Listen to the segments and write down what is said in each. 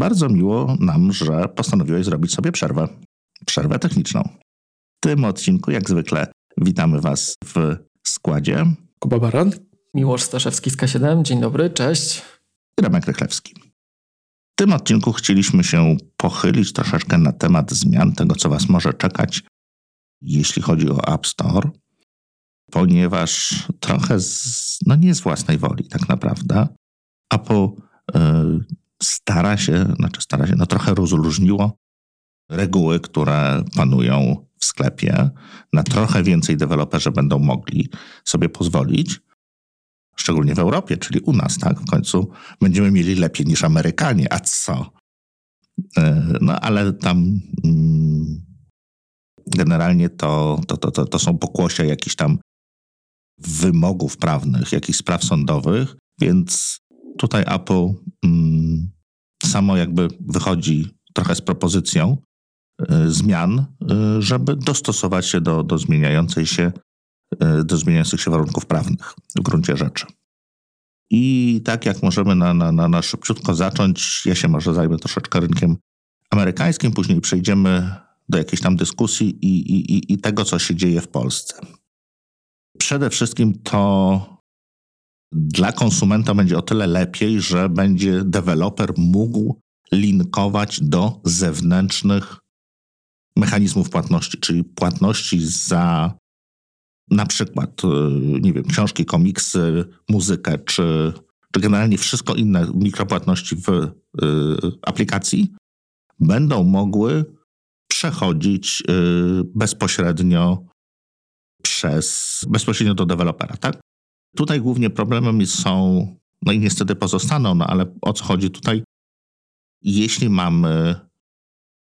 bardzo miło nam, że postanowiłeś zrobić sobie przerwę. Przerwę techniczną. W tym odcinku, jak zwykle, witamy Was w składzie. Kuba Baran. Miłosz Staszewski z K7. Dzień dobry, cześć. I Remek Rychlewski. W tym odcinku chcieliśmy się pochylić troszeczkę na temat zmian, tego co Was może czekać, jeśli chodzi o App Store, ponieważ trochę, z, no nie z własnej woli tak naprawdę, Apple y, stara się, znaczy stara się, no trochę rozluźniło reguły, które panują w sklepie. Na trochę więcej deweloperzy będą mogli sobie pozwolić, szczególnie w Europie, czyli u nas, tak? W końcu będziemy mieli lepiej niż Amerykanie, a co? E, no ale tam mm, generalnie to, to, to, to, to są pokłosia jakichś tam wymogów prawnych, jakichś spraw sądowych, więc tutaj Apple mm, samo jakby wychodzi trochę z propozycją y, zmian, y, żeby dostosować się do, do zmieniającej się, y, do zmieniających się warunków prawnych w gruncie rzeczy. I tak jak możemy na, na, na, szybciutko zacząć, ja się może zajmę troszeczkę rynkiem amerykańskim, później przejdziemy do jakiejś tam dyskusji i, i, i tego, co się dzieje w Polsce. Przede wszystkim to dla konsumenta będzie o tyle lepiej, że będzie deweloper mógł linkować do zewnętrznych mechanizmów płatności, czyli płatności za na przykład, y, nie wiem, książki, komiksy, muzykę, czy, czy generalnie wszystko inne mikropłatności w y, aplikacji będą mogły przechodzić y, bezpośrednio przez, bezpośrednio do dewelopera, tak? Tutaj głównie problemem są, no i niestety pozostaną, no ale o co chodzi tutaj? Jeśli mamy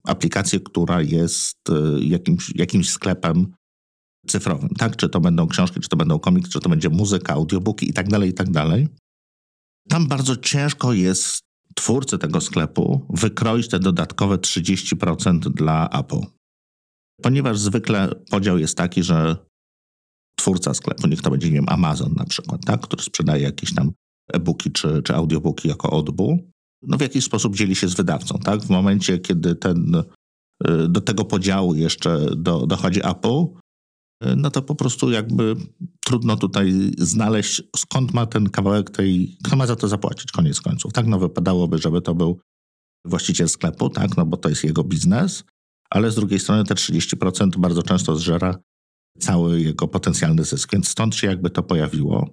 aplikację, która jest y, jakimś, jakimś sklepem cyfrowym, tak? Czy to będą książki, czy to będą komiksy, czy to będzie muzyka, audiobooki i tak dalej, i tak dalej. Tam bardzo ciężko jest twórcy tego sklepu wykroić te dodatkowe 30% dla Apple. Ponieważ zwykle podział jest taki, że twórca sklepu, niech to będzie, nie wiem, Amazon na przykład, tak, który sprzedaje jakieś tam e-booki czy, czy audiobooki jako odbu, no w jakiś sposób dzieli się z wydawcą, tak? W momencie, kiedy ten, y, do tego podziału jeszcze do, dochodzi Apple, y, no to po prostu jakby trudno tutaj znaleźć, skąd ma ten kawałek tej, kto ma za to zapłacić, koniec końców. Tak, no wypadałoby, żeby to był właściciel sklepu, tak, no bo to jest jego biznes, ale z drugiej strony te 30% bardzo często zżera cały jego potencjalny zysk. Więc stąd się jakby to pojawiło.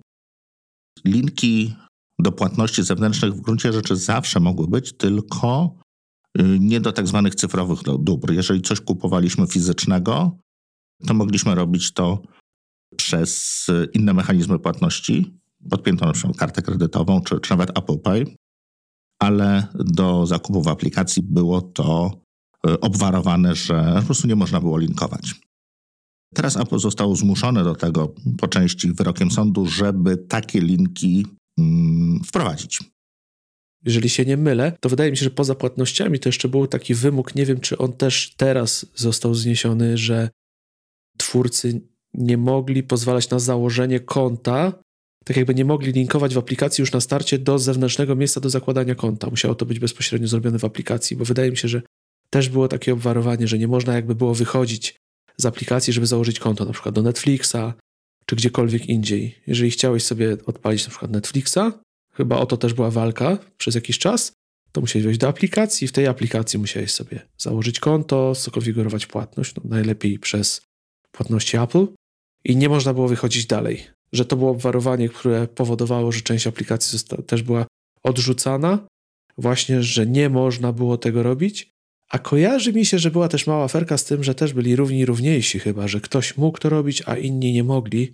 Linki do płatności zewnętrznych w gruncie rzeczy zawsze mogły być, tylko y, nie do tak zwanych cyfrowych dóbr. Jeżeli coś kupowaliśmy fizycznego, to mogliśmy robić to przez inne mechanizmy płatności, podpiętą na przykład kartę kredytową czy, czy nawet Apple Pay, ale do zakupu w aplikacji było to y, obwarowane, że po prostu nie można było linkować. Teraz Apple zostało zmuszone do tego po części wyrokiem sądu, żeby takie linki mm, wprowadzić. Jeżeli się nie mylę, to wydaje mi się, że poza płatnościami to jeszcze był taki wymóg, nie wiem czy on też teraz został zniesiony, że twórcy nie mogli pozwalać na założenie konta, tak jakby nie mogli linkować w aplikacji już na starcie do zewnętrznego miejsca do zakładania konta. Musiało to być bezpośrednio zrobione w aplikacji, bo wydaje mi się, że też było takie obwarowanie, że nie można jakby było wychodzić z aplikacji, żeby założyć konto na przykład do Netflixa czy gdziekolwiek indziej. Jeżeli chciałeś sobie odpalić na przykład Netflixa, chyba o to też była walka przez jakiś czas, to musiałeś wejść do aplikacji, w tej aplikacji musiałeś sobie założyć konto, skonfigurować płatność, no najlepiej przez płatności Apple i nie można było wychodzić dalej. Że to było obwarowanie, które powodowało, że część aplikacji też była odrzucana, właśnie, że nie można było tego robić, a kojarzy mi się, że była też mała aferka z tym, że też byli równi równiejsi chyba, że ktoś mógł to robić, a inni nie mogli.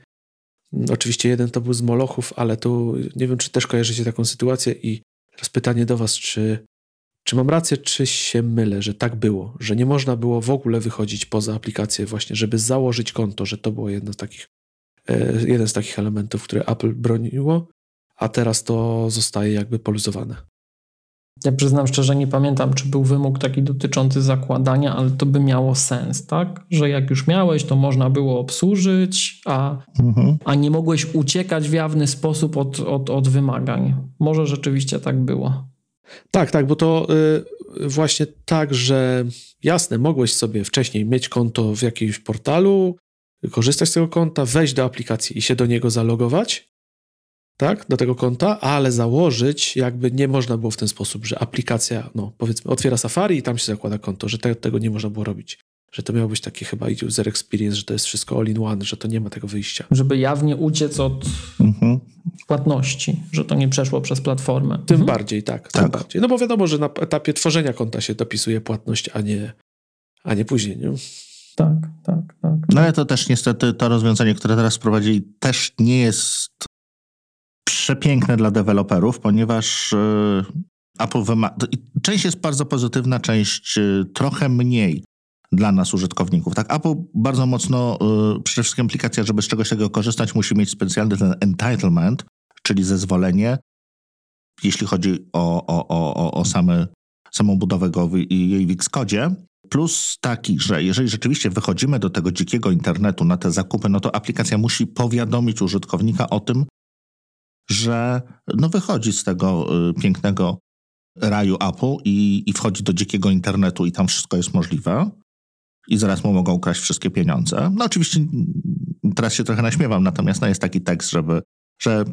Oczywiście jeden to był z Molochów, ale tu nie wiem, czy też kojarzycie taką sytuację i teraz pytanie do was, czy, czy mam rację, czy się mylę, że tak było, że nie można było w ogóle wychodzić poza aplikację właśnie, żeby założyć konto, że to było jedno z takich, e, jeden z takich elementów, które Apple broniło, a teraz to zostaje jakby poluzowane. Ja przyznam szczerze, nie pamiętam, czy był wymóg taki dotyczący zakładania, ale to by miało sens, tak? Że jak już miałeś, to można było obsłużyć, a, mhm. a nie mogłeś uciekać w jawny sposób od, od, od wymagań. Może rzeczywiście tak było. Tak, tak, bo to y, właśnie tak, że jasne, mogłeś sobie wcześniej mieć konto w jakimś portalu, korzystać z tego konta, wejść do aplikacji i się do niego zalogować, tak, do tego konta, ale założyć jakby nie można było w ten sposób, że aplikacja, no powiedzmy, otwiera Safari i tam się zakłada konto, że te, tego nie można było robić. Że to miał być taki chyba user experience, że to jest wszystko all in one, że to nie ma tego wyjścia. Żeby jawnie uciec od mhm. płatności, że to nie przeszło przez platformę. Tym mhm. bardziej, tak, tak. Tym bardziej. No bo wiadomo, że na etapie tworzenia konta się dopisuje płatność, a nie, a nie później, nie? Tak, tak, tak. No ale to też niestety to rozwiązanie, które teraz wprowadzili, też nie jest przepiękne dla deweloperów, ponieważ yy, Apple wymaga. Część jest bardzo pozytywna, część yy, trochę mniej dla nas użytkowników. Tak, Apple bardzo mocno, yy, przede wszystkim aplikacja, żeby z czegoś takiego korzystać, musi mieć specjalny ten entitlement, czyli zezwolenie, jeśli chodzi o, o, o, o same, samą budowę go i jej w Xcode. Plus taki, że jeżeli rzeczywiście wychodzimy do tego dzikiego internetu na te zakupy, no to aplikacja musi powiadomić użytkownika o tym, że no wychodzi z tego y, pięknego raju Apple i, i wchodzi do dzikiego internetu i tam wszystko jest możliwe i zaraz mu mogą ukraść wszystkie pieniądze. No oczywiście teraz się trochę naśmiewam, natomiast no jest taki tekst, żeby, że,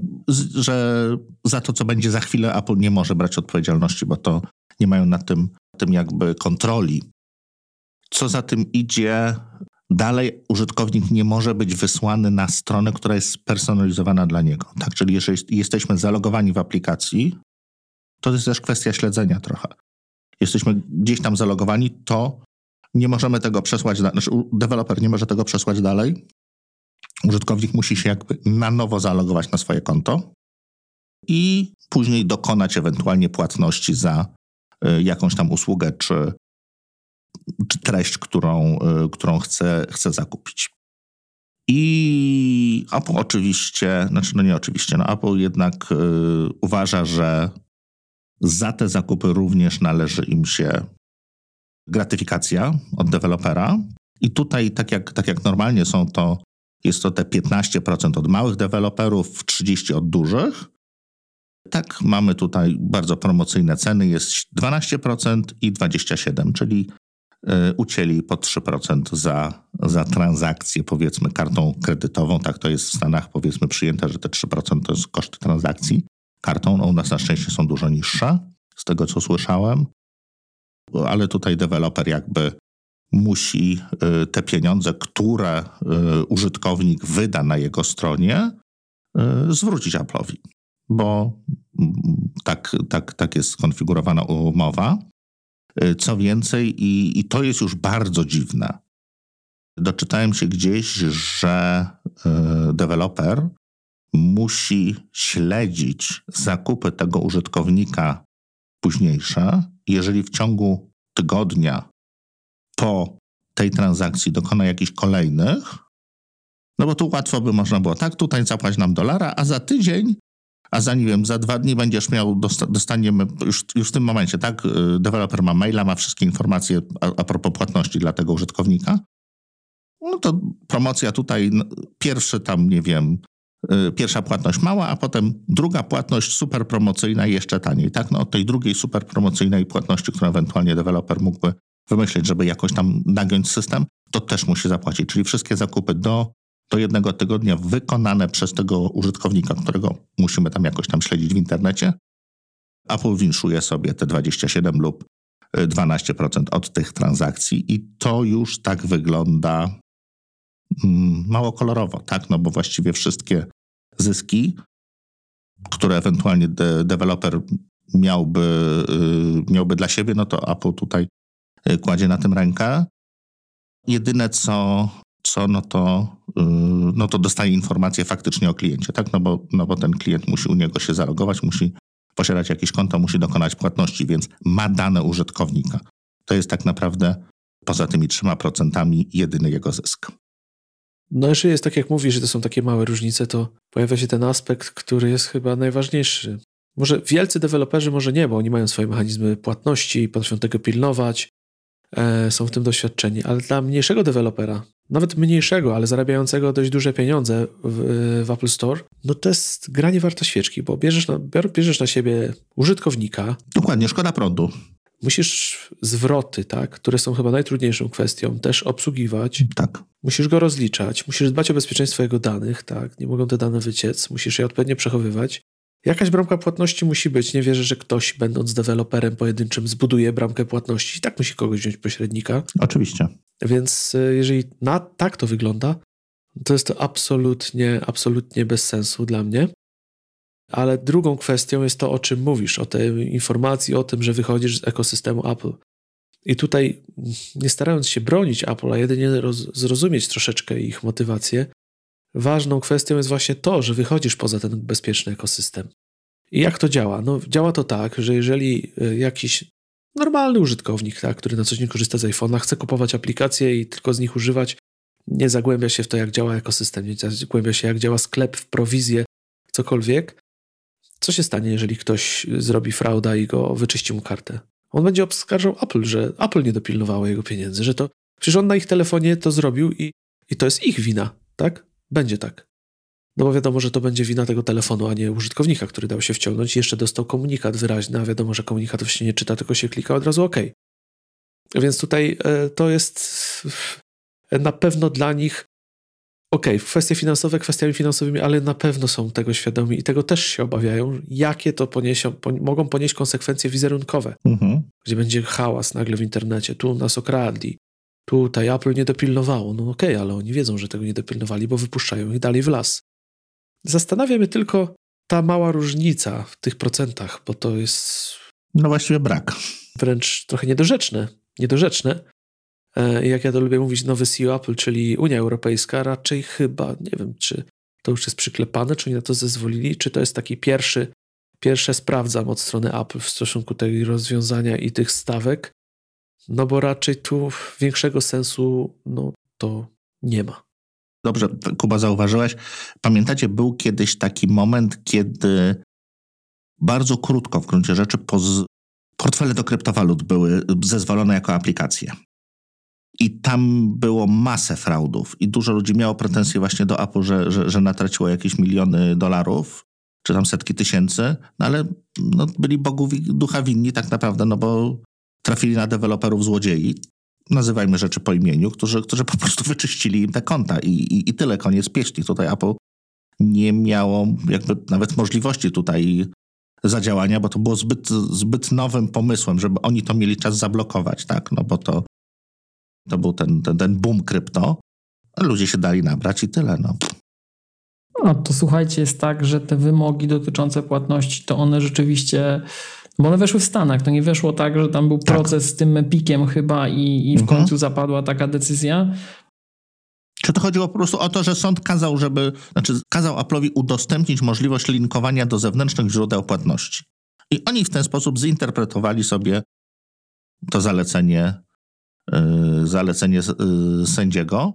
że za to, co będzie za chwilę, Apple nie może brać odpowiedzialności, bo to nie mają nad tym, tym jakby kontroli. Co za tym idzie, dalej użytkownik nie może być wysłany na stronę, która jest spersonalizowana dla niego. Tak, czyli jeżeli jesteśmy zalogowani w aplikacji, to jest też kwestia śledzenia trochę. Jesteśmy gdzieś tam zalogowani, to nie możemy tego przesłać, znaczy deweloper nie może tego przesłać dalej. Użytkownik musi się jakby na nowo zalogować na swoje konto i później dokonać ewentualnie płatności za y, jakąś tam usługę czy, czy treść, którą, y, którą chce, chce zakupić. I Apple oczywiście, znaczy no nie oczywiście, no Apple jednak y, uważa, że za te zakupy również należy im się gratyfikacja od dewelopera. I tutaj, tak jak, tak jak normalnie są to, jest to te 15% od małych deweloperów, 30% od dużych. Tak, mamy tutaj bardzo promocyjne ceny, jest 12% i 27%, czyli ucięli po 3% za, za transakcję, powiedzmy, kartą kredytową. Tak to jest w Stanach, powiedzmy, przyjęte, że te 3% to jest koszt transakcji kartą. No, u nas na szczęście są dużo niższe, z tego co słyszałem ale tutaj deweloper jakby musi y, te pieniądze, które y, użytkownik wyda na jego stronie, y, zwrócić Apple'owi, bo mm, tak, tak, tak jest skonfigurowana umowa. Co więcej, i, i to jest już bardzo dziwne. Doczytałem się gdzieś, że deweloper musi śledzić zakupy tego użytkownika późniejsze jeżeli w ciągu tygodnia po tej transakcji dokona jakichś kolejnych, no bo tu łatwo by można było, tak, tutaj zapłać nam dolara, a za tydzień, a za, nie wiem, za dwa dni będziesz miał, dostaniemy, już, już w tym momencie, tak, y, deweloper ma maila, ma wszystkie informacje a, a propos płatności dla tego użytkownika, no to promocja tutaj, pierwszy tam, nie wiem, Y, pierwsza płatność mała, a potem druga płatność super promocyjna jeszcze taniej. Tak? No, od tej drugiej super promocyjnej płatności, którą ewentualnie deweloper mógłby wymyślić, żeby jakoś tam nagiąć system, to też musi zapłacić. Czyli wszystkie zakupy do, do jednego tygodnia wykonane przez tego użytkownika, którego musimy tam jakoś tam śledzić w internecie, Apple winszuje sobie te 27 lub 12% y, od tych transakcji i to już tak wygląda mm, mało kolorowo, tak? No bo właściwie wszystkie zyski, które ewentualnie de deweloper miałby, y, miałby dla siebie, no to Apple tutaj y, kładzie na tym rękę. Jedyne co, co no, to, y, no to dostaje informację faktycznie o kliencie, tak? No bo, no bo ten klient musi u niego się zalogować, musi posiadać jakieś konto, musi dokonać płatności, więc ma dane użytkownika. To jest tak naprawdę poza tymi trzema procentami jedyny jego zysk. No jeżeli jest tak jak mówisz, że to są takie małe różnice, to pojawia się ten aspekt, który jest chyba najważniejszy. Może wielcy deweloperzy może nie, bo oni mają swoje mechanizmy płatności, potrafią tego pilnować, e, są w tym doświadczeni, ale dla mniejszego dewelopera, nawet mniejszego, ale zarabiającego dość duże pieniądze w, w, Apple Store, no to jest granie warta świeczki, bo bierzesz na, bierzesz na siebie użytkownika. Dokładnie, szkoda prądu. Musisz zwroty, tak, które są chyba najtrudniejszą kwestią, też obsługiwać. Tak. Musisz go rozliczać, musisz dbać o bezpieczeństwo jego danych, tak, nie mogą te dane wyciec, musisz je odpowiednio przechowywać. Jakaś bramka płatności musi być. Nie wierzę, że ktoś, będąc deweloperem pojedynczym, zbuduje bramkę płatności. I tak musi kogoś wziąć pośrednika. Oczywiście. Więc e, jeżeli na, tak to wygląda, to jest to absolutnie, absolutnie bez sensu dla mnie. Ale drugą kwestią jest to, o czym mówisz, o tej informacji, o tym, że wychodzisz z ekosystemu Apple. I tutaj, nie starając się bronić Apple, a jedynie roz, zrozumieć troszeczkę ich motywację, ważną kwestią jest właśnie to, że wychodzisz poza ten bezpieczny ekosystem. I jak to działa? No, działa to tak, że jeżeli e, jakiś normalny użytkownik, tak, który na co dzień korzysta z iPhone'a, chce kupować aplikacje i tylko z nich używać, nie zagłębia się w to, jak działa ekosystem, nie zagłębia się, jak działa sklep w prowizję, cokolwiek, co się stanie, jeżeli ktoś zrobi frauda i go wyczyści mu kartę? On będzie obskarżał Apple, że Apple nie dopilnowało jego pieniędzy, że to przecież on na ich telefonie to zrobił i, i to jest ich wina, tak? Będzie tak. No bo wiadomo, że to będzie wina tego telefonu, a nie użytkownika, który dał się wciągnąć i jeszcze dostał komunikat wyraźny, a wiadomo, że komunikatów się nie czyta, tylko się klika od razu OK. Więc tutaj e, to jest na pewno dla nich OK, kwestie finansowe kwestiami finansowymi, ale na pewno są tego świadomi i tego też się obawiają, jakie to poniesią, pon mogą ponieść konsekwencje wizerunkowe, mhm. gdzie będzie hałas nagle w internecie, tu nas okradli, Tutaj Apple nie dopilnowało. No okej, okay, ale oni wiedzą, że tego nie dopilnowali, bo wypuszczają ich dalej w las. Zastanawia mnie tylko ta mała różnica w tych procentach, bo to jest. No właściwie brak. Wręcz trochę niedorzeczne. Niedorzeczne. E, jak ja to lubię mówić, nowy CEO Apple, czyli Unia Europejska, raczej chyba, nie wiem, czy to już jest przyklepane, czy oni na to zezwolili, czy to jest taki pierwszy, pierwsze sprawdzam od strony Apple w stosunku tego rozwiązania i tych stawek, no bo raczej tu większego sensu no, to nie ma. Dobrze, Kuba, zauważyłeś. Pamiętacie, był kiedyś taki moment, kiedy bardzo krótko w gruncie rzeczy poz... portfele do kryptowalut były zezwolone jako aplikacje. I tam było masę fraudów i dużo ludzi miało pretensje właśnie do Apple, że, że, że natraciło jakieś miliony dolarów, czy tam setki tysięcy, no ale no, byli Bogu ducha winni tak naprawdę, no bo trafili na deweloperów złodziei, nazywajmy rzeczy po imieniu, którzy, którzy po prostu wyczyścili im te konta i, i, i tyle, koniec pieśni. Tutaj Apple nie miało jakby nawet możliwości tutaj zadziałania, bo to było zbyt, zbyt nowym pomysłem, żeby oni to mieli czas zablokować, tak, no bo to, to był ten, ten, ten boom krypto, ludzie się dali nabrać i tyle, no. No to słuchajcie, jest tak, że te wymogi dotyczące płatności, to one rzeczywiście bo one weszły w Stanach. To nie weszło tak, że tam był tak. proces z tym Epikiem chyba i, i w mhm. końcu zapadła taka decyzja. Czy to chodziło po prostu o to, że sąd kazał, żeby, znaczy kazał Apple'owi udostępnić możliwość linkowania do zewnętrznych źródeł płatności. I oni w ten sposób zinterpretowali sobie to zalecenie, yy, zalecenie yy, sędziego.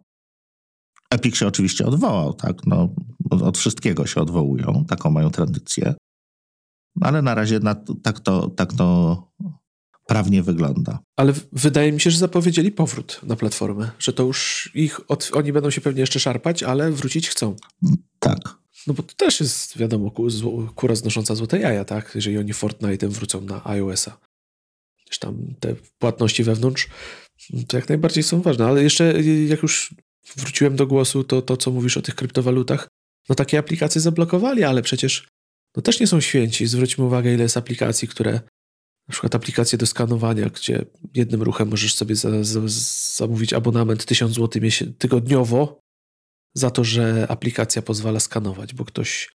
Epic się oczywiście odwołał, tak? No, od, od wszystkiego się odwołują, taką mają tradycję. No, ale na razie na, tak, to, tak to prawnie wygląda. Ale wydaje mi się, że zapowiedzieli powrót na platformę, że to już ich, od, oni będą się pewnie jeszcze szarpać, ale wrócić chcą. Tak. No bo to też jest, wiadomo, kura znosząca złote jaja, tak? Jeżeli oni Fortnite'em wrócą na iOS-a. Tam te płatności wewnątrz to jak najbardziej są ważne. Ale jeszcze jak już wróciłem do głosu, to to, co mówisz o tych kryptowalutach, no takie aplikacje zablokowali, ale przecież no też nie są święci. Zwróćmy uwagę, ile jest aplikacji, które, na przykład aplikacje do skanowania, gdzie jednym ruchem możesz sobie za, za, zamówić abonament 1000 zł tygodniowo za to, że aplikacja pozwala skanować, bo ktoś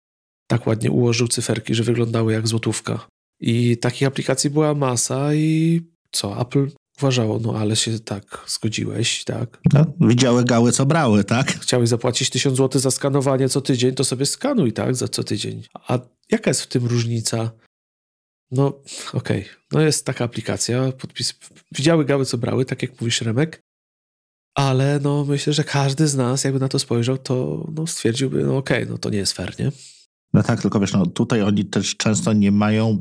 tak ładnie ułożył cyferki, że wyglądały jak złotówka. I takich aplikacji była masa i co, Apple uważało, no ale się tak zgodziłeś, tak? No, widziały gały, co brały, tak? Chciałeś zapłacić 1000 zł za skanowanie co tydzień, to sobie skanuj, tak, za co tydzień. A jaka jest w tym różnica? No, okej, okay. no jest taka aplikacja, podpis, widziały gały, co brały, tak jak mówisz, Remek, ale no myślę, że każdy z nas, jakby na to spojrzał, to no, stwierdziłby, no okej, okay, no to nie jest fair, nie? No tak, tylko wiesz, no tutaj oni też często nie mają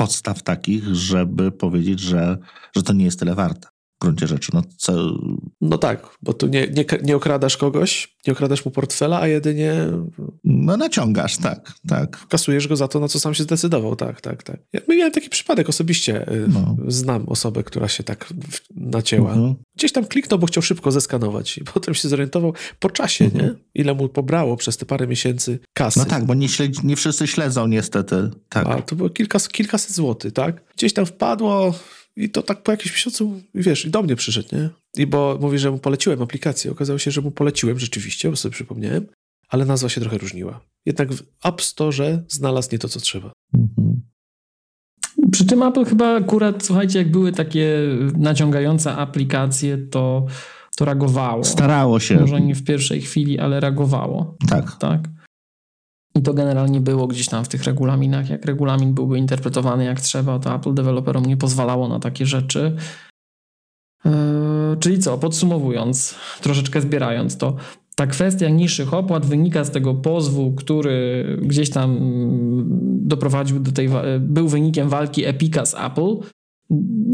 podstaw takich, żeby powiedzieć, że, że to nie jest tyle warte. Gruncie rzeczy. No, co... no tak, bo tu nie, nie, nie okradasz kogoś, nie okradasz mu portfela, a jedynie... No naciągasz, tak, tak. Kasujesz go za to, na co sam się zdecydował, tak, tak, tak. Ja miałem taki przypadek osobiście. Y, no. Znam osobę, która się tak nacięła. Mhm. Gdzieś tam kliknął, bo chciał szybko zeskanować i potem się zorientował po czasie, mhm. nie? Ile mu pobrało przez te parę miesięcy kasy. No tak, bo nie, śledzi, nie wszyscy śledzą niestety. Tak. A to było kilka, kilkaset złotych, tak? Gdzieś tam wpadło i to tak po jakimś miesiącu, wiesz, i do mnie przyszedł, nie? I bo mówi, że mu poleciłem aplikację. Okazało się, że mu poleciłem rzeczywiście, bo sobie przypomniałem, ale nazwa się trochę różniła. Jednak w App Store znalazł nie to, co trzeba. Mhm. Przy tym Apple chyba akurat, słuchajcie, jak były takie naciągające aplikacje, to, to reagowało. Starało się. Może nie w pierwszej chwili, ale reagowało. Tak. Tak. I to generalnie było gdzieś tam w tych regulaminach. Jak regulamin byłby interpretowany jak trzeba, to Apple deweloperom nie pozwalało na takie rzeczy. Yy, czyli co, podsumowując, troszeczkę zbierając to, ta kwestia niższych opłat wynika z tego pozwu, który gdzieś tam doprowadził do tej, był wynikiem walki Epica z Apple.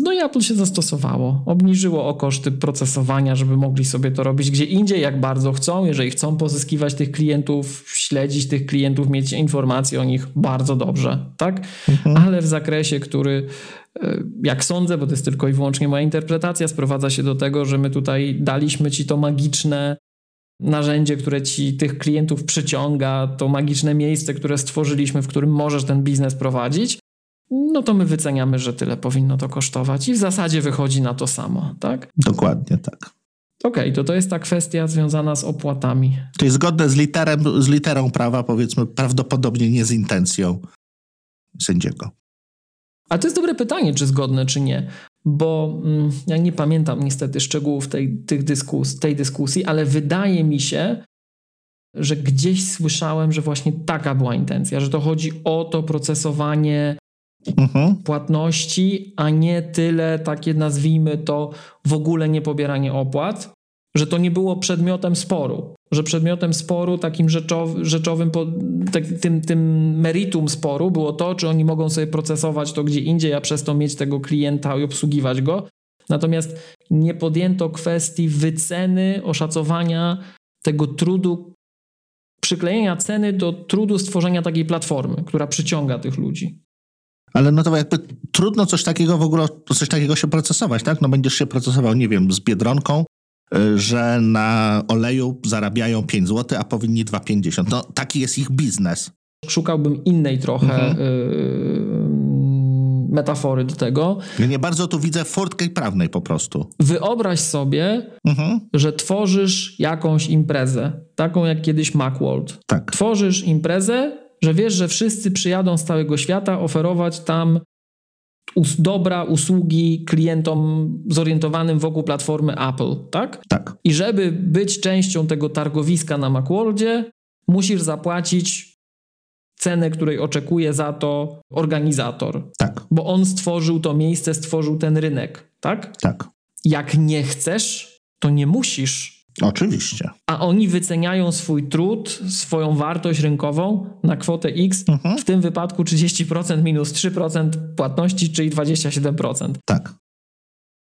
No i Apple się zastosowało. Obniżyło o koszty procesowania, żeby mogli sobie to robić gdzie indziej, jak bardzo chcą. Jeżeli chcą pozyskiwać tych klientów, śledzić tych klientów, mieć informacje o nich bardzo dobrze, tak? Mhm. Ale w zakresie, który e, jak sądzę, bo to jest tylko i wyłącznie moja interpretacja, sprowadza się do tego, że my tutaj daliśmy ci to magiczne narzędzie, które ci tych klientów przyciąga, to magiczne miejsce, które stworzyliśmy, w którym możesz ten biznes prowadzić, no to my wyceniamy, że tyle powinno to kosztować i w zasadzie wychodzi na to samo, tak? Dokładnie tak. Okej, okay, to to jest ta kwestia związana z opłatami. To jest zgodne z, literem, z literą prawa, powiedzmy, prawdopodobnie nie z intencją sędziego. A to jest dobre pytanie, czy zgodne, czy nie, bo mm, ja nie pamiętam niestety szczegółów tej, tych dyskus, tej dyskusji, ale wydaje mi się, że gdzieś słyszałem, że właśnie taka była intencja, że to chodzi o to procesowanie mhm. płatności, a nie tyle takie nazwijmy to w ogóle nie pobieranie opłat, że to nie było przedmiotem sporu, że przedmiotem sporu takim rzeczow, rzeczowym, tak, tym, tym meritum sporu było to, czy oni mogą sobie procesować to gdzie indziej, a przez to mieć tego klienta i obsługiwać go. Natomiast nie podjęto kwestii wyceny, oszacowania tego trudu, przyklejenia ceny do trudu stworzenia takiej platformy, która przyciąga tych ludzi. Ale no to jakby trudno coś takiego w ogóle, coś takiego się procesować, tak? No będziesz się procesował, nie wiem, z Biedronką, y, że na oleju zarabiają 5 zł, a powinni 2,50. No taki jest ich biznes. Szukałbym innej trochę mhm. y metafory do tego. Ja nie bardzo tu widzę furtkę prawnej po prostu. Wyobraź sobie, mhm. że tworzysz jakąś imprezę, taką jak kiedyś Macworld. Tak. Tworzysz imprezę, że wiesz, że wszyscy przyjadą z całego świata oferować tam us dobra, usługi klientom zorientowanym wokół platformy Apple, tak? Tak. I żeby być częścią tego targowiska na Macworldzie, musisz zapłacić cenę, której oczekuje za to organizator. Tak. Bo on stworzył to miejsce, stworzył ten rynek, tak? Tak. Jak nie chcesz, to nie musisz Oczywiście. A oni wyceniają swój trud, swoją wartość rynkową na kwotę X, mhm. w tym wypadku 30% minus 3% płatności, czyli 27%. Tak.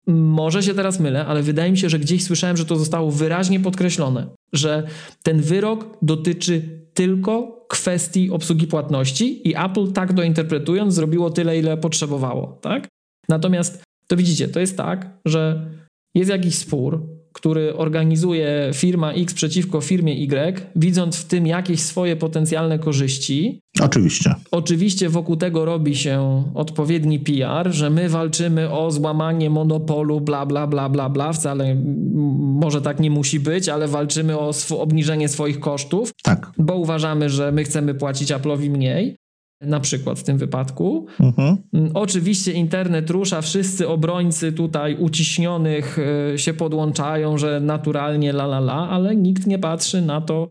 Może się teraz mylę, ale wydaje mi się, że gdzieś słyszałem, że to zostało wyraźnie podkreślone, że ten wyrok dotyczy tylko kwestii obsługi płatności i Apple tak to interpretując zrobiło tyle, ile potrzebowało, tak? Natomiast to widzicie, to jest tak, że jest jakiś spór, który organizuje firma X przeciwko firmie Y, widząc w tym jakieś swoje potencjalne korzyści. Oczywiście. Oczywiście wokół tego robi się odpowiedni PR, że my walczymy o złamanie monopolu, bla, bla, bla, bla, bla. Wcale może tak nie musi być, ale walczymy o obniżenie swoich kosztów. Tak. Bo uważamy, że my chcemy płacić Apple'owi mniej na przykład w tym wypadku. Mhm. Mm, oczywiście internet rusza, wszyscy obrońcy tutaj uciśnionych e, się podłączają, że naturalnie la la la, ale nikt nie patrzy na to,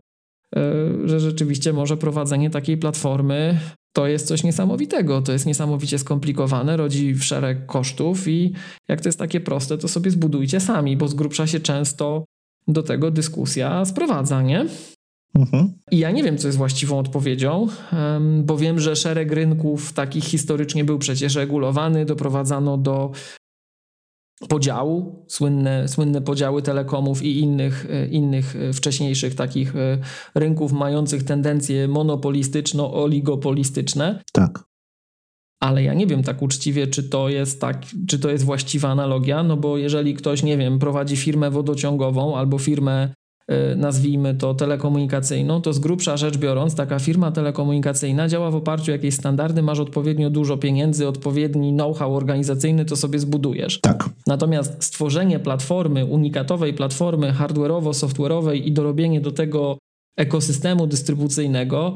e, że rzeczywiście może prowadzenie takiej platformy to jest coś niesamowitego, to jest niesamowicie skomplikowane, rodzi szereg kosztów i jak to jest takie proste, to sobie zbudujcie sami, bo z grubsza się często do tego dyskusja sprowadza, nie? Mhm. I ja nie wiem, co jest właściwą odpowiedzią, bo wiem, że szereg rynków takich historycznie był przecież regulowany, doprowadzano do podziału, słynne, słynne podziały telekomów i innych, innych wcześniejszych takich rynków mających tendencje monopolistyczno-oligopolistyczne. Tak. Ale ja nie wiem tak uczciwie, czy to jest tak, czy to jest właściwa analogia, no bo jeżeli ktoś, nie wiem, prowadzi firmę wodociągową albo firmę E, nazwijmy to telekomunikacyjną, to z grubsza rzecz biorąc, taka firma telekomunikacyjna działa w oparciu o jakieś standardy, masz odpowiednio dużo pieniędzy, odpowiedni know-how organizacyjny, to sobie zbudujesz. Tak. Natomiast stworzenie platformy, unikatowej platformy hardware'owo-software'owej i dorobienie do tego ekosystemu dystrybucyjnego,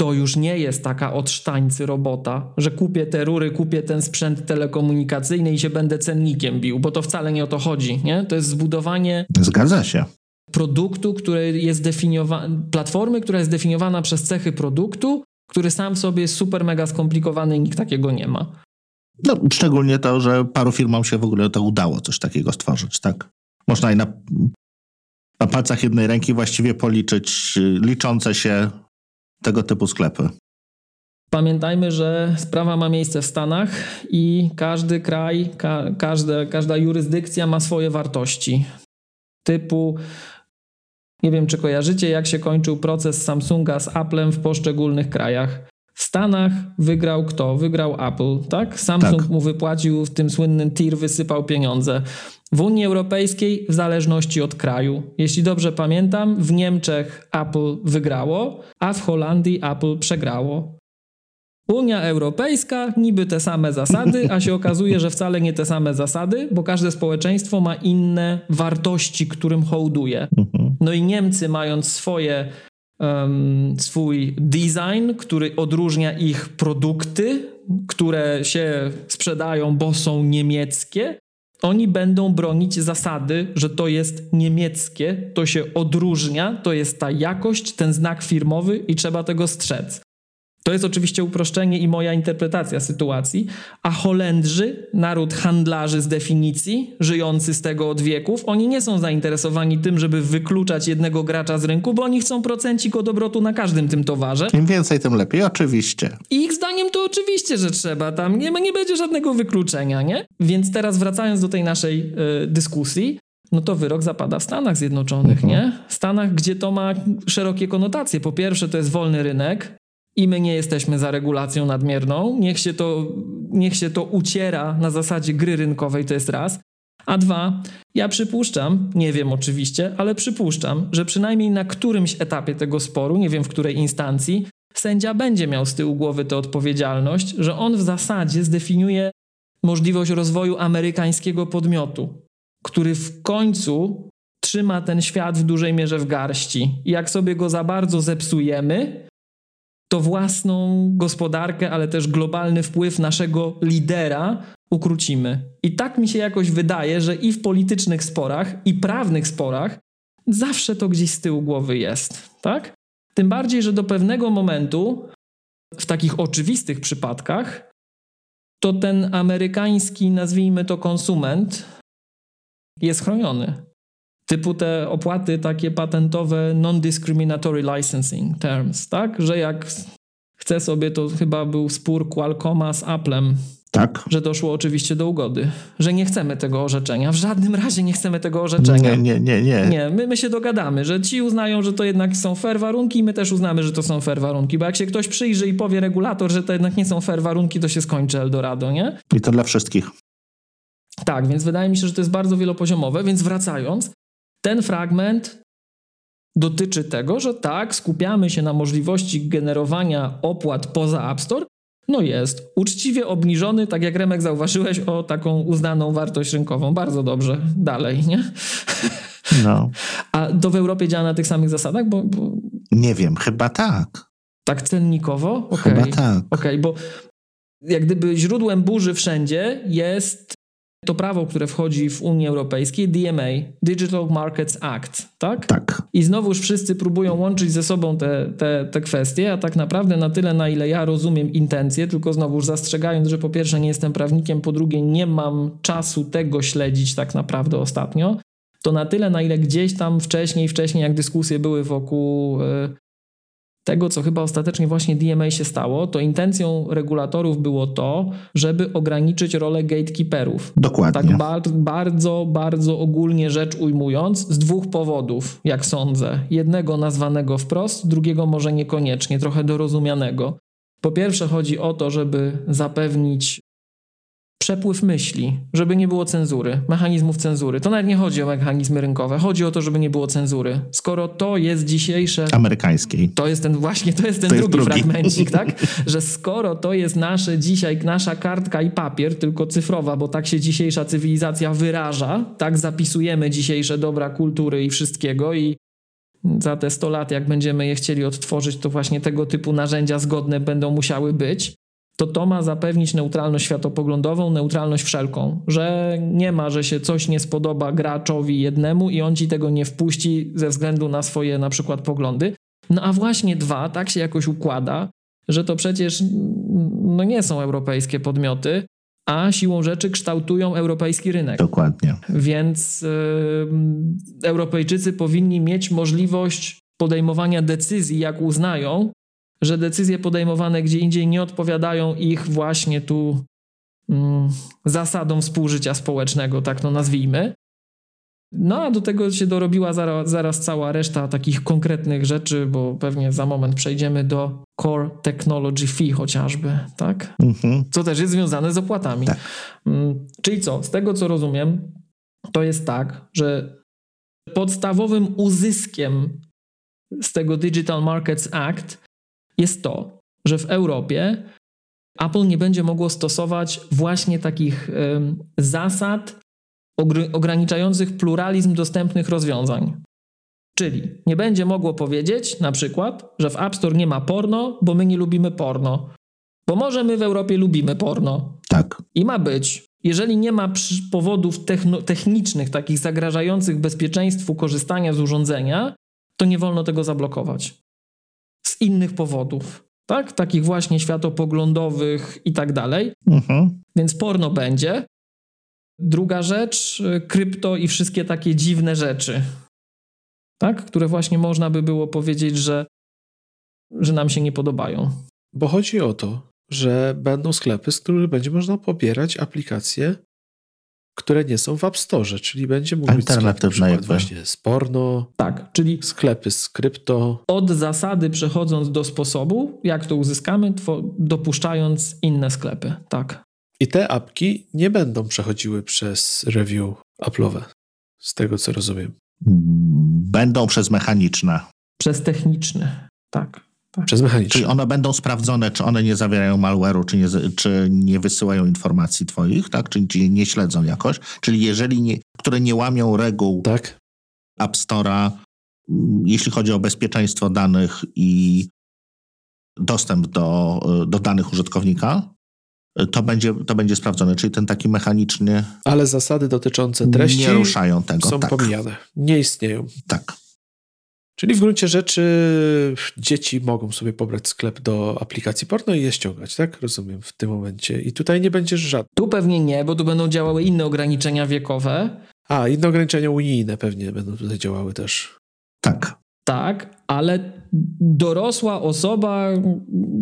to już nie jest taka od sztańcy robota, że kupię te rury, kupię ten sprzęt telekomunikacyjny i się będę cennikiem bił, bo to wcale nie o to chodzi. Nie? To jest zbudowanie. Zgadza się produktu, który jest definiowany, platformy, która jest definiowana przez cechy produktu, który sam w sobie jest super mega skomplikowany i nikt takiego nie ma. No, szczególnie to, że paru firmom się w ogóle to udało coś takiego stworzyć, tak? Można i na, na palcach jednej ręki właściwie policzyć liczące się tego typu sklepy. Pamiętajmy, że sprawa ma miejsce w Stanach i każdy kraj, ka, każde, każda jurysdykcja ma swoje wartości. Typu nie wiem, czy kojarzycie, jak się kończył proces Samsunga z Applem w poszczególnych krajach. W Stanach wygrał kto? Wygrał Apple, tak? Samsung tak. mu wypłacił w tym słynnym TIR, wysypał pieniądze. W Unii Europejskiej w zależności od kraju. Jeśli dobrze pamiętam, w Niemczech Apple wygrało, a w Holandii Apple przegrało. Unia Europejska, niby te same zasady, a się okazuje, że wcale nie te same zasady, bo każde społeczeństwo ma inne wartości, którym hołduje. No i Niemcy, mając swoje, um, swój design, który odróżnia ich produkty, które się sprzedają, bo są niemieckie, oni będą bronić zasady, że to jest niemieckie, to się odróżnia, to jest ta jakość, ten znak firmowy i trzeba tego strzec. To jest oczywiście uproszczenie i moja interpretacja sytuacji, a Holendrzy, naród handlarzy z definicji, żyjący z tego od wieków, oni nie są zainteresowani tym, żeby wykluczać jednego gracza z rynku, bo oni chcą procencik od obrotu na każdym tym towarze. Im więcej, tym lepiej, oczywiście. I ich zdaniem to oczywiście, że trzeba. Tam nie, nie będzie żadnego wykluczenia, nie? Więc teraz wracając do tej naszej y, dyskusji, no to wyrok zapada w Stanach Zjednoczonych, mhm. nie? W Stanach, gdzie to ma szerokie konotacje. Po pierwsze, to jest wolny rynek, i my nie jesteśmy za regulacją nadmierną. Niech się to, niech się to uciera na zasadzie gry rynkowej, to jest raz. A dwa, ja przypuszczam, nie wiem oczywiście, ale przypuszczam, że przynajmniej na którymś etapie tego sporu, nie wiem w której instancji, sędzia będzie miał z tyłu głowy tę odpowiedzialność, że on w zasadzie zdefiniuje możliwość rozwoju amerykańskiego podmiotu, który w końcu trzyma ten świat w dużej mierze w garści. Jak sobie go za bardzo zepsujemy, to własną gospodarkę, ale też globalny wpływ naszego lidera ukrócimy. I tak mi się jakoś wydaje, że i w politycznych sporach, i prawnych sporach zawsze to gdzieś z tyłu głowy jest, tak? Tym bardziej, że do pewnego momentu, w takich oczywistych przypadkach, to ten amerykański, nazwijmy to konsument, jest chroniony. Typu te opłaty takie patentowe non-discriminatory licensing terms, tak? Że jak chce sobie, to chyba był spór Qualcomma z Applem. Tak. Że doszło oczywiście do ugody, że nie chcemy tego orzeczenia. W żadnym razie nie chcemy tego orzeczenia. Nie, nie, nie. Nie, nie my, my się dogadamy, że ci uznają, że to jednak są fair warunki i my też uznamy, że to są fair warunki. Bo jak się ktoś przyjrzy i powie regulator, że to jednak nie są fair warunki, to się skończy Eldorado, nie? I to dla wszystkich. Tak, więc wydaje mi się, że to jest bardzo wielopoziomowe. Więc wracając, ten fragment dotyczy tego, że tak, skupiamy się na możliwości generowania opłat poza App Store. No jest uczciwie obniżony, tak jak Remek zauważyłeś, o taką uznaną wartość rynkową. Bardzo dobrze. Dalej, nie? No. A to w Europie działa na tych samych zasadach? Bo, bo... Nie wiem, chyba tak. Tak cennikowo? Okay. Chyba tak. Okej, okay, bo jak gdyby źródłem burzy wszędzie jest to prawo, które wchodzi w Unii Europejskiej, DMA, Digital Markets Act, tak? Tak. I znowuż wszyscy próbują łączyć ze sobą te, te, te kwestie, a tak naprawdę na tyle, na ile ja rozumiem intencje, tylko znowuż zastrzegając, że po pierwsze nie jestem prawnikiem, po drugie nie mam czasu tego śledzić tak naprawdę ostatnio, to na tyle, na ile gdzieś tam wcześniej, wcześniej jak dyskusje były wokół y, tego, co chyba ostatecznie właśnie DMA się stało, to intencją regulatorów było to, żeby ograniczyć rolę gatekeeperów. Dokładnie. Tak bar bardzo, bardzo ogólnie rzecz ujmując, z dwóch powodów, jak sądzę. Jednego nazwanego wprost, drugiego może niekoniecznie, trochę dorozumianego. Po pierwsze chodzi o to, żeby zapewnić przepływ myśli, żeby nie było cenzury, mechanizmów cenzury. To nawet nie chodzi o mechanizmy rynkowe, chodzi o to, żeby nie było cenzury. Skoro to jest dzisiejsze... Amerykańskiej. To jest ten właśnie, to jest ten To drugi, jest drugi. fragmencik, tak? Że skoro to jest nasze dzisiaj, nasza kartka i papier, tylko cyfrowa, bo tak się dzisiejsza cywilizacja wyraża, tak zapisujemy dzisiejsze dobra kultury i wszystkiego i za te 100 lat, jak będziemy je chcieli odtworzyć, to właśnie tego typu narzędzia zgodne będą musiały być to to ma zapewnić neutralność światopoglądową, neutralność wszelką, że nie ma, że się coś nie spodoba graczowi jednemu i on ci tego nie wpuści ze względu na swoje na przykład poglądy. No a właśnie dwa, tak się jakoś układa, że to przecież no nie są europejskie podmioty, a siłą rzeczy kształtują europejski rynek. Dokładnie. Więc yy, Europejczycy powinni mieć możliwość podejmowania decyzji, jak uznają, że decyzje podejmowane gdzie indziej nie odpowiadają ich właśnie tu mm, zasadom współżycia społecznego, tak to nazwijmy. No a do tego się dorobiła zaraz, zaraz cała reszta takich konkretnych rzeczy, bo pewnie za moment przejdziemy do Core Technology Fee chociażby, tak? Mhm. Co też jest związane z opłatami. Tak. Mm, Czyli co? Z tego co rozumiem, to jest tak, że podstawowym uzyskiem z tego Digital Markets Act jest to, że w Europie Apple nie będzie mogło stosować właśnie takich zasad ogr- ograniczających pluralizm dostępnych rozwiązań. Czyli nie będzie mogło powiedzieć na przykład, że w App Store nie ma porno, bo my nie lubimy porno. Bo może my w Europie lubimy porno. Tak. I ma być. Jeżeli nie ma powodów technicznych, takich zagrażających bezpieczeństwu korzystania z urządzenia, to nie wolno tego zablokować. Z innych powodów, tak? Takich właśnie światopoglądowych i tak dalej. Mhm. Więc porno będzie. Druga rzecz, y, krypto i wszystkie takie dziwne rzeczy, tak? Które właśnie można by było powiedzieć, że, że nam się nie podobają. Bo chodzi o to, że będą sklepy, z których będzie można pobierać aplikacje, które nie są w App Store, czyli będzie mógł być sklep na przykład jakby. właśnie z porno, Tak, czyli sklepy z krypto. od zasady przechodząc do sposobu, jak to uzyskamy, dopuszczając inne sklepy. Tak. I te apki nie będą przechodziły przez review Apple'owe, z tego co rozumiem. Będą przez mechaniczne. Przez techniczny. Tak. Tak. Przez mechaniczne. Czyli one będą sprawdzone, czy one nie zawierają malware'u, czy nie, czy nie wysyłają informacji twoich, tak? Czy, czy nie śledzą jakoś. Czyli jeżeli nie, które nie łamią reguł Tak? App Store'a, mm, jeśli chodzi o bezpieczeństwo danych i dostęp do, do danych użytkownika, to będzie, to będzie sprawdzone. Czyli ten taki mechaniczny Ale zasady dotyczące treści nie ruszają tego. są tak, pomijane. Nie istnieją. tak. Czyli w gruncie rzeczy dzieci mogą sobie pobrać sklep do aplikacji porno i je ściągać, tak? Rozumiem w tym momencie. I tutaj nie będzie żadnych. Tu pewnie nie, bo tu będą działały inne ograniczenia wiekowe. A, inne ograniczenia unijne pewnie będą tutaj działały też. Tak. Tak, ale dorosła osoba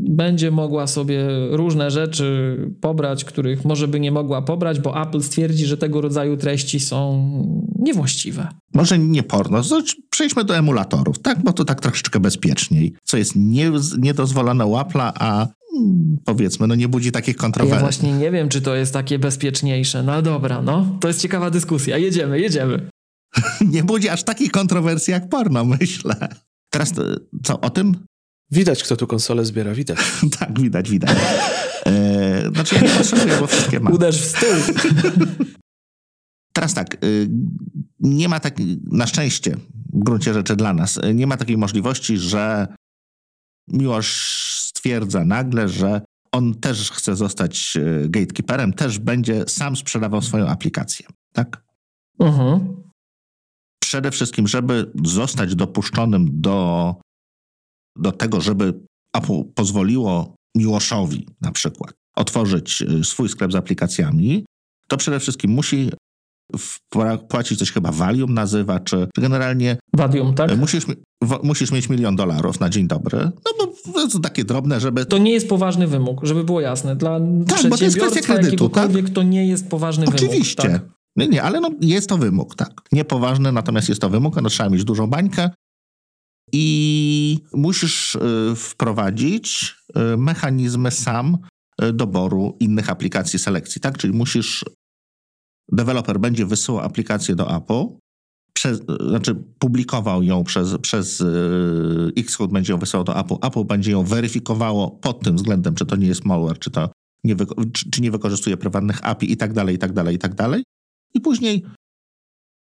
będzie mogła sobie różne rzeczy pobrać, których może by nie mogła pobrać, bo Apple stwierdzi, że tego rodzaju treści są niewłaściwe. Może nie porno, przejdźmy do emulatorów, tak? Bo to tak troszeczkę bezpieczniej. Co jest nie, niedozwolone u Apple'a, a mm, powiedzmy, no nie budzi takich Ja kontrowersji. właśnie nie wiem, czy to jest takie bezpieczniejsze. No dobra, no. To jest ciekawa dyskusja. Jedziemy, jedziemy. Nie budzi aż takich kontrowersji jak porno, myślę. Teraz to, co o tym? Widać, kto tu konsolę zbiera, widać. tak, widać, widać. E, znaczy ja nie potrzebuję, bo wszystkie mam. Uderz w stół. Teraz tak, y, nie ma takiej, na szczęście, w gruncie rzeczy dla nas, y, nie ma takiej możliwości, że Miłosz stwierdza nagle, że on też chce zostać gatekeeperem, też będzie sam sprzedawał swoją aplikację. Tak? Mhm. Przede wszystkim, żeby zostać dopuszczonym do, do tego, żeby Apple pozwoliło Miłoszowi na przykład otworzyć y, swój sklep z aplikacjami, to przede wszystkim musi płacić coś chyba Valium nazywa, czy generalnie... Valium, tak? Musisz, musisz mieć milion dolarów na dzień dobry. No bo to takie drobne, żeby... To nie jest poważny wymóg, żeby było jasne. Dla tak, przedsiębiorstwa kredytu, jakiegokolwiek tak? to nie jest poważny Oczywiście. wymóg. Oczywiście. Tak? Nie, nie, ale no, jest to wymóg, tak. Niepoważny, natomiast jest to wymóg, no, trzeba mieć dużą bańkę i musisz y, wprowadzić y, mechanizmy sam y, doboru innych aplikacji selekcji, tak? Czyli musisz, deweloper będzie wysyłał aplikację do Apple, przez, znaczy publikował ją przez, przez Xcode, będzie ją wysyłał do Apple, Apple będzie ją weryfikowało pod tym względem, czy to nie jest malware, czy to nie, czy, czy nie wykorzystuje prywatnych API i tak dalej, i tak dalej, i tak dalej. I później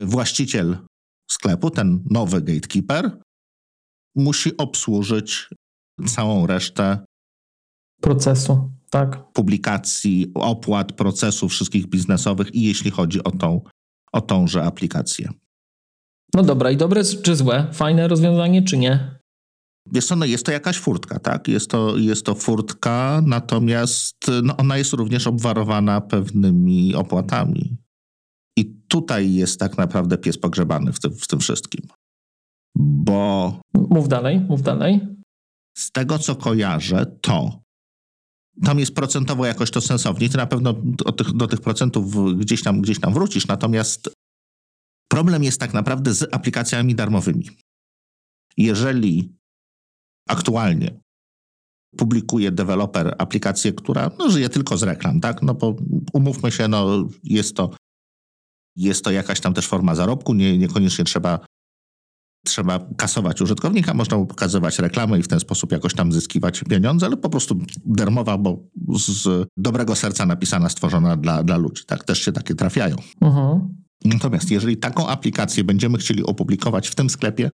właściciel sklepu, ten nowy gatekeeper, musi obsłużyć całą resztę procesu, tak. Publikacji, opłat, procesów wszystkich biznesowych i jeśli chodzi o tą, o tąże aplikację. No dobra, i dobre czy złe? Fajne rozwiązanie czy nie? Wiesz co, no jest to jakaś furtka, tak? Jest to, jest to furtka, natomiast no ona jest również obwarowana pewnymi opłatami. I tutaj jest tak naprawdę pies pogrzebany w tym, w tym wszystkim. Bo. Mów dalej, mów dalej. Z tego, co kojarzę, to tam jest procentowo jakoś to sensownie. Ty na pewno do tych, do tych procentów gdzieś tam, gdzieś tam wrócisz. Natomiast problem jest tak naprawdę z aplikacjami darmowymi. Jeżeli aktualnie publikuje deweloper aplikację, która no, żyje tylko z reklam, tak? No bo umówmy się, no, jest to jest to jakaś tam też forma zarobku, nie, niekoniecznie trzeba, trzeba kasować użytkownika, można mu pokazywać reklamę i w ten sposób jakoś tam zyskiwać pieniądze, ale po prostu darmowa, bo z dobrego serca napisana, stworzona dla, dla ludzi. Tak, też się takie trafiają. Mhm. Natomiast jeżeli taką aplikację będziemy chcieli opublikować w tym sklepie,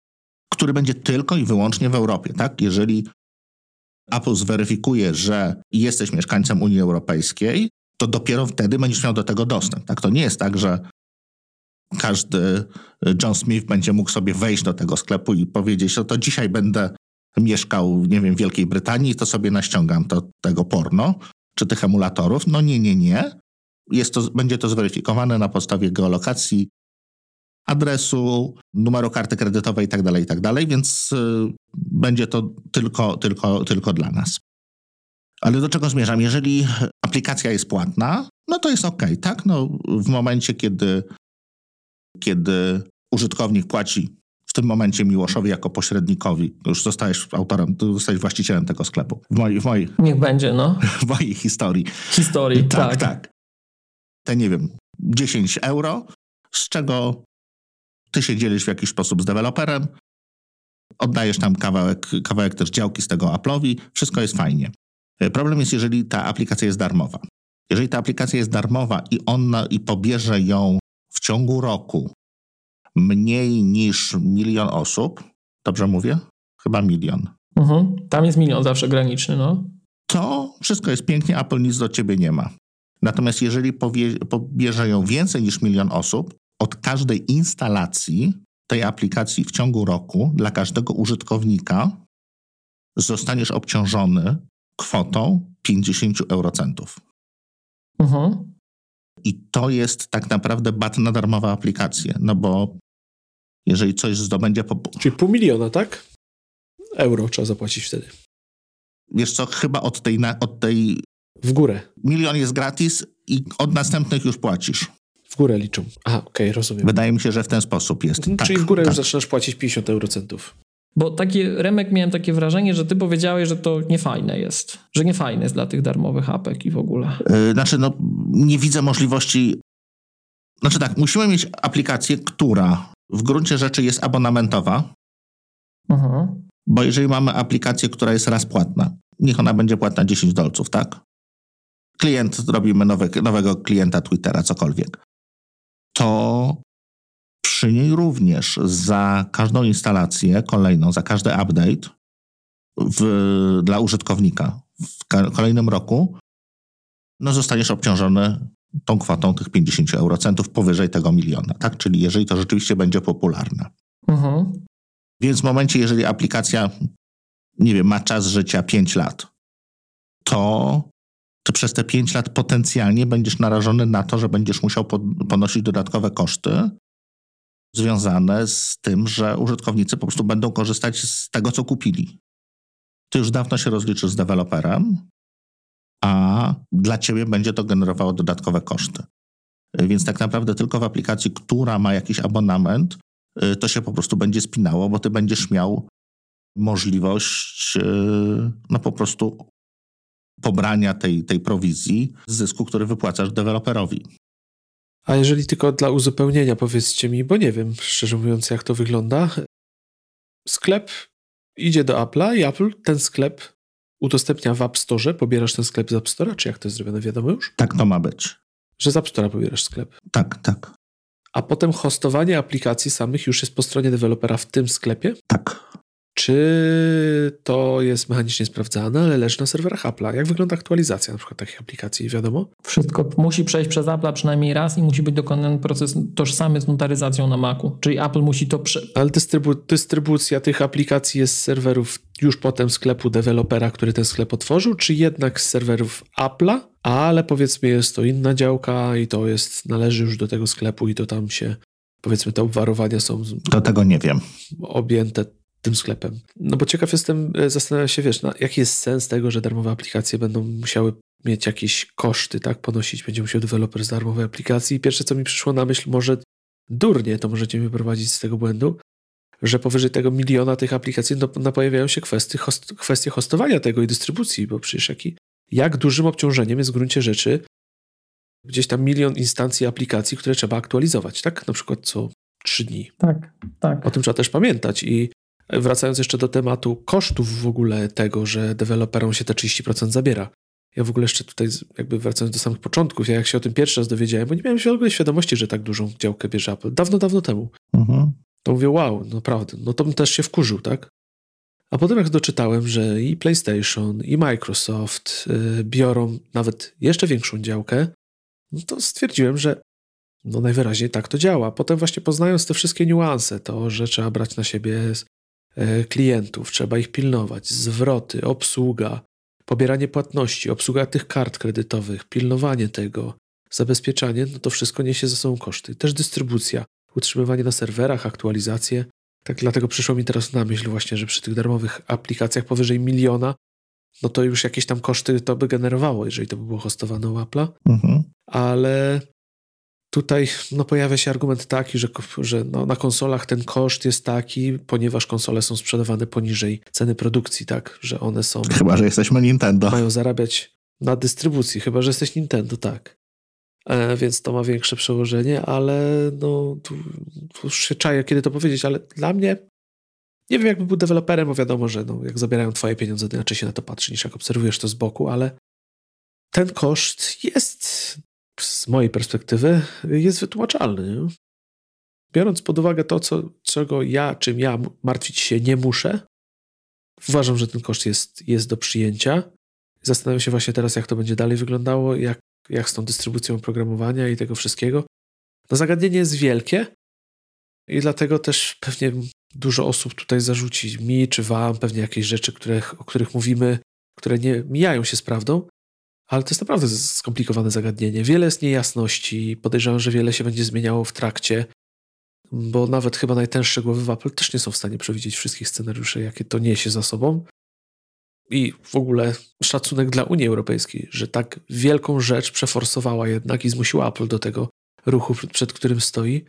który będzie tylko i wyłącznie w Europie, tak? Jeżeli Apple zweryfikuje, że jesteś mieszkańcem Unii Europejskiej, to dopiero wtedy będziesz miał do tego dostęp. Tak? To nie jest tak, że każdy John Smith będzie mógł sobie wejść do tego sklepu i powiedzieć, no to dzisiaj będę mieszkał, nie wiem, w Wielkiej Brytanii, to sobie naściągam to, tego porno, czy tych emulatorów. No nie, nie, nie. Jest to, będzie to zweryfikowane na podstawie geolokacji, adresu, numeru karty kredytowej itd., tak itd., tak więc y, będzie to tylko, tylko, tylko dla nas. Ale do czego zmierzam? Jeżeli aplikacja jest płatna, no to jest ok, tak? No, w momencie, kiedy kiedy użytkownik płaci w tym momencie Miłoszowi jako pośrednikowi, już zostajesz autorem, zostajesz właścicielem tego sklepu. W mojej, w mojej, Niech będzie, no. W mojej historii. Historii, tak. Tak, tak. Te, nie wiem, 10 euro, z czego ty się dzielisz w jakiś sposób z deweloperem, oddajesz tam kawałek, kawałek też działki z tego Apple'owi, wszystko jest fajnie. Problem jest, jeżeli ta aplikacja jest darmowa. Jeżeli ta aplikacja jest darmowa i ona i pobierze ją w ciągu roku mniej niż milion osób, dobrze mówię? Chyba milion. Mhm. Tam jest milion zawsze graniczny, no. To wszystko jest pięknie, Apple nic do ciebie nie ma. Natomiast jeżeli pobierze ją więcej niż milion osób, od każdej instalacji tej aplikacji w ciągu roku dla każdego użytkownika zostaniesz obciążony kwotą 50 eurocentów. Mhm. I to jest tak naprawdę bat na darmowe aplikacje, no bo jeżeli coś zdobędzie po... Czyli pół miliona, tak? Euro trzeba zapłacić wtedy. Wiesz co, chyba od tej... Od tej... W górę. Milion jest gratis i od następnych już płacisz. W górę liczą. Aha, okej, okay, rozumiem. Wydaje mi się, że w ten sposób jest. Mhm, tak, czyli w górę tak. już zaczynasz płacić 50 eurocentów. Bo taki Remek miałem takie wrażenie, że ty powiedziałeś, że to niefajne jest. Że niefajne jest dla tych darmowych apek i w ogóle. Yy, znaczy, no, nie widzę możliwości. Znaczy tak, musimy mieć aplikację, która w gruncie rzeczy jest abonamentowa. Mhm. Bo jeżeli mamy aplikację, która jest raz płatna, niech ona będzie płatna 10 dolców, tak? Klient, robimy nowe, nowego klienta Twittera, cokolwiek. To przy niej również za każdą instalację kolejną, za każdy update w, dla użytkownika w kolejnym roku, no zostaniesz obciążony tą kwotą tych 50 eurocentów powyżej tego miliona, tak? Czyli jeżeli to rzeczywiście będzie popularne. Mhm. Więc w momencie, jeżeli aplikacja, nie wiem, ma czas życia 5 lat, to ty przez te 5 lat potencjalnie będziesz narażony na to, że będziesz musiał ponosić dodatkowe koszty związane z tym, że użytkownicy po prostu będą korzystać z tego, co kupili. Ty już dawno się rozliczysz z deweloperem, a dla ciebie będzie to generowało dodatkowe koszty. Więc tak naprawdę tylko w aplikacji, która ma jakiś abonament, y, to się po prostu będzie spinało, bo ty będziesz miał możliwość y, no po prostu pobrania tej, tej prowizji z zysku, który wypłacasz deweloperowi. A jeżeli tylko dla uzupełnienia powiedzcie mi, bo nie wiem, szczerze mówiąc, jak to wygląda. Sklep idzie do Apple'a i Apple ten sklep udostępnia w App Store. Pobierasz ten sklep z App Store'a, czy jak to jest zrobione, wiadomo już? Tak to ma być. Że z App Store'a pobierasz sklep. Tak, tak. A potem hostowanie aplikacji samych już jest po stronie dewelopera w tym sklepie? Tak. Czy to jest mechanicznie sprawdzane, ale leży na serwerach Apple'a? Jak wygląda aktualizacja na przykład takich aplikacji, wiadomo? Wszystko musi przejść przez Apple'a przynajmniej raz i musi być dokonany proces tożsamy z notaryzacją na Macu. Czyli Apple musi to prze... Ale dystrybu dystrybucja tych aplikacji jest z serwerów już potem sklepu dewelopera, który ten sklep otworzył, czy jednak z serwerów Apple'a, ale powiedzmy jest to inna działka i to jest, należy już do tego sklepu i to tam się powiedzmy te obwarowania są... Do tego nie wiem. Objęte tym sklepem. No bo ciekaw jestem, e, zastanawiam się, wiesz, no, jaki jest sens tego, że darmowe aplikacje będą musiały mieć jakieś koszty, tak, ponosić, będzie musiał deweloper z darmowej aplikacji i pierwsze, co mi przyszło na myśl, może durnie to możecie mnie prowadzić z tego błędu, że powyżej tego miliona tych aplikacji no, no pojawiają się kwestie, host, kwestie hostowania tego i dystrybucji, bo przecież jaki, jak dużym obciążeniem jest w gruncie rzeczy gdzieś tam milion instancji aplikacji, które trzeba aktualizować, tak? Na przykład co trzy dni. Tak, tak. O tym trzeba też pamiętać i Wracając jeszcze do tematu kosztów w ogóle tego, że deweloperom się te 30% zabiera. Ja w ogóle jeszcze tutaj, jakby wracając do samych początków, ja jak się o tym pierwszy raz dowiedziałem, bo nie miałem w ogóle świadomości, że tak dużą działkę bierze Apple. Dawno, dawno temu. Mhm. To mówię, wow, naprawdę, no to bym też się wkurzył, tak? A potem jak doczytałem, że i PlayStation, i Microsoft yy, biorą nawet jeszcze większą działkę, no to stwierdziłem, że no najwyraźniej tak to działa. Potem właśnie poznając te wszystkie niuanse, to, że trzeba brać na siebie klientów, trzeba ich pilnować, zwroty, obsługa, pobieranie płatności, obsługa tych kart kredytowych, pilnowanie tego, zabezpieczanie, no to wszystko niesie ze sobą koszty. Też dystrybucja, utrzymywanie na serwerach, aktualizacje. Tak dlatego przyszło mi teraz na myśl właśnie, że przy tych darmowych aplikacjach powyżej miliona, no to już jakieś tam koszty to by generowało, jeżeli to by było hostowane u Apple'a. Mhm. Ale Tutaj no, pojawia się argument taki, że, że no, na konsolach ten koszt jest taki, ponieważ konsole są sprzedawane poniżej ceny produkcji, tak, że one są. Chyba, że jesteśmy Nintendo. Mają zarabiać na dystrybucji, chyba, że jesteś Nintendo, tak. E, więc to ma większe przełożenie, ale no, tu, tu już się czaję, kiedy to powiedzieć, ale dla mnie nie wiem, jakby był deweloperem, bo wiadomo, że no, jak zabierają twoje pieniądze, to inaczej się na to patrzy, niż jak obserwujesz to z boku, ale ten koszt jest z mojej perspektywy jest wytłumaczalny. Nie? Biorąc pod uwagę to, co, czego ja, czym ja martwić się nie muszę, uważam, że ten koszt jest, jest do przyjęcia. Zastanawiam się właśnie teraz, jak to będzie dalej wyglądało, jak, jak z tą dystrybucją oprogramowania i tego wszystkiego. No zagadnienie jest wielkie i dlatego też pewnie dużo osób tutaj zarzuci mi czy wam pewnie jakieś rzeczy, które, o których mówimy, które nie mijają się z prawdą, ale to jest naprawdę skomplikowane zagadnienie. Wiele jest niejasności. Podejrzewam, że wiele się będzie zmieniało w trakcie, bo nawet chyba najtęższe głowy w Apple też nie są w stanie przewidzieć wszystkich scenariuszy, jakie to niesie za sobą. I w ogóle szacunek dla Unii Europejskiej, że tak wielką rzecz przeforsowała jednak i zmusiła Apple do tego ruchu, przed którym stoi.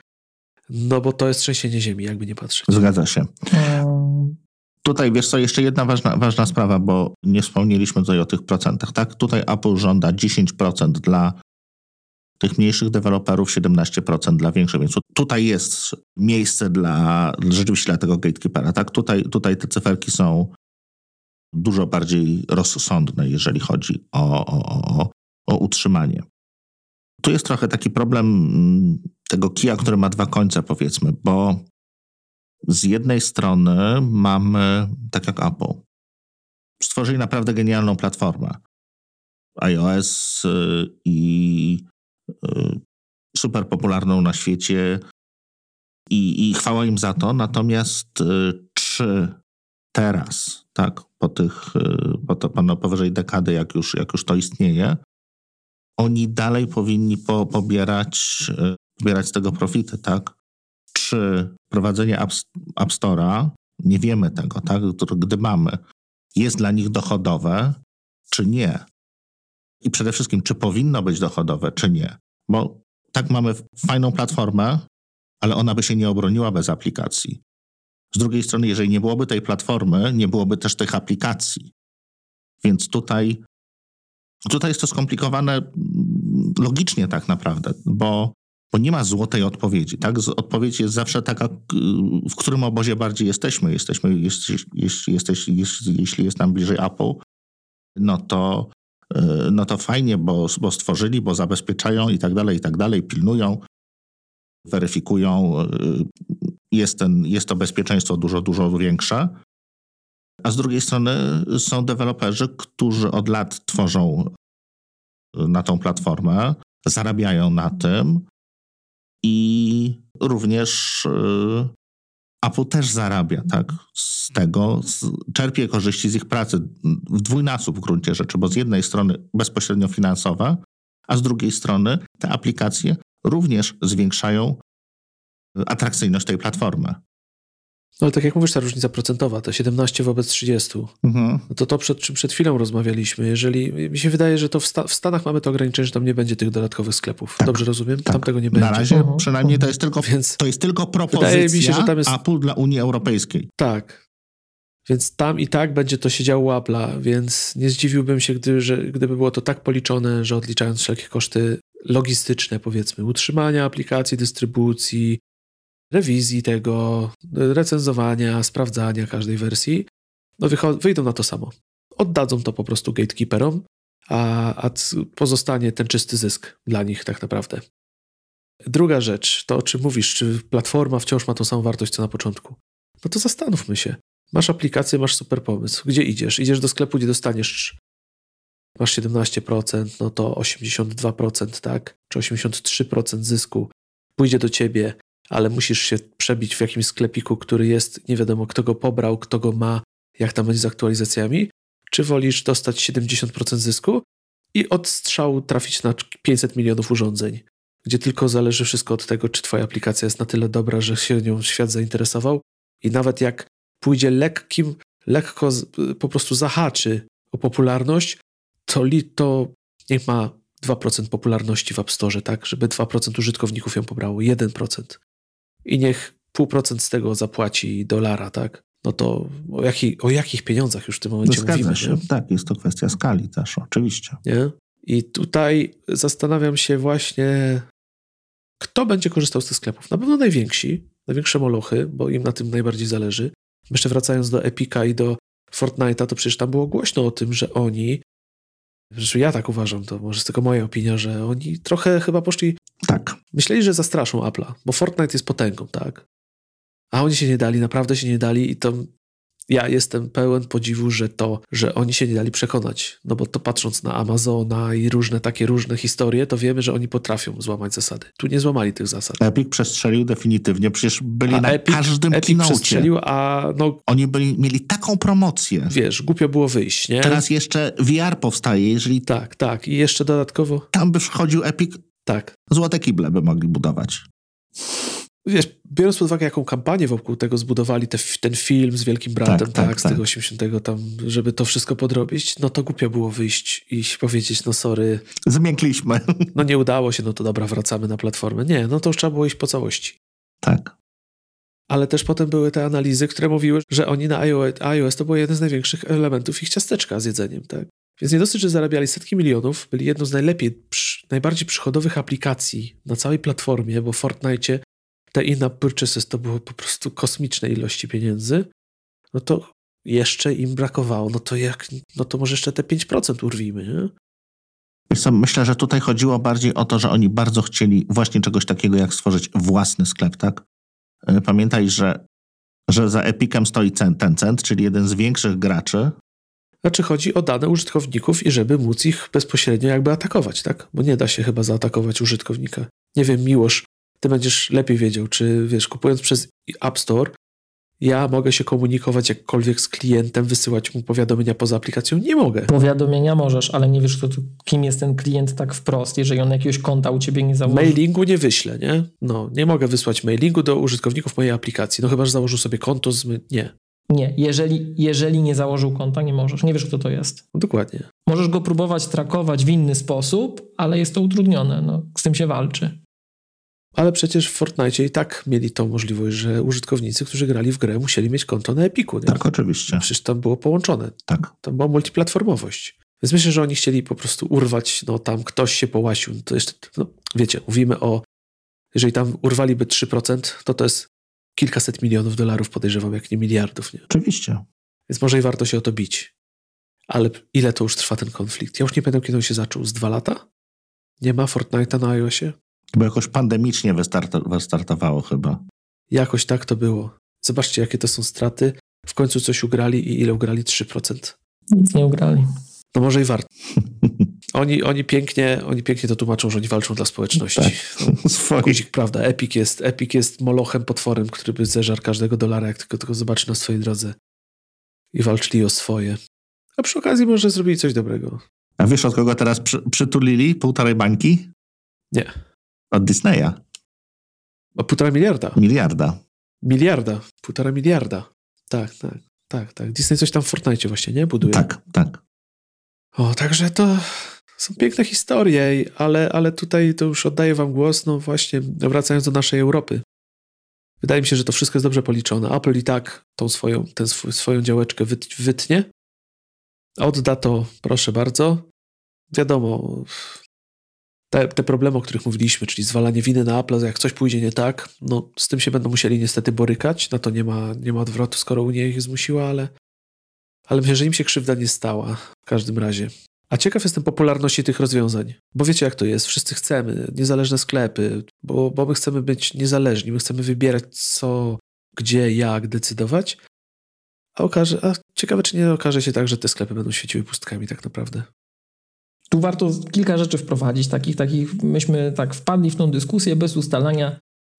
No bo to jest trzęsienie ziemi, jakby nie patrzeć. Zgadza się. Tutaj wiesz co, jeszcze jedna ważna, ważna sprawa, bo nie wspomnieliśmy tutaj o tych procentach, tak? Tutaj Apple żąda 10% dla tych mniejszych deweloperów, 17% dla większych, więc tutaj jest miejsce dla rzeczywiście dla tego gatekeepera, tak? Tutaj, tutaj te cyferki są dużo bardziej rozsądne, jeżeli chodzi o, o, o, o utrzymanie. Tu jest trochę taki problem mm, tego kija, który ma dwa końce, powiedzmy, bo z jednej strony mamy, tak jak Apple, stworzyli naprawdę genialną platformę. iOS y, i y, super popularną na świecie i, i chwała im za to. Natomiast y, czy teraz, tak, po tych, po to, powyżej dekady, jak już, jak już to istnieje, oni dalej powinni po, pobierać, pobierać z tego profity, tak? Czy prowadzenie App, App Store'a, nie wiemy tego, tak? Gdy mamy, jest dla nich dochodowe, czy nie? I przede wszystkim, czy powinno być dochodowe, czy nie? Bo tak mamy fajną platformę, ale ona by się nie obroniła bez aplikacji. Z drugiej strony, jeżeli nie byłoby tej platformy, nie byłoby też tych aplikacji. Więc tutaj, tutaj jest to skomplikowane logicznie tak naprawdę, bo, bo nie ma złotej odpowiedzi. Tak? Odpowiedź jest zawsze taka, w którym obozie bardziej jesteśmy. Jesteśmy jeśli, jeśli, jeśli, jeśli jest nam bliżej Apple, no to, y, no to fajnie, bo, bo stworzyli, bo zabezpieczają i tak dalej, i tak dalej, pilnują, weryfikują. Y, jest, ten, jest to bezpieczeństwo dużo, dużo większe. A z drugiej strony są deweloperzy, którzy od lat tworzą na tą platformę, zarabiają na tym i również y, Apple też zarabia tak, z tego, czerpie korzyści z ich pracy w dwójnasób w gruncie rzeczy, bo z jednej strony bezpośrednio finansowe, a z drugiej strony te aplikacje również zwiększają atrakcyjność tej platformy. No ale tak jak mówisz, ta różnica procentowa, te 17 wobec 30, mhm. no to to przed czym przed chwilą rozmawialiśmy. Jeżeli mi się wydaje, że to w, sta w, Stanach mamy to ograniczenie, że tam nie będzie tych dodatkowych sklepów. Tak, Dobrze rozumiem? Tak. Tam tego nie będzie. Na razie mhm. przynajmniej to jest tylko, Więc to jest tylko propozycja się, że tam jest... Apple dla Unii Europejskiej. Tak. Więc tam i tak będzie to się działo Apple'a, więc nie zdziwiłbym się, gdy, że, gdyby było to tak policzone, że odliczając wszelkie koszty logistyczne, powiedzmy, utrzymania aplikacji, dystrybucji, rewizji tego, recenzowania, sprawdzania każdej wersji, no wyjdą na to samo. Oddadzą to po prostu gatekeeperom, a, a pozostanie ten czysty zysk dla nich tak naprawdę. Druga rzecz, to o czym mówisz, czy platforma wciąż ma tą samą wartość co na początku? No to zastanówmy się. Masz aplikację, masz super pomysł. Gdzie idziesz? Idziesz do sklepu, gdzie dostaniesz masz 17%, no to 82%, tak? Czy 83% zysku pójdzie do ciebie ale musisz się przebić w jakimś sklepiku, który jest, nie wiadomo kto go pobrał, kto go ma, jak tam będzie z aktualizacjami, czy wolisz dostać 70% zysku i od strzału trafić na 500 milionów urządzeń, gdzie tylko zależy wszystko od tego, czy twoja aplikacja jest na tyle dobra, że się nią świat zainteresował. I nawet jak pójdzie lekkim, lekko po prostu zahaczy o popularność, to, li, to niech ma 2% popularności w App Store, tak? Żeby 2% użytkowników ją pobrało, 1% i niech pół procent z tego zapłaci dolara, tak? No to o, jaki, o jakich pieniądzach już w tym momencie no mówimy? Się. Tak, jest to kwestia skali też, oczywiście. Nie? I tutaj zastanawiam się właśnie, kto będzie korzystał z tych sklepów. Na pewno najwięksi, największe molochy, bo im na tym najbardziej zależy. Jeszcze wracając do Epica i do Fortnite'a, to przecież tam było głośno o tym, że oni Zresztą ja tak uważam, to może jest tylko moja opinia, że oni trochę chyba poszli. Tak. Myśleli, że zastraszą Apple'a, bo Fortnite jest potęgą, tak? A oni się nie dali, naprawdę się nie dali i to ja jestem pełen podziwu, że to, że oni się nie dali przekonać. No bo to patrząc na Amazona i różne takie różne historie, to wiemy, że oni potrafią złamać zasady. Tu nie złamali tych zasad. Epic przestrzelił definitywnie, przecież byli a na Epic, każdym Epic kinocie. przestrzelił, a no... Oni byli, mieli taką promocję. Wiesz, głupio było wyjść, nie? Teraz jeszcze VR powstaje, jeżeli... Tak, tak. I jeszcze dodatkowo... Tam by wchodził Epic... Tak. Złote kible by mogli budować wiesz, biorąc pod uwagę, jaką kampanię wokół tego zbudowali, te, ten film z Wielkim Bratem, tak, tak, tak z tak. tego 80 tam, żeby to wszystko podrobić, no to głupio było wyjść i powiedzieć, no sorry. Zmiękliśmy. No nie udało się, no to dobra, wracamy na platformę. Nie, no to już trzeba było iść po całości. Tak. Ale też potem były te analizy, które mówiły, że oni na iOS, to był jeden z największych elementów ich ciasteczka z jedzeniem, tak? Więc nie dosyć, że zarabiali setki milionów, byli jedną z najlepiej, najbardziej przychodowych aplikacji na całej platformie, bo w Fortnite te in-app purchases to było po prostu kosmiczne ilości pieniędzy, no to jeszcze im brakowało, no to jak, no to może jeszcze te 5% urwijmy, nie? myślę, że tutaj chodziło bardziej o to, że oni bardzo chcieli właśnie czegoś takiego, jak stworzyć własny sklep, tak? E, pamiętaj, że, że za Epicem stoi Tencent, czyli jeden z większych graczy. Znaczy chodzi o dane użytkowników i żeby móc ich bezpośrednio jakby atakować, tak? Bo nie da się chyba zaatakować użytkownika. Nie wiem, Miłosz, ty będziesz lepiej wiedział, czy wiesz, kupując przez App Store ja mogę się komunikować jakkolwiek z klientem, wysyłać mu powiadomienia poza aplikacją? Nie mogę. Powiadomienia możesz, ale nie wiesz, kto, kim jest ten klient tak wprost, jeżeli on jakiegoś konta u ciebie nie założy. Mailingu nie wyślę, nie? No, nie mogę wysłać mailingu do użytkowników mojej aplikacji. No chyba, że założył sobie konto z... Nie. Nie, jeżeli, jeżeli nie założył konta, nie możesz. Nie wiesz, kto to jest. No, dokładnie. Możesz go próbować trakować w inny sposób, ale jest to utrudnione. No, z tym się walczy. Ale przecież w Fortnite i tak mieli tą możliwość, że użytkownicy, którzy grali w grę, musieli mieć konto na Epiku. Nie? Tak, oczywiście. Przecież tam było połączone. Tak. Tam była multiplatformowość. Więc myślę, że oni chcieli po prostu urwać, no tam ktoś się połasił. To jeszcze, no, wiecie, mówimy o, jeżeli tam urwaliby 3%, to to jest kilkaset milionów dolarów, podejrzewam, jak nie miliardów. Nie? Oczywiście. Więc może i warto się o to bić. Ale ile to już trwa ten konflikt? Ja już nie pamiętam, kiedy on się zaczął. Z dwa lata? Nie ma Fortnite'a na iOSie? Bo jakoś pandemicznie wystarto, wystartowało chyba. Jakoś tak to było. Zobaczcie, jakie to są straty. W końcu coś ugrali i ile ugrali? 3%. Nic nie ugrali. No może i warto. Oni, oni, pięknie, oni pięknie to tłumaczą, że oni walczą dla społeczności. Tak. No, guzik, prawda? Epic jest, Epic jest molochem, potworem, który by zeżarł każdego dolara, jak tylko, tylko zobaczy na swojej drodze. I walczyli o swoje. A przy okazji może zrobili coś dobrego. A wiesz, od kogo teraz przy, przytulili półtorej bańki? Nie. Od Disneya. O półtora miliarda. Miliarda. Miliarda. Półtora miliarda. Tak, tak, tak, tak. Disney coś tam w Fortnite właśnie, nie? Buduje. Tak, tak. O, także to są piękne historie, ale, ale tutaj to już oddaję wam głos, no właśnie, wracając do naszej Europy. Wydaje mi się, że to wszystko jest dobrze policzone. Apple i tak tą swoją, tę swój, swoją działeczkę wytnie. Odda to, proszę bardzo. Wiadomo, te, te problemy, o których mówiliśmy, czyli zwalanie winy na Apple, jak coś pójdzie nie tak, no z tym się będą musieli niestety borykać. Na to nie ma, nie ma odwrotu, skoro Unia ich zmusiła, ale, ale myślę, że im się krzywda nie stała w każdym razie. A ciekaw jestem popularności tych rozwiązań, bo wiecie jak to jest, wszyscy chcemy. Niezależne sklepy, bo, bo my chcemy być niezależni, my chcemy wybierać co, gdzie, jak decydować, a, okaże, a ciekawe czy nie okaże się tak, że te sklepy będą świeciły pustkami tak naprawdę. Tu warto kilka rzeczy wprowadzić, takich, takich myśmy tak wpadli w tą dyskusję bez ustalania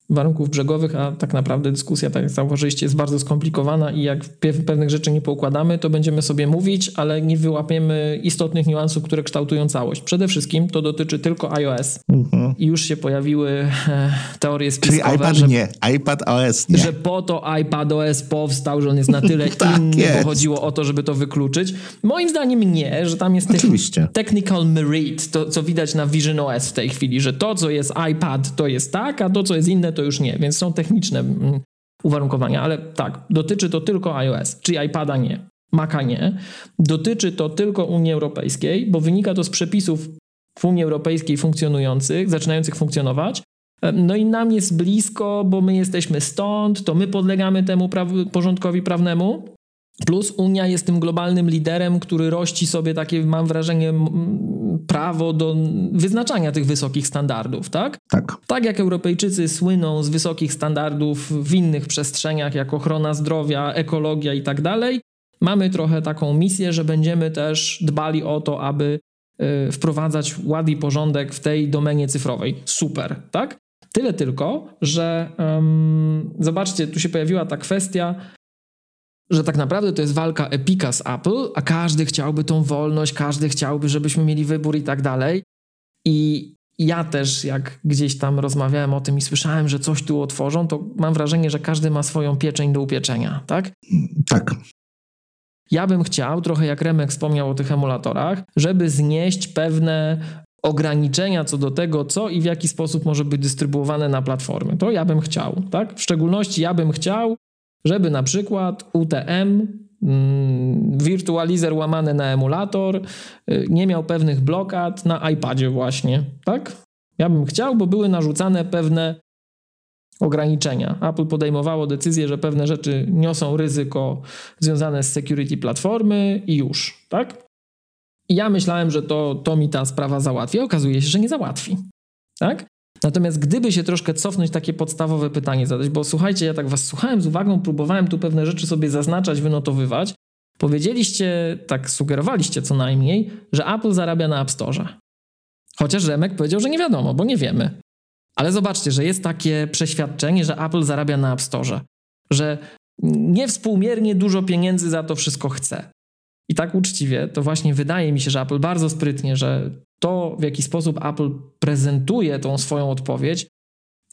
warunków brzegowych, a tak naprawdę dyskusja, tak jak zauważyliście, jest bardzo skomplikowana i jak pewnych rzeczy nie poukładamy, to będziemy sobie mówić, ale nie wyłapiemy istotnych niuansów, które kształtują całość. Przede wszystkim to dotyczy tylko iOS. Mhm. I już się pojawiły e, teorie spiskowe. Czyli iPad że, nie, iPad OS nie. Że po to iPad OS powstał, że on jest na tyle tak inny, jest. bo chodziło o to, żeby to wykluczyć. Moim zdaniem nie, że tam jest Oczywiście. technical merit, to co widać na Vision OS w tej chwili, że to, co jest iPad, to jest tak, a to, co jest inne, to już nie, więc są techniczne mm, uwarunkowania, ale tak, dotyczy to tylko iOS, czyli iPada nie, Maca nie. Dotyczy to tylko Unii Europejskiej, bo wynika to z przepisów w Unii Europejskiej funkcjonujących, zaczynających funkcjonować. No i nam jest blisko, bo my jesteśmy stąd, to my podlegamy temu porządkowi prawnemu. Plus Unia jest tym globalnym liderem, który rości sobie takie, mam wrażenie, prawo do wyznaczania tych wysokich standardów, tak? Tak. Tak jak Europejczycy słyną z wysokich standardów w innych przestrzeniach, jak ochrona zdrowia, ekologia i tak dalej, mamy trochę taką misję, że będziemy też dbali o to, aby y, wprowadzać ład i porządek w tej domenie cyfrowej. Super, tak? Tyle tylko, że um, zobaczcie, tu się pojawiła ta kwestia że tak naprawdę to jest walka Epika z Apple, a każdy chciałby tą wolność, każdy chciałby, żebyśmy mieli wybór i tak dalej. I ja też, jak gdzieś tam rozmawiałem o tym i słyszałem, że coś tu otworzą, to mam wrażenie, że każdy ma swoją pieczeń do upieczenia, tak? Tak. Ja bym chciał, trochę jak Remek wspomniał o tych emulatorach, żeby znieść pewne ograniczenia co do tego, co i w jaki sposób może być dystrybuowane na platformy. To ja bym chciał, tak? W szczególności ja bym chciał, żeby na przykład UTM, mm, wirtualizer łamany na emulator, y, nie miał pewnych blokad na iPadzie właśnie, tak? Ja bym chciał, bo były narzucane pewne ograniczenia. Apple podejmowało decyzję, że pewne rzeczy niosą ryzyko związane z security platformy i już, tak? I ja myślałem, że to, to mi ta sprawa załatwi. Okazuje się, że nie załatwi. Tak? Natomiast gdyby się troszkę cofnąć, takie podstawowe pytanie zadać, bo słuchajcie, ja tak was słuchałem z uwagą, próbowałem tu pewne rzeczy sobie zaznaczać, wynotowywać. Powiedzieliście, tak sugerowaliście co najmniej, że Apple zarabia na App Store. Chociaż Remek powiedział, że nie wiadomo, bo nie wiemy. Ale zobaczcie, że jest takie przeświadczenie, że Apple zarabia na App Store. Że niewspółmiernie dużo pieniędzy za to wszystko chce. I tak uczciwie, to właśnie wydaje mi się, że Apple bardzo sprytnie, że to w jaki sposób Apple prezentuje tą swoją odpowiedź,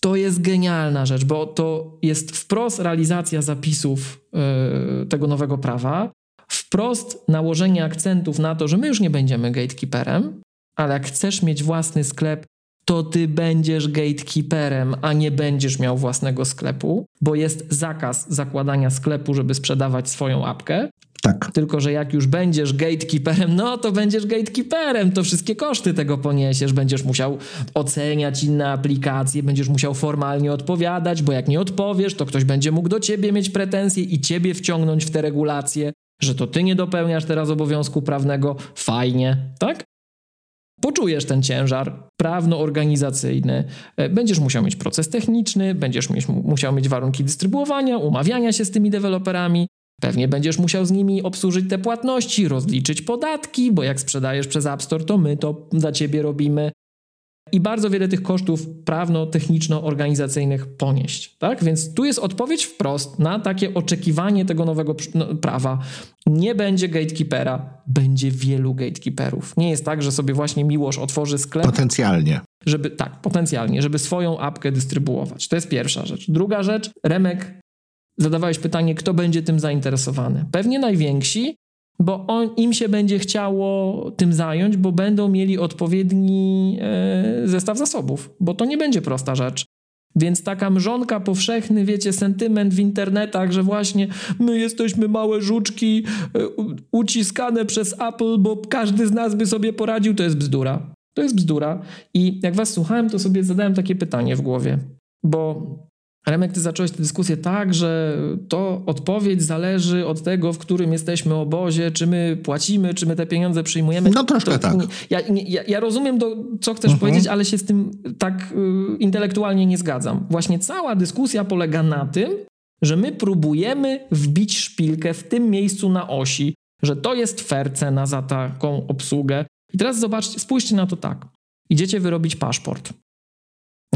to jest genialna rzecz, bo to jest wprost realizacja zapisów yy, tego nowego prawa, wprost nałożenie akcentów na to, że my już nie będziemy gatekeeperem, ale jak chcesz mieć własny sklep, to ty będziesz gatekeeperem, a nie będziesz miał własnego sklepu, bo jest zakaz zakładania sklepu, żeby sprzedawać swoją apkę. Tak. Tylko, że jak już będziesz gatekeeperem, no to będziesz gatekeeperem, to wszystkie koszty tego poniesiesz, będziesz musiał oceniać inne aplikacje, będziesz musiał formalnie odpowiadać, bo jak nie odpowiesz, to ktoś będzie mógł do ciebie mieć pretensje i ciebie wciągnąć w te regulacje, że to ty nie dopełniasz teraz obowiązku prawnego. Fajnie, tak? Poczujesz ten ciężar prawno-organizacyjny, e, będziesz musiał mieć proces techniczny, będziesz musiał mieć warunki dystrybuowania, umawiania się z tymi deweloperami, pewnie będziesz musiał z nimi obsłużyć te płatności, rozliczyć podatki, bo jak sprzedajesz przez App Store, to my to za ciebie robimy i bardzo wiele tych kosztów prawno-techniczno-organizacyjnych ponieść. Tak? Więc tu jest odpowiedź wprost na takie oczekiwanie tego nowego no, prawa. Nie będzie gatekeepera, będzie wielu gatekeeperów. Nie jest tak, że sobie właśnie Miłosz otworzy sklep. Potencjalnie. Żeby, tak, potencjalnie, żeby swoją apkę dystrybuować. To jest pierwsza rzecz. Druga rzecz, Remek, zadawałeś pytanie, kto będzie tym zainteresowany. Pewnie najwięksi, bo on, im się będzie chciało tym zająć, bo będą mieli odpowiedni e, zestaw zasobów, bo to nie będzie prosta rzecz. Więc taka mrzonka powszechny, wiecie, sentyment w internetach, że właśnie my jesteśmy małe żuczki e, uciskane przez Apple, bo każdy z nas by sobie poradził, to jest bzdura. To jest bzdura. I jak was słuchałem, to sobie zadałem takie pytanie w głowie, bo Remek, ty zacząłeś tę dyskusję tak, że to odpowiedź zależy od tego, w którym jesteśmy obozie, czy my płacimy, czy my te pieniądze przyjmujemy. No troszkę to, tak. Ja, ja, ja, rozumiem, do, co chcesz uh-huh. powiedzieć, ale się z tym tak y, intelektualnie nie zgadzam. Właśnie cała dyskusja polega na tym, że my próbujemy wbić szpilkę w tym miejscu na osi, że to jest fair cena za taką obsługę. I teraz zobaczcie, spójrzcie na to tak. Idziecie wyrobić paszport.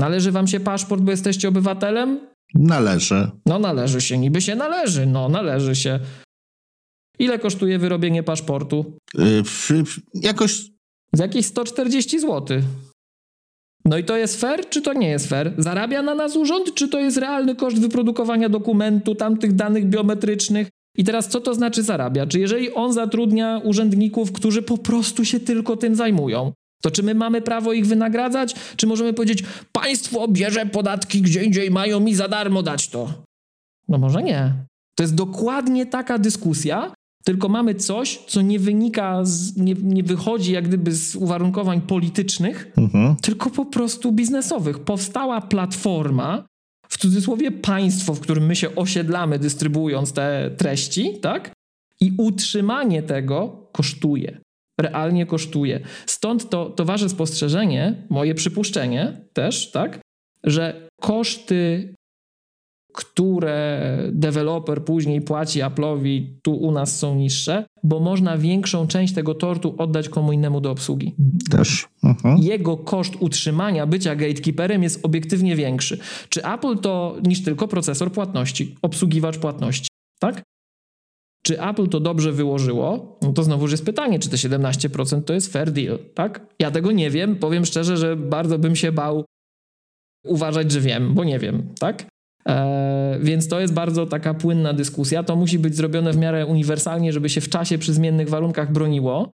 Należy wam się paszport, bo jesteście obywatelem? Należy. No należy się, niby się należy, no należy się. Ile kosztuje wyrobienie paszportu? Yy, jakoś... Z jakieś 140 zł. No i to jest fair, czy to nie jest fair? Zarabia na nas urząd, czy to jest realny koszt wyprodukowania dokumentu, tamtych danych biometrycznych? I teraz co to znaczy zarabia? Czy jeżeli on zatrudnia urzędników, którzy po prostu się tylko tym zajmują, to czy my mamy prawo ich wynagradzać? Czy możemy powiedzieć, państwo bierze podatki gdzie indziej, mają mi za darmo dać to? No może nie. To jest dokładnie taka dyskusja, tylko mamy coś, co nie wynika, z, nie, nie wychodzi jak gdyby z uwarunkowań politycznych, mhm. tylko po prostu biznesowych. Powstała platforma, w cudzysłowie państwo, w którym my się osiedlamy, dystrybuując te treści, tak? I utrzymanie tego kosztuje realnie kosztuje. Stąd to, to wasze spostrzeżenie, moje przypuszczenie też, tak, że koszty, które deweloper później płaci Apple'owi, tu u nas są niższe, bo można większą część tego tortu oddać komu innemu do obsługi. Też. Uh-huh. Jego koszt utrzymania, bycia gatekeeperem jest obiektywnie większy. Czy Apple to niż tylko procesor płatności, obsługiwacz płatności, tak? Czy Apple to dobrze wyłożyło? No to znowu jest pytanie, czy te 17% to jest fair deal, tak? Ja tego nie wiem, powiem szczerze, że bardzo bym się bał uważać, że wiem, bo nie wiem, tak? Eee, więc to jest bardzo taka płynna dyskusja. To musi być zrobione w miarę uniwersalnie, żeby się w czasie przy zmiennych warunkach broniło.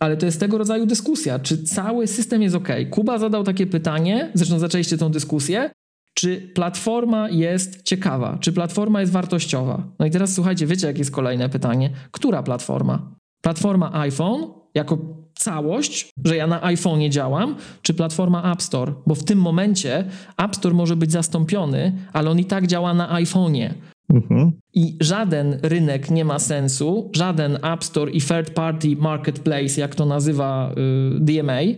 Ale to jest tego rodzaju dyskusja. Czy cały system jest ok? Kuba zadał takie pytanie, zresztą zaczęliście tą dyskusję czy platforma jest ciekawa, czy platforma jest wartościowa. No i teraz słuchajcie, wiecie, jakie jest kolejne pytanie? Która platforma? Platforma iPhone jako całość, że ja na iPhone'ie działam, czy platforma App Store? Bo w tym momencie App Store może być zastąpiony, ale on i tak działa na iPhone'ie. Mhm. I żaden rynek nie ma sensu, żaden App Store i third party marketplace, jak to nazywa y, DMA, y,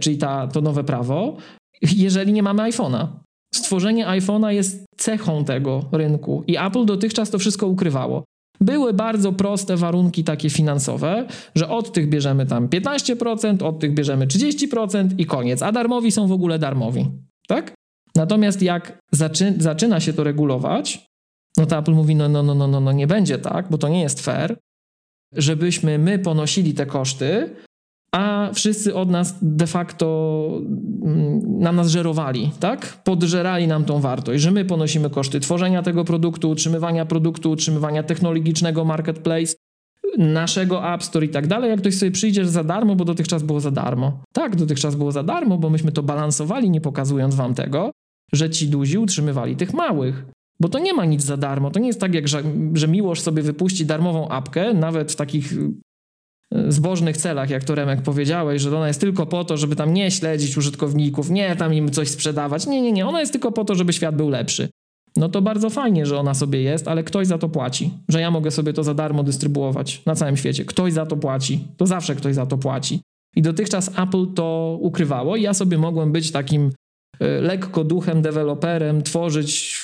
czyli ta, to nowe prawo, jeżeli nie mamy iPhone'a. Stworzenie iPhone'a jest cechą tego rynku i Apple dotychczas to wszystko ukrywało. Były bardzo proste warunki takie finansowe, że od tych bierzemy tam 15%, od tych bierzemy 30% i koniec, a darmowi są w ogóle darmowi. Tak? Natomiast jak zaczy zaczyna się to regulować, No to Apple mówi, no, no, no, no, no, no nie będzie tak, bo to nie jest fair, żebyśmy my ponosili te koszty, a wszyscy od nas de facto mm, na nas żerowali, tak? Podżerali nam tą wartość, że my ponosimy koszty tworzenia tego produktu, utrzymywania produktu, utrzymywania technologicznego marketplace, naszego App Store i tak dalej. Jak ktoś sobie przyjdzie za darmo, bo dotychczas było za darmo. Tak, dotychczas było za darmo, bo myśmy to balansowali, nie pokazując wam tego, że ci duzi utrzymywali tych małych. Bo to nie ma nic za darmo. To nie jest tak, jak że, że Miłosz sobie wypuści darmową apkę, nawet w takich zbożnych celach, jak to Remek powiedziałeś, że ona jest tylko po to, żeby tam nie śledzić użytkowników, nie tam im coś sprzedawać. Nie, nie, nie. Ona jest tylko po to, żeby świat był lepszy. No to bardzo fajnie, że ona sobie jest, ale ktoś za to płaci. Że ja mogę sobie to za darmo dystrybuować na całym świecie. Ktoś za to płaci. To zawsze ktoś za to płaci. I dotychczas Apple to ukrywało i ja sobie mogłem być takim e, lekko duchem deweloperem, tworzyć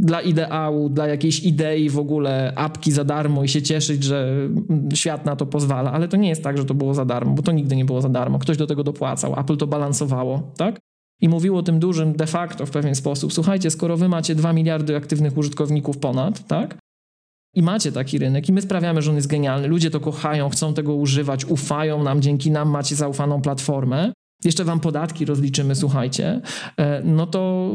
dla ideału, dla jakiejś idei w ogóle apki za darmo i się cieszyć, że świat na to pozwala, ale to nie jest tak, że to było za darmo, bo to nigdy nie było za darmo. Ktoś do tego dopłacał, Apple to balansowało, tak? I mówiło tym dużym de facto w pewien sposób, słuchajcie, skoro wy macie 2 miliardy aktywnych użytkowników ponad, tak? I macie taki rynek i my sprawiamy, że on jest genialny. Ludzie to kochają, chcą tego używać, ufają nam, dzięki nam macie zaufaną platformę. Jeszcze wam podatki rozliczymy, słuchajcie. E, no to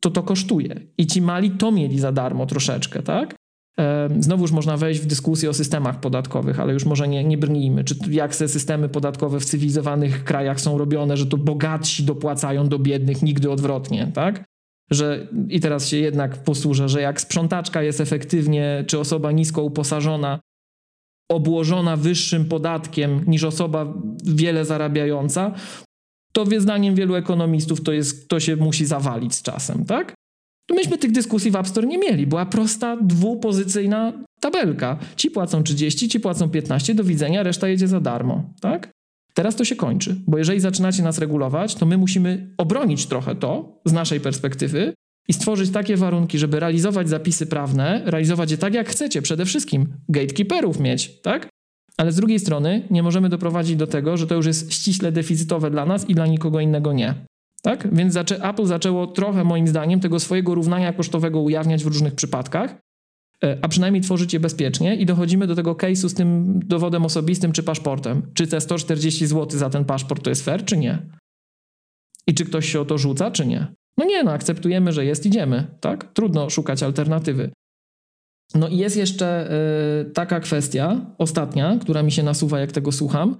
to to kosztuje. I ci mali to mieli za darmo troszeczkę, tak? Znowuż można wejść w dyskusję o systemach podatkowych, ale już może nie, nie brnijmy. Czy jak te systemy podatkowe w cywilizowanych krajach są robione, że to bogatsi dopłacają do biednych, nigdy odwrotnie, tak? Że, I teraz się jednak posłużę, że jak sprzątaczka jest efektywnie, czy osoba nisko uposażona, obłożona wyższym podatkiem niż osoba wiele zarabiająca, to zdaniem wielu ekonomistów to, jest, to się musi zawalić z czasem, tak? Myśmy tych dyskusji w App Store nie mieli. Była prosta, dwupozycyjna tabelka. Ci płacą 30, ci płacą 15, do widzenia, reszta jedzie za darmo, tak? Teraz to się kończy, bo jeżeli zaczynacie nas regulować, to my musimy obronić trochę to z naszej perspektywy i stworzyć takie warunki, żeby realizować zapisy prawne, realizować je tak, jak chcecie. Przede wszystkim gatekeeperów mieć, tak? Ale z drugiej strony nie możemy doprowadzić do tego, że to już jest ściśle deficytowe dla nas i dla nikogo innego nie. Tak? Więc Apple zaczęło trochę, moim zdaniem, tego swojego równania kosztowego ujawniać w różnych przypadkach, e, a przynajmniej tworzyć je bezpiecznie i dochodzimy do tego case'u z tym dowodem osobistym czy paszportem. Czy te 140 zł za ten paszport to jest fair, czy nie? I czy ktoś się o to rzuca, czy nie? No nie, no akceptujemy, że jest, idziemy, tak? Trudno szukać alternatywy. No i jest jeszcze y, taka kwestia, ostatnia, która mi się nasuwa, jak tego słucham.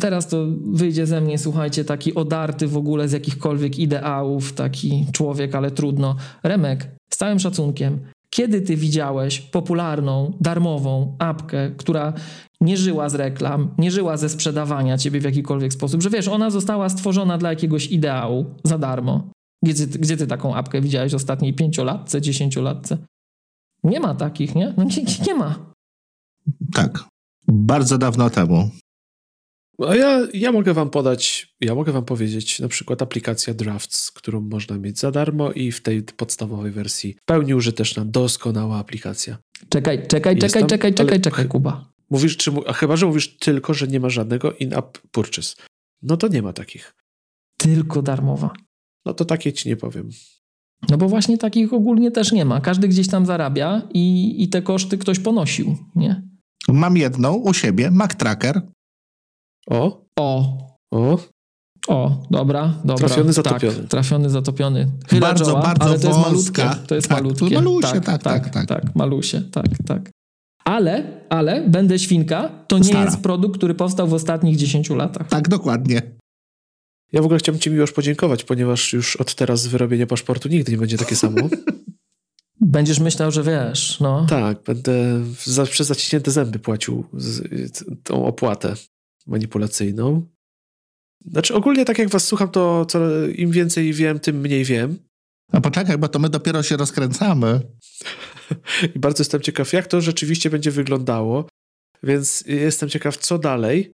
Teraz to wyjdzie ze mnie, słuchajcie, taki odarty w ogóle z jakichkolwiek ideałów, taki człowiek, ale trudno. Remek, z całym szacunkiem, kiedy ty widziałeś popularną, darmową apkę, która nie żyła z reklam, nie żyła ze sprzedawania ciebie w jakikolwiek sposób, że wiesz, ona została stworzona dla jakiegoś ideału za darmo. Gdzie gdzie ty taką apkę widziałeś ostatniej pięciolatce, dziesięciolatce? Nie ma takich, nie? No nie, nie ma. Tak. Bardzo dawno temu. A ja, ja mogę wam podać, ja mogę wam powiedzieć na przykład aplikacja Drafts, którą można mieć za darmo i w tej podstawowej wersji w pełni użyteczna, doskonała aplikacja. Czekaj, czekaj, Jest czekaj, tam, czekaj, czekaj, czekaj, Kuba. Mówisz, czy, a chyba, że mówisz tylko, że nie ma żadnego in-app purchase. No to nie ma takich. Tylko darmowa. No to takie ci nie powiem. No bo właśnie takich ogólnie też nie ma. Każdy gdzieś tam zarabia i, i te koszty ktoś ponosił, nie? Mam jedną u siebie, Mac Tracker. O. O. O. O, dobra, dobra. Trafiony, zatopiony. Tak, trafiony, zatopiony. Chyla bardzo, czoła, bardzo ale to wąska. jest malutkie. To jest tak, malutkie. To malusie, tak, tak, tak, tak. tak malusie, tak, tak. Ale, ale, będę świnka, to nie Stara. jest produkt, który powstał w ostatnich 10 latach. Tak, dokładnie. Ja w ogóle chciałbym Ci miłość podziękować, ponieważ już od teraz wyrobienie paszportu nigdy nie będzie takie samo. Będziesz myślał, że wiesz, no. Tak, będę za, przez zaciśnięte zęby płacił z, tą opłatę manipulacyjną. Znaczy ogólnie tak jak was słucham, to co, im więcej wiem, tym mniej wiem. No poczekaj, bo to my dopiero się rozkręcamy. I bardzo jestem ciekaw, jak to rzeczywiście będzie wyglądało. Więc jestem ciekaw, co dalej.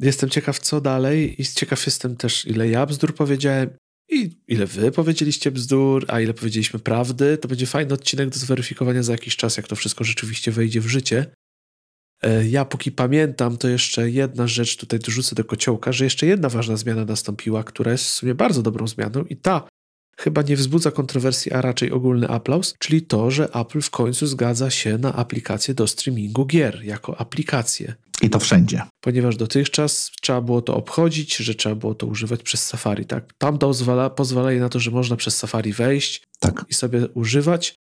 Jestem ciekaw, co dalej i ciekaw jestem też, ile ja bzdur powiedziałem i ile wy powiedzieliście bzdur, a ile powiedzieliśmy prawdy. To będzie fajny odcinek do zweryfikowania za jakiś czas, jak to wszystko rzeczywiście wejdzie w życie. E, Ja póki pamiętam, to jeszcze jedna rzecz tutaj dorzucę do kociołka, że jeszcze jedna ważna zmiana nastąpiła, która jest w sumie bardzo dobrą zmianą i ta chyba nie wzbudza kontrowersji, a raczej ogólny aplauz, czyli to, że Apple w końcu zgadza się na aplikację do streamingu gier jako aplikację. I to wszędzie. Ponieważ dotychczas trzeba było to obchodzić, że trzeba było to używać przez Safari. Tak? Tam pozwala, pozwala na to, że można przez Safari wejść tak. i sobie używać.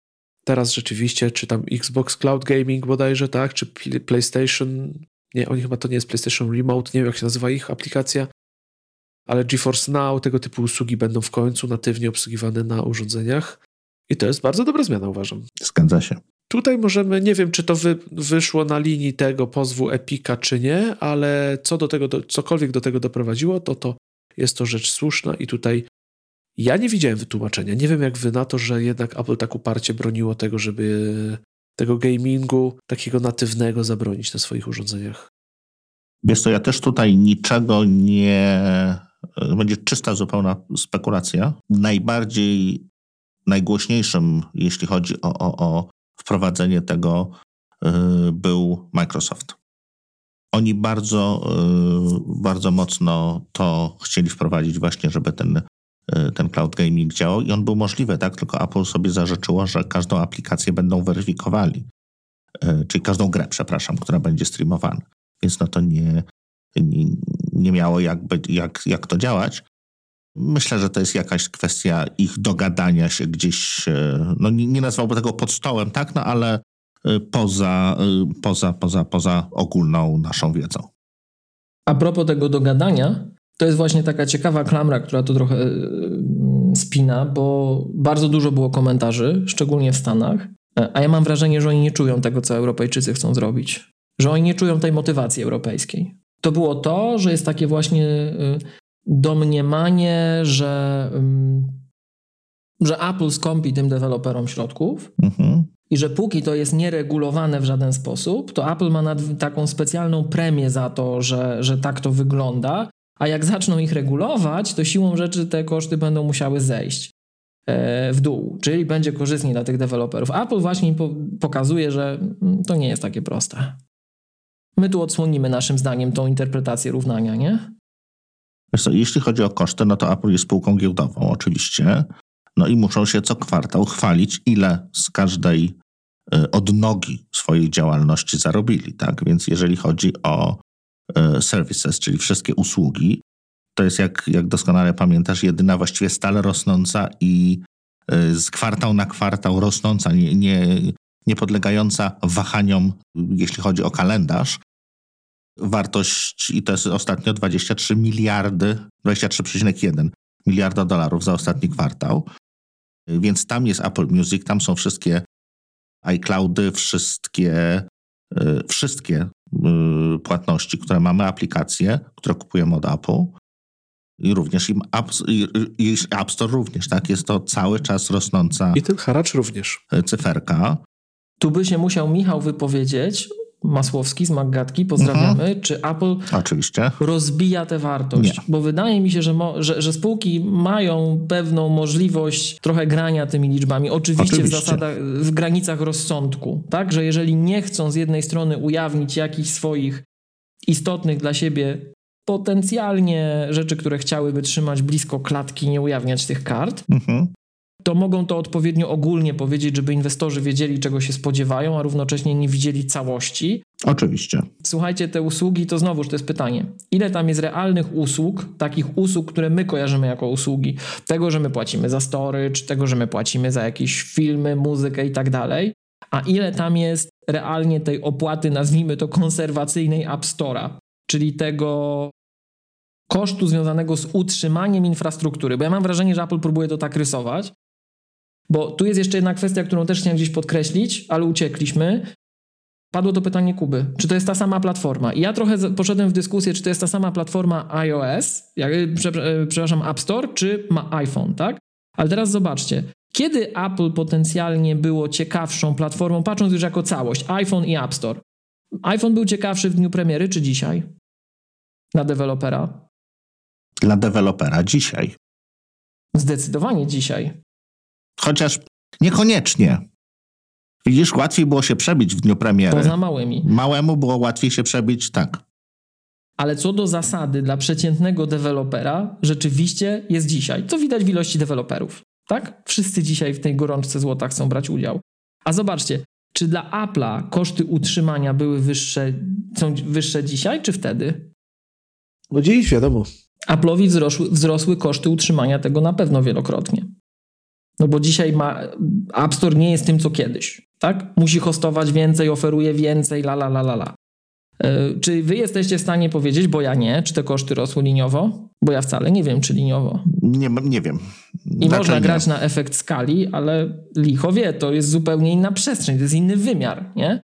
Teraz rzeczywiście, czy tam Xbox Cloud Gaming bodajże, tak, czy PlayStation, nie, oni chyba to nie jest PlayStation Remote, nie wiem jak się nazywa ich aplikacja, ale GeForce Now, tego typu usługi będą w końcu natywnie obsługiwane na urządzeniach i to jest bardzo dobra zmiana, uważam. Zgadza się. Tutaj możemy, nie wiem, czy to wy, wyszło na linii tego pozwu Epika, czy nie, ale co do tego, do, cokolwiek do tego doprowadziło, to to jest to rzecz słuszna i tutaj ja nie widziałem wytłumaczenia. Nie wiem, jak wy na to, że jednak Apple tak uparcie broniło tego, żeby tego gamingu takiego natywnego zabronić na swoich urządzeniach. Wiesz co, ja też tutaj niczego nie... Będzie czysta zupełna spekulacja. Najbardziej, najgłośniejszym, jeśli chodzi o, o, o wprowadzenie tego, yy, był Microsoft. Oni bardzo, yy, bardzo mocno to chcieli wprowadzić właśnie, żeby ten Y, ten cloud gaming działał i on był możliwy, tak? Tylko Apple sobie zażyczyło, że każdą aplikację będą weryfikowali. Y, czyli każdą grę, przepraszam, która będzie streamowana. Więc no to nie, nie, nie miało jakby, jak, jak to działać. Myślę, że to jest jakaś kwestia ich dogadania się gdzieś, y, no nie, nie nazwałbym tego pod stołem, tak? No ale poza, poza, poza, poza ogólną naszą wiedzą. A propos tego dogadania, to jest właśnie taka ciekawa klamra, która to trochę e, spina, bo bardzo dużo było komentarzy, szczególnie w Stanach, e, a ja mam wrażenie, że oni nie czują tego, co Europejczycy chcą zrobić. Że oni nie czują tej motywacji europejskiej. To było to, że jest takie właśnie e, domniemanie, że, że Apple skąpi tym deweloperom środków. Mhm. I że póki to jest nieregulowane w żaden sposób, to Apple ma taką specjalną premię za to, że, że tak to wygląda a jak zaczną ich regulować, to siłą rzeczy te koszty będą musiały zejść e, w dół, czyli będzie korzystniej dla tych deweloperów. Apple właśnie pokazuje, że mm, to nie jest takie proste. My tu odsłonimy naszym zdaniem tą interpretację równania, nie? Co, jeśli chodzi o koszty, no to Apple jest spółką giełdową oczywiście. No i muszą się co kwartał chwalić, ile z każdej e, odnogi swojej działalności zarobili, tak? Więc jeżeli chodzi o E, services, czyli wszystkie usługi. To jest, jak, jak doskonale pamiętasz, jedyna właściwie stale rosnąca i e, z kwartał na kwartał rosnąca, nie, nie, nie podlegająca wahaniom, jeśli chodzi o kalendarz. Wartość, i to jest ostatnio 23 miliardy, 23,1 miliarda dolarów za ostatni kwartał. Więc tam jest Apple Music, tam są wszystkie iCloudy, wszystkie, e, wszystkie Y, płatności, które mamy, aplikacje, które kupujemy od Apple. I również im App, i App Store również, tak? Jest to cały czas rosnąca. I ten haracz również. Cyferka. Tu by się musiał Michał wypowiedzieć, Masłowski z Maggatki, pozdrawiamy, mhm. czy Apple Oczywiście. rozbija tę wartość? Nie. Bo wydaje mi się, że, mo, że, że, spółki mają pewną możliwość trochę grania tymi liczbami. Oczywiście, Oczywiście, w zasadach, w granicach rozsądku, tak? Że jeżeli nie chcą z jednej strony ujawnić jakichś swoich istotnych dla siebie potencjalnie rzeczy, które chciałyby trzymać blisko klatki, nie ujawniać tych kart, mhm to mogą to odpowiednio ogólnie powiedzieć, żeby inwestorzy wiedzieli, czego się spodziewają, a równocześnie nie widzieli całości. Oczywiście. Słuchajcie, te usługi, to znowuż to jest pytanie. Ile tam jest realnych usług, takich usług, które my kojarzymy jako usługi? Tego, że my płacimy za storage, tego, że my płacimy za jakieś filmy, muzykę i tak dalej. A ile tam jest realnie tej opłaty, nazwijmy to konserwacyjnej App Store'a, czyli tego kosztu związanego z utrzymaniem infrastruktury. Bo ja mam wrażenie, że Apple próbuje to tak rysować, bo tu jest jeszcze jedna kwestia, którą też chciałem gdzieś podkreślić, ale uciekliśmy. Padło to pytanie Kuby, czy to jest ta sama platforma? I ja trochę poszedłem w dyskusję, czy to jest ta sama platforma iOS, jak, e, przepraszam, App Store, czy ma iPhone, tak? Ale teraz zobaczcie, kiedy Apple potencjalnie było ciekawszą platformą, patrząc już jako całość, iPhone i App Store? iPhone był ciekawszy w dniu premiery, czy dzisiaj? Na dewelopera? Dla dewelopera dzisiaj. Zdecydowanie dzisiaj. Chociaż niekoniecznie. Widzisz, łatwiej było się przebić w dniu premiery. Poza małymi. Małemu było łatwiej się przebić, tak. Ale co do zasady, dla przeciętnego dewelopera rzeczywiście jest dzisiaj. Co widać w ilości deweloperów. Tak? Wszyscy dzisiaj w tej gorączce złota chcą brać udział. A zobaczcie, czy dla Apple'a koszty utrzymania były wyższe, są wyższe dzisiaj, czy wtedy? No dziś wiadomo. Apple'owi wzrosły, wzrosły koszty utrzymania tego na pewno wielokrotnie. No bo dzisiaj ma, App Store nie jest tym, co kiedyś. Tak? Musi hostować więcej, oferuje więcej, la la la la la. Yy, czy wy jesteście w stanie powiedzieć, bo ja nie, czy te koszty rosły liniowo? Bo ja wcale nie wiem, czy liniowo. Nie, nie wiem. I można nie. grać na efekt skali, ale licho wie, to jest zupełnie inna przestrzeń, to jest inny wymiar, nie?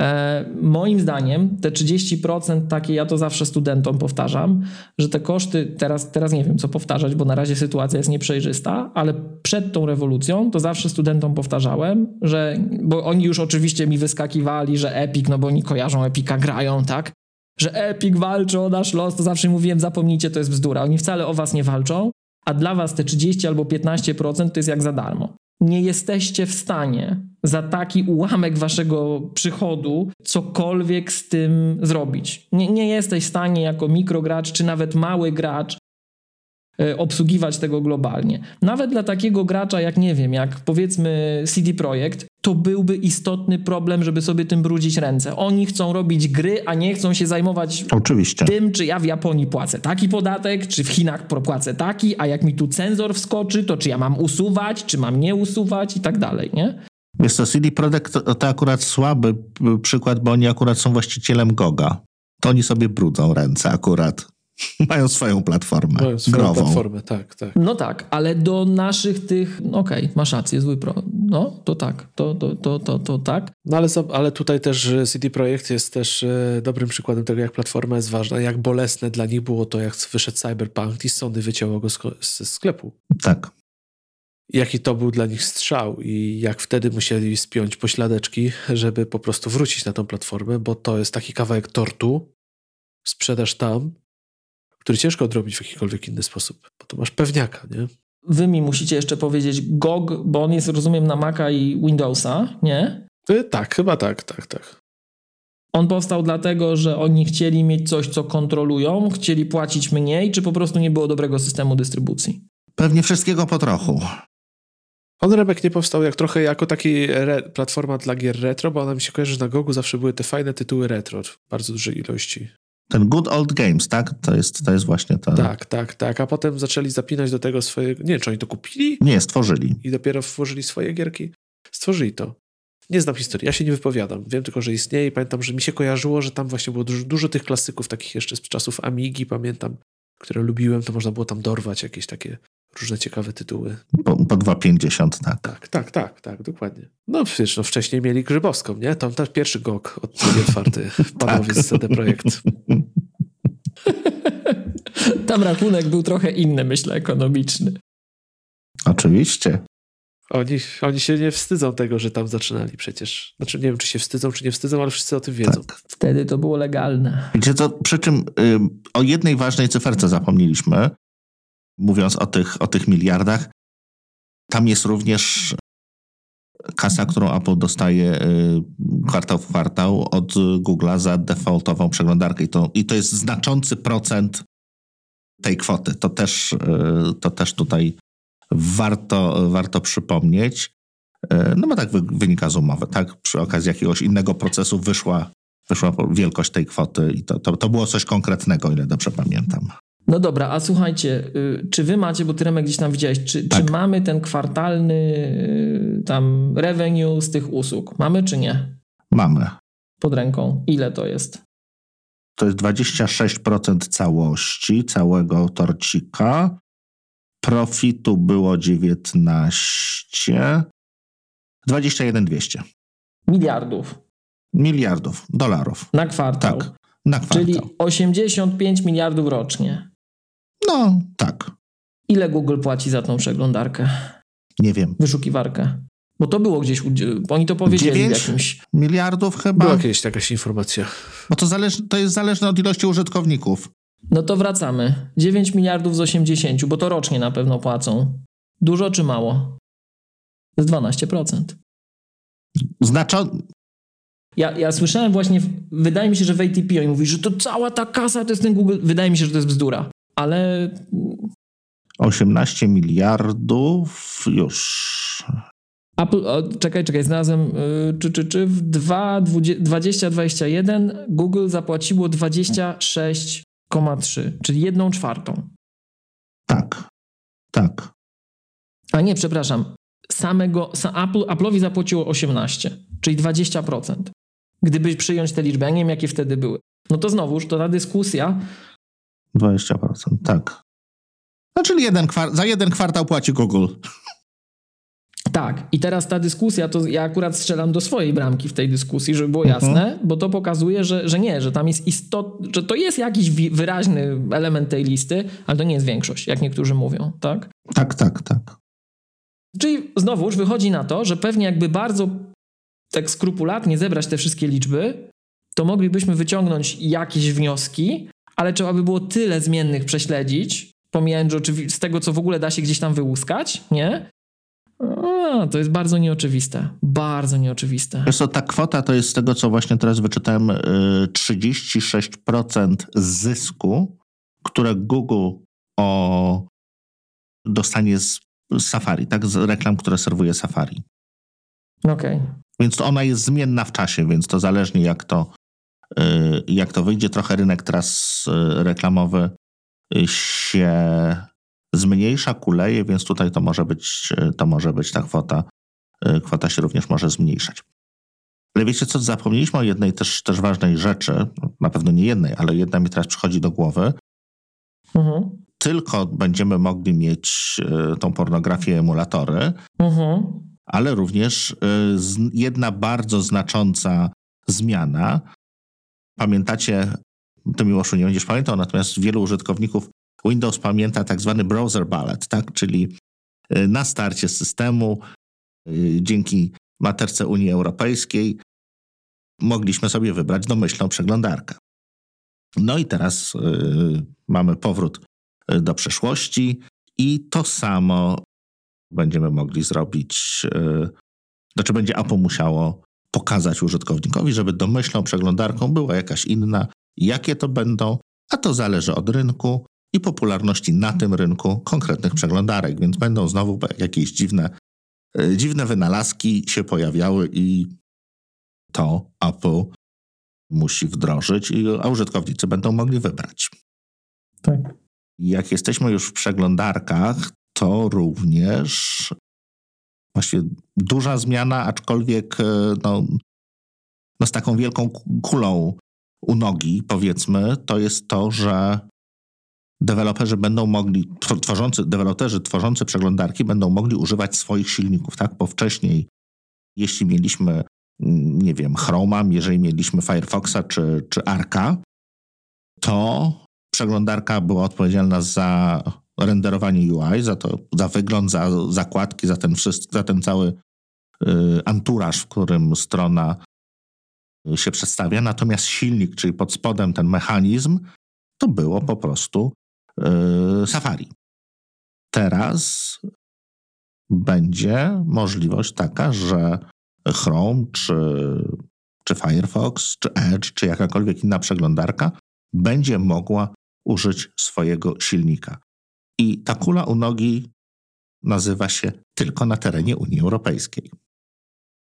E, moim zdaniem te 30% takie, ja to zawsze studentom powtarzam, że te koszty, teraz, teraz nie wiem co powtarzać, bo na razie sytuacja jest nieprzejrzysta, ale przed tą rewolucją to zawsze studentom powtarzałem, że, bo oni już oczywiście mi wyskakiwali, że Epic, no bo oni kojarzą Epika, grają, tak? Że Epic walczy o nasz los, to zawsze mówiłem, zapomnijcie, to jest bzdura. Oni wcale o was nie walczą, a dla was te 30 albo 15% to jest jak za darmo nie jesteście w stanie za taki ułamek waszego przychodu cokolwiek z tym zrobić. Nie, nie jesteś w stanie jako mikrogracz, czy nawet mały gracz obsługiwać tego globalnie. Nawet dla takiego gracza jak, nie wiem, jak powiedzmy CD Projekt, to byłby istotny problem, żeby sobie tym brudzić ręce. Oni chcą robić gry, a nie chcą się zajmować Oczywiście. tym, czy ja w Japonii płacę taki podatek, czy w Chinach płacę taki, a jak mi tu cenzor wskoczy, to czy ja mam usuwać, czy mam nie usuwać i tak dalej, nie? Wiesz co, CD Projekt to, to akurat słaby przykład, bo oni akurat są właścicielem Goga. To oni sobie brudzą ręce akurat. Mają swoją platformę Mają swoją grową. platformę, tak, tak. No tak, ale do naszych tych, no okej, okay, masz rację, zły pro. No, to tak, to, to, to, to, to tak. No ale, ale tutaj też CD Projekt jest też e, dobrym przykładem tego, jak platforma jest ważna, jak bolesne dla nich było to, jak wyszedł Cyberpunk i Sony wycięło go ze sklepu. Tak. Jaki to był dla nich strzał i jak wtedy musieli spiąć pośladeczki, żeby po prostu wrócić na tą platformę, bo to jest taki kawałek tortu, sprzedaż tam, który ciężko odrobić w jakikolwiek inny sposób, bo to masz pewniaka, nie? Wy mi musicie jeszcze powiedzieć GOG, bo on jest, rozumiem, na Maca i Windowsa, nie? Ty, tak, chyba tak, tak, tak. On powstał dlatego, że oni chcieli mieć coś, co kontrolują, chcieli płacić mniej, czy po prostu nie było dobrego systemu dystrybucji? Pewnie wszystkiego po trochu. On Rebek nie powstał jak trochę jako taki platforma dla gier retro, bo ona mi się kojarzy, że na Gogu zawsze były te fajne tytuły retro w bardzo dużej ilości. Ten Good Old Games, tak? To jest, to jest właśnie to. Tak, tak, tak. A potem zaczęli zapinać do tego swoje. Nie wiem, czy oni to kupili? Nie, stworzyli. I dopiero włożyli swoje gierki. Stworzyli to. Nie znam historii, ja się nie wypowiadam. Wiem tylko, że istnieje i pamiętam, że mi się kojarzyło, że tam właśnie było dużo, dużo tych klasyków, takich jeszcze z czasów Amigi, pamiętam, które lubiłem, to można było tam dorwać jakieś takie różne ciekawe tytuły. Po, po 2,50, tak. Tak, tak, tak, tak, dokładnie. No przecież no, wcześniej mieli Grzybowską, nie? Tam też pierwszy GOG od otwarty, panowie tak. z CD Projekt. Tam rachunek był trochę inny, myślę, ekonomiczny. Oczywiście. Oni, oni się nie wstydzą tego, że tam zaczynali przecież. Znaczy nie wiem, czy się wstydzą, czy nie wstydzą, ale wszyscy o tym wiedzą. Tak. Wtedy to było legalne. Wiecie co, przy czym y, o jednej ważnej cyferce zapomnieliśmy, mówiąc o tych, o tych miliardach. Tam jest również kasa, którą Apple dostaje y, kwartał w kwartał od Google'a za defaultową przeglądarkę. I to, I to jest znaczący procent tej kwoty. To też, y, to też tutaj warto, warto przypomnieć. Y, no bo tak wynika z umowy, tak? Przy okazji jakiegoś innego procesu wyszła, wyszła wielkość tej kwoty i to, to, to było coś konkretnego, ile dobrze pamiętam. No dobra, a słuchajcie, y, czy wy macie, bo ty Remek gdzieś tam widziałeś, czy, tak. czy mamy ten kwartalny y, tam revenue z tych usług? Mamy czy nie? Mamy. Pod ręką. Ile to jest? To jest 26% całości, całego torcika. Profitu było 19. 21 200. Miliardów. Miliardów dolarów. Na kwartał. Tak. Na kwartał. Czyli 85 miliardów rocznie. No, tak. Ile Google płaci za tą przeglądarkę? Nie wiem. Wyszukiwarkę. Bo to było gdzieś, oni to powiedzieli 9 w jakimś... miliardów chyba. Była jakaś jakaś informacja. Bo to, zależy, to jest zależne od ilości użytkowników. No to wracamy. 9 miliardów z 80, bo to rocznie na pewno płacą. Dużo czy mało? Z 12%. Znaczą... Ja, ja słyszałem właśnie, wydaje mi się, że w ATP oni mówi, że to cała ta kasa to jest ten Google. Wydaje mi się, że to jest bzdura, ale. 18 miliardów już. Apple, o, czekaj, czekaj, znalazłem, yy, czy, czy, czy w 2021 Google zapłaciło 26,3, czyli jedną czwartą. Tak, tak. A nie, przepraszam, samego, Apple, Apple'owi zapłaciło 18, czyli 20%. Gdyby przyjąć te liczby, ja nie wiem jakie wtedy były. No to znowuż, to ta dyskusja... 20%, tak. No czyli jeden za jeden kwartał płaci Google. Tak, i teraz ta dyskusja, to ja akurat strzelam do swojej bramki w tej dyskusji, żeby było mhm. jasne, bo to pokazuje, że, że nie, że tam jest istot, że to jest jakiś wyraźny element tej listy, ale to nie jest większość, jak niektórzy mówią, tak? Tak, tak, tak. Czyli znowuż wychodzi na to, że pewnie jakby bardzo tak skrupulatnie zebrać te wszystkie liczby, to moglibyśmy wyciągnąć jakieś wnioski, ale trzeba by było tyle zmiennych prześledzić, pomijając, że z tego, co w ogóle da się gdzieś tam wyłuskać, nie? A, to jest bardzo nieoczywiste. Bardzo nieoczywiste. Wiesz co, ta kwota to jest z tego, co właśnie teraz wyczytałem, 36% y, zysku, które Google o, dostanie z Safari, tak? Z reklam, które serwuje Safari. Okej. Okay. Więc ona jest zmienna w czasie, więc to zależnie jak to, jak to wyjdzie. Trochę rynek teraz y, reklamowy się zmniejsza, kuleje, więc tutaj to może być, to może być ta kwota, y, kwota się również może zmniejszać. Ale wiecie co, zapomnieliśmy o jednej też, też ważnej rzeczy, na pewno nie jednej, ale jedna mi teraz przychodzi do głowy. Mhm. Tylko będziemy mogli mieć y, tą pornografię emulatory, mhm. ale również y, jedna bardzo znacząca zmiana. Pamiętacie, ty Miłoszu nie będziesz pamiętał, natomiast wielu użytkowników Windows pamięta tak zwany browser ballet, tak? czyli y, na starcie systemu y, dzięki materce Unii Europejskiej mogliśmy sobie wybrać domyślną przeglądarkę. No i teraz y, mamy powrót do przeszłości i to samo będziemy mogli zrobić, znaczy będzie Apple musiało pokazać użytkownikowi, żeby domyślną przeglądarką była jakaś inna. Jakie to będą? A to zależy od rynku, i popularności na tym rynku konkretnych przeglądarek, więc będą znowu jakieś dziwne, e, dziwne wynalazki się pojawiały i to Apple musi wdrożyć, a użytkownicy będą mogli wybrać. Tak. Jak jesteśmy już w przeglądarkach, to również właściwie duża zmiana, aczkolwiek e, no, no z taką wielką kulą u nogi, powiedzmy, to jest to, że deweloperzy będą mogli, tworzący, deweloperzy tworzący przeglądarki będą mogli używać swoich silników, tak? Bo wcześniej, jeśli mieliśmy, mm, nie wiem, Chroma, jeżeli mieliśmy Firefoxa czy, czy Arka, to przeglądarka była odpowiedzialna za renderowanie UI, za, to, za wygląd, za zakładki, za ten, wszystko, za ten cały y, anturaż, w którym strona się przedstawia. Natomiast silnik, czyli pod spodem ten mechanizm, to było po prostu E, Safari. Teraz będzie możliwość taka, że Chrome, czy, czy Firefox, czy Edge, czy jakakolwiek inna przeglądarka będzie mogła użyć swojego silnika. I ta kula u nogi nazywa się tylko na terenie Unii Europejskiej.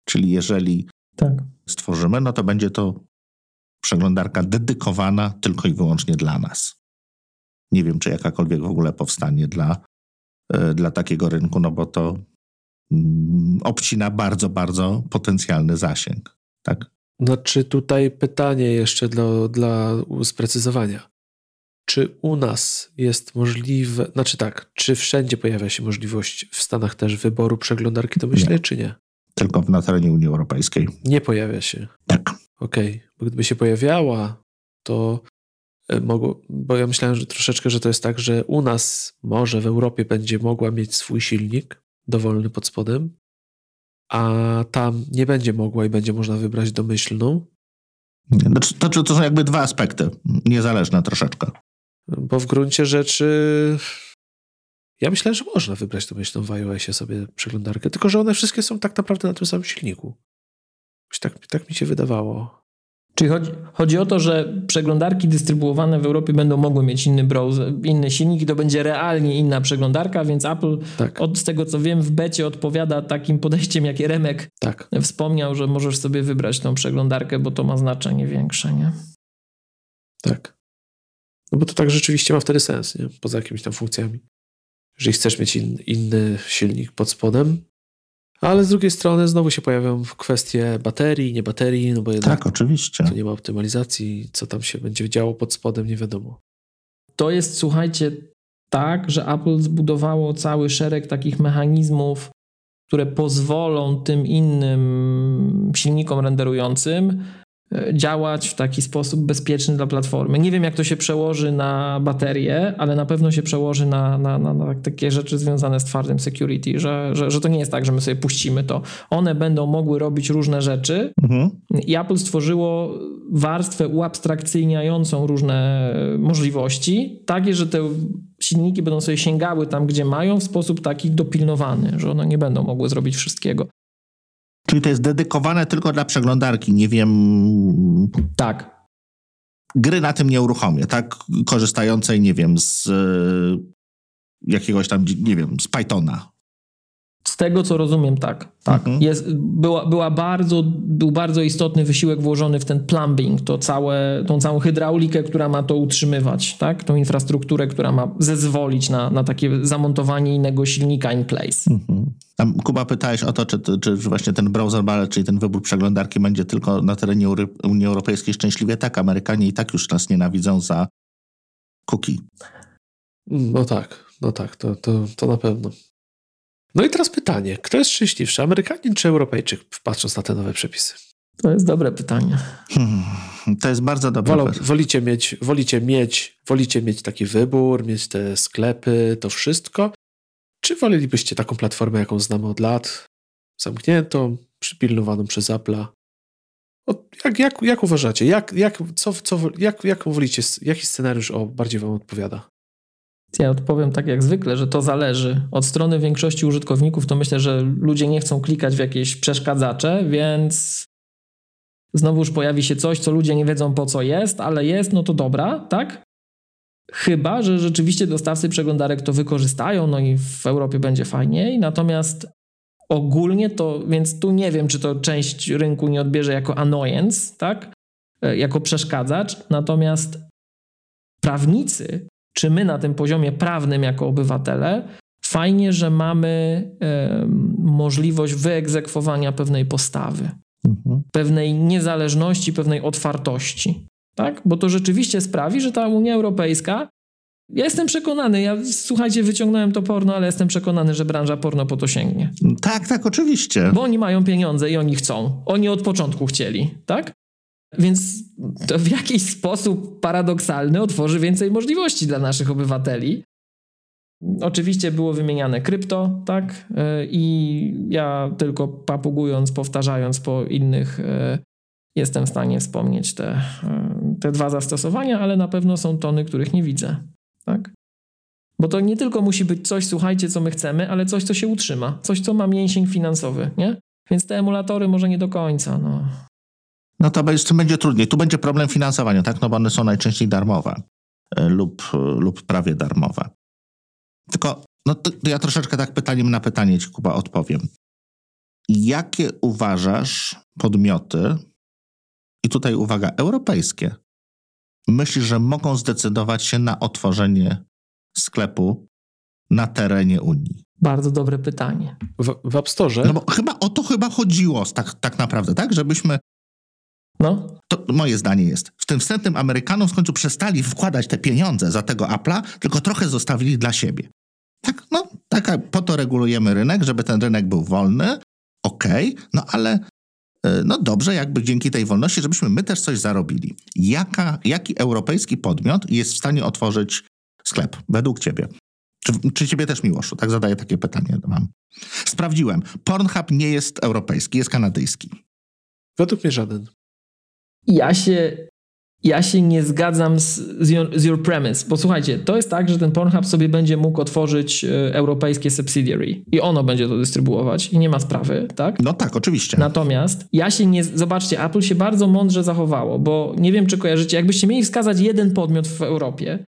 Czyli jeżeli tak. stworzymy, no to będzie to przeglądarka dedykowana tylko i wyłącznie dla nas. Nie wiem, czy jakakolwiek w ogóle powstanie dla, e, dla takiego rynku, no bo to mm, obcina bardzo, bardzo potencjalny zasięg. Tak? No, czy tutaj pytanie jeszcze dla, dla sprecyzowania. Czy u nas jest możliwe, znaczy tak, czy wszędzie pojawia się możliwość w Stanach też wyboru przeglądarki, to myślę, nie. czy nie? Tylko na terenie Unii Europejskiej. Nie pojawia się. Tak. Okej, okay. bo gdyby się pojawiała, to E, mogło, bo ja myślałem, że troszeczkę, że to jest tak, że u nas może w Europie będzie mogła mieć swój silnik dowolny pod spodem, a tam nie będzie mogła i będzie można wybrać domyślną. Znaczy, to, to są jakby dwa aspekty, niezależne troszeczkę. Bo w gruncie rzeczy ja myślałem, że można wybrać domyślną w iOSie sobie przeglądarkę, tylko że one wszystkie są tak naprawdę na tym samym silniku. Tak, tak mi się wydawało. Czyli chodzi, chodzi o to, że przeglądarki dystrybuowane w Europie będą mogły mieć inny browser, inny silnik i to będzie realnie inna przeglądarka, więc Apple tak. od z tego co wiem w becie odpowiada takim podejściem, jakie Remek tak. wspomniał, że możesz sobie wybrać tą przeglądarkę, bo to ma znaczenie większe, nie? Tak. No bo to tak rzeczywiście ma wtedy sens, nie? Poza jakimiś tam funkcjami. Jeżeli chcesz mieć in, inny silnik pod spodem, ale z drugiej strony znowu się pojawią kwestie baterii, nie baterii, no bo jednak tak, oczywiście. to nie ma optymalizacji, co tam się będzie działo pod spodem, nie wiadomo. To jest, słuchajcie, tak, że Apple zbudowało cały szereg takich mechanizmów, które pozwolą tym innym silnikom renderującym działać w taki sposób bezpieczny dla platformy. Nie wiem, jak to się przełoży na baterię, ale na pewno się przełoży na, na, na, na takie rzeczy związane z twardym security, że, że, że, to nie jest tak, że my sobie puścimy to. One będą mogły robić różne rzeczy mhm. i Apple stworzyło warstwę uabstrakcyjniającą różne możliwości, takie, że te silniki będą sobie sięgały tam, gdzie mają w sposób taki dopilnowany, że one nie będą mogły zrobić wszystkiego. Czyli to jest dedykowane tylko dla przeglądarki, nie wiem. Tak. Gry na tym nie uruchomię, tak? Korzystającej, nie wiem, z y, jakiegoś tam, nie wiem, z Pythona. Z tego co rozumiem, tak. tak. Mhm. Jest, była, była bardzo, był bardzo istotny wysiłek włożony w ten plumbing, to całe, tą całą hydraulikę, która ma to utrzymywać, tak? tą infrastrukturę, która ma zezwolić na, na takie zamontowanie innego silnika in place. Mhm. Tam, Kuba, pytałeś o to, czy, czy właśnie ten browser ballet, czyli ten wybór przeglądarki będzie tylko na terenie Unii Europejskiej szczęśliwie. Tak, Amerykanie i tak już nas nienawidzą za cookie. No tak, no tak, to, to, to na pewno. No i teraz pytanie, kto jest szczęśliwszy, Amerykanin czy Europejczyk, patrząc na te nowe przepisy? To jest dobre pytanie. Hmm, to jest bardzo dobre Wolą, wolicie, mieć, wolicie, mieć, wolicie mieć taki wybór, mieć te sklepy, to wszystko, czy wolelibyście taką platformę, jaką znamy od lat, zamkniętą, przypilnowaną przez Apple'a? Jak, jak, jak uważacie? Jak, jak, co, co, jak, jak wolicie? Jaki scenariusz o bardziej Wam odpowiada? Ja odpowiem tak jak zwykle, że to zależy. Od strony większości użytkowników to myślę, że ludzie nie chcą klikać w jakieś przeszkadzacze, więc znowuż pojawi się coś, co ludzie nie wiedzą po co jest, ale jest, no to dobra, tak? Chyba, że rzeczywiście dostawcy przeglądarek to wykorzystają, no i w Europie będzie fajniej. Natomiast ogólnie to, więc tu nie wiem, czy to część rynku nie odbierze jako annoyance, tak? E, jako przeszkadzacz. Natomiast prawnicy, czy my na tym poziomie prawnym jako obywatele, fajnie, że mamy możliwość wyegzekwowania pewnej postawy, mhm. pewnej niezależności, pewnej otwartości tak? Bo to rzeczywiście sprawi, że ta Unia Europejska ja jestem przekonany, ja słuchajcie, wyciągnąłem to porno, ale jestem przekonany, że branża porno po to sięgnie. Tak, tak, oczywiście. Bo oni mają pieniądze i oni chcą. Oni od początku chcieli, tak? Więc to w jakiś sposób paradoksalny otworzy więcej możliwości dla naszych obywateli. Oczywiście było wymieniane krypto, tak? E, I ja tylko papugując, powtarzając po innych e, jestem w stanie wspomnieć te, e, te dwa zastosowania, ale na pewno są tony, których nie widzę. Tak? Bo to nie tylko musi być coś, słuchajcie, co my chcemy, ale coś, co się utrzyma, coś, co ma mięsień finansowy, nie? Więc te emulatory może nie do końca. No, no to z tym będzie trudniej. Tu będzie problem finansowania, tak? No bo one są najczęściej darmowe e, lub, e, lub prawie darmowe. Tylko no to, to ja troszeczkę tak pytaniem na pytanie ci, Kuba, odpowiem. Jakie uważasz podmioty, i tutaj uwaga, europejskie, myślisz, że mogą zdecydować się na otworzenie sklepu na terenie Unii? Bardzo dobre pytanie. W, w App Store? No bo chyba o to chyba chodziło tak, tak naprawdę, tak? Żebyśmy no. To moje zdanie jest. W tym wstępnym Amerykanom w końcu przestali wkładać te pieniądze za tego Apple'a, tylko trochę zostawili dla siebie. Tak, no, tak, po to regulujemy rynek, żeby ten rynek był wolny, okej, okay, no ale E, no dobrze, jakby dzięki tej wolności, żebyśmy my też coś zarobili. Jaka, jaki europejski podmiot jest w stanie otworzyć sklep według ciebie? Czy, czy ciebie też Miłoszu? Tak zadaję takie pytanie wam. Sprawdziłem. Pornhub nie jest europejski, jest kanadyjski. Według mnie żaden. Ja się ja się nie zgadzam z, z, your, z your premise, bo słuchajcie, to jest tak, że ten Pornhub sobie będzie mógł otworzyć e, europejskie subsidiary i ono będzie to dystrybuować i nie ma sprawy, tak? No tak, oczywiście. Natomiast ja się nie, zobaczcie, Apple się bardzo mądrze zachowało, bo nie wiem, czy kojarzycie, jakbyście mieli wskazać jeden podmiot w Europie,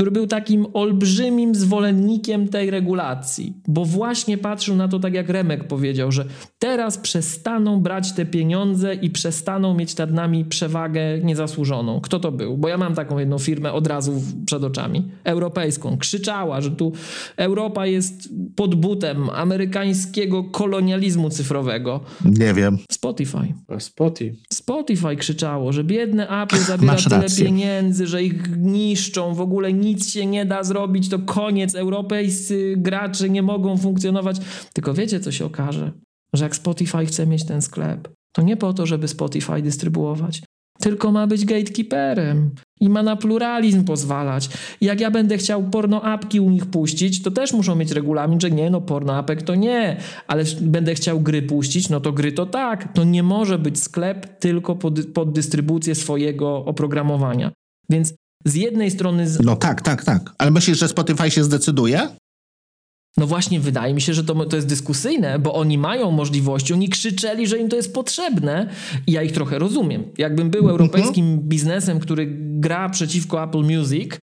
który był takim olbrzymim zwolennikiem tej regulacji, bo właśnie patrzył na to tak jak Remek powiedział, że teraz przestaną brać te pieniądze i przestaną mieć nad nami przewagę niezasłużoną. Kto to był? Bo ja mam taką jedną firmę od razu przed oczami, europejską. Krzyczała, że tu Europa jest pod butem amerykańskiego kolonializmu cyfrowego. Nie wiem. Spotify. Spotify. Spotify krzyczało, że biedne Apple zabiera tyle pieniędzy, że ich niszczą, w ogóle nic się nie da zrobić, to koniec, europejscy gracze nie mogą funkcjonować. Tylko wiecie, co się okaże? Że jak Spotify chce mieć ten sklep, to nie po to, żeby Spotify dystrybuować, tylko ma być gatekeeperem i ma na pluralizm pozwalać. Jak ja będę chciał porno apki u nich puścić, to też muszą mieć regulamin, że nie, no porno apek to nie, ale będę chciał gry puścić, no to gry to tak. To nie może być sklep tylko pod, pod dystrybucję swojego oprogramowania. Więc z jednej strony. Z... No tak, tak, tak. Ale myślisz, że Spotify się zdecyduje? No właśnie, wydaje mi się, że to, to jest dyskusyjne, bo oni mają możliwości, oni krzyczeli, że im to jest potrzebne i ja ich trochę rozumiem. Jakbym był mhm. europejskim biznesem, który gra przeciwko Apple Music,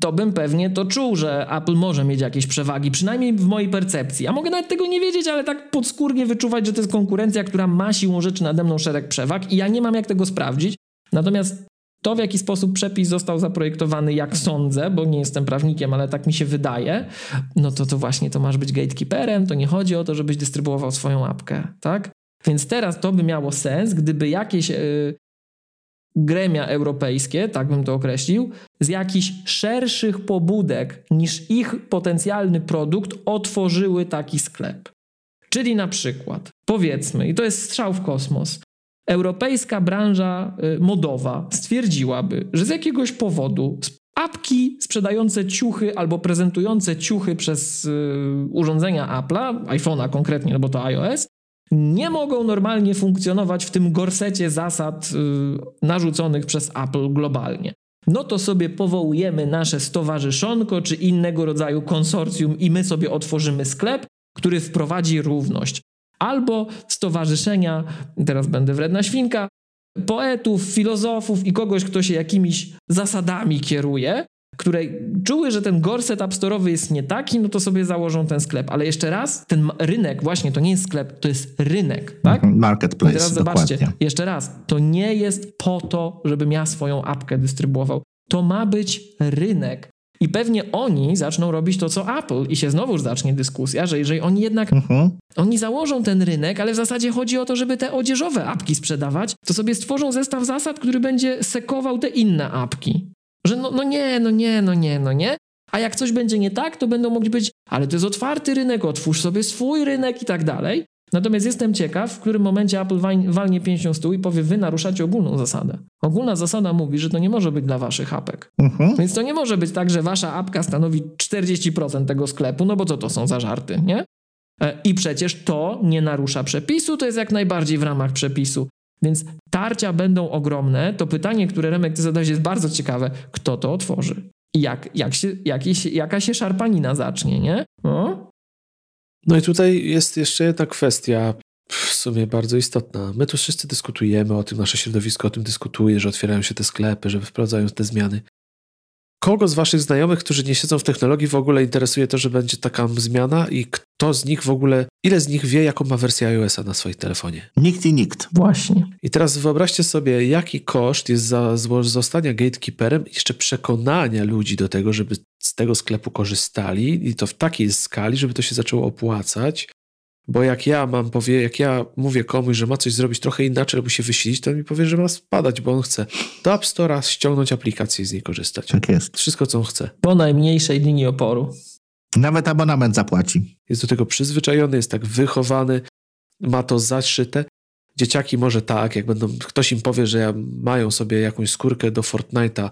to bym pewnie to czuł, że Apple może mieć jakieś przewagi, przynajmniej w mojej percepcji. A mogę nawet tego nie wiedzieć, ale tak podskórnie wyczuwać, że to jest konkurencja, która ma siłą rzeczy nade mną szereg przewag i ja nie mam jak tego sprawdzić. Natomiast to, w jaki sposób przepis został zaprojektowany, jak sądzę, bo nie jestem prawnikiem, ale tak mi się wydaje, no to to właśnie to masz być gatekeeperem, to nie chodzi o to, żebyś dystrybuował swoją apkę, tak? Więc teraz to by miało sens, gdyby jakieś yy, gremia europejskie, tak bym to określił, z jakichś szerszych pobudek niż ich potencjalny produkt otworzyły taki sklep. Czyli na przykład, powiedzmy, i to jest strzał w kosmos, europejska branża y, modowa stwierdziłaby, że z jakiegoś powodu apki sprzedające ciuchy albo prezentujące ciuchy przez y, urządzenia Apple'a, iPhone'a konkretnie, no bo to iOS, nie mogą normalnie funkcjonować w tym gorsecie zasad y, narzuconych przez Apple globalnie. No to sobie powołujemy nasze stowarzyszonko czy innego rodzaju konsorcjum i my sobie otworzymy sklep, który wprowadzi równość albo stowarzyszenia, teraz będę wredna świnka, poetów, filozofów i kogoś, kto się jakimiś zasadami kieruje, które czuły, że ten gorset abstorowy jest nie taki, no to sobie założą ten sklep. Ale jeszcze raz, ten rynek, właśnie to nie jest sklep, to jest rynek, tak? Mhm, marketplace, I teraz zobaczcie, dokładnie. jeszcze raz, to nie jest po to, żebym ja swoją apkę dystrybuował. To ma być rynek. I pewnie oni zaczną robić to, co Apple i się znowu zacznie dyskusja, że jeżeli oni jednak, uh-huh. oni założą ten rynek, ale w zasadzie chodzi o to, żeby te odzieżowe apki sprzedawać, to sobie stworzą zestaw zasad, który będzie sekował te inne apki. Że no, no nie, no nie, no nie, no nie. A jak coś będzie nie tak, to będą mogli być, ale to jest otwarty rynek, otwórz sobie swój rynek i tak dalej. Natomiast jestem ciekaw, w którym momencie Apple walnie pięścią stół i powie, wy naruszacie ogólną zasadę. Ogólna zasada mówi, że to nie może być dla waszych apek. Uh-huh. Więc to nie może być tak, że wasza apka stanowi 40% tego sklepu, no bo co to są za żarty, nie? E, I przecież to nie narusza przepisu, to jest jak najbardziej w ramach przepisu. Więc tarcia będą ogromne. To pytanie, które Remek ty zadałeś jest bardzo ciekawe. Kto to otworzy? I jak, jak się, jakiś, jaka się szarpanina zacznie, nie? No? No i tutaj jest jeszcze jedna kwestia, w sumie bardzo istotna. My tu wszyscy dyskutujemy o tym, nasze środowisko o tym dyskutuje, że otwierają się te sklepy, że wprowadzają te zmiany. Kogo z waszych znajomych, którzy nie siedzą w technologii, w ogóle interesuje to, że będzie taka zmiana i kto z nich w ogóle, ile z nich wie, jaką ma wersję iOS-a na swoim telefonie? Nikt i nikt. Właśnie. I teraz wyobraźcie sobie, jaki koszt jest za zostania gatekeeperem i jeszcze przekonania ludzi do tego, żeby z tego sklepu korzystali i to w takiej skali, żeby to się zaczęło opłacać. Bo jak ja mam powie, jak ja mówię komuś, że ma coś zrobić trochę inaczej, albo się wysilić, to on mi powie, że ma spadać, bo on chce do App Store'a ściągnąć aplikację i z niej korzystać. Tak jest. Wszystko, co on chce. Po najmniejszej linii oporu. Nawet abonament zapłaci. Jest do tego przyzwyczajony, jest tak wychowany, ma to zaszyte. Dzieciaki może tak, jak będą, ktoś im powie, że mają sobie jakąś skórkę do Fortnite'a,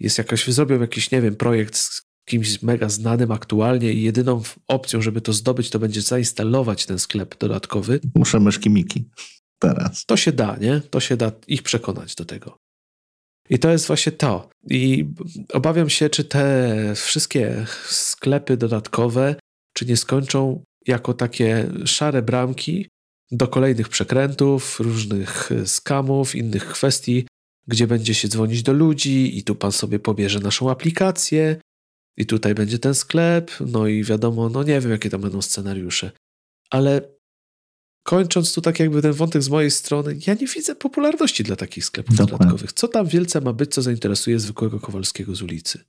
jest jakaś, zrobią jakiś, nie wiem, projekt z kimś mega znanym aktualnie i jedyną opcją, żeby to zdobyć, to będzie zainstalować ten sklep dodatkowy. Muszę myszki Miki teraz. To się da, nie? To się da ich przekonać do tego. I to jest właśnie to. I obawiam się, czy te wszystkie sklepy dodatkowe, czy nie skończą jako takie szare bramki do kolejnych przekrętów, różnych skamów, innych kwestii, gdzie będzie się dzwonić do ludzi i tu pan sobie pobierze naszą aplikację i tutaj będzie ten sklep, no i wiadomo, no nie wiem, jakie tam będą scenariusze. Ale kończąc tu tak jakby ten wątek z mojej strony, ja nie widzę popularności dla takich sklepów Dokładnie. dodatkowych. Co tam wielce ma być, co zainteresuje zwykłego Kowalskiego z ulicy?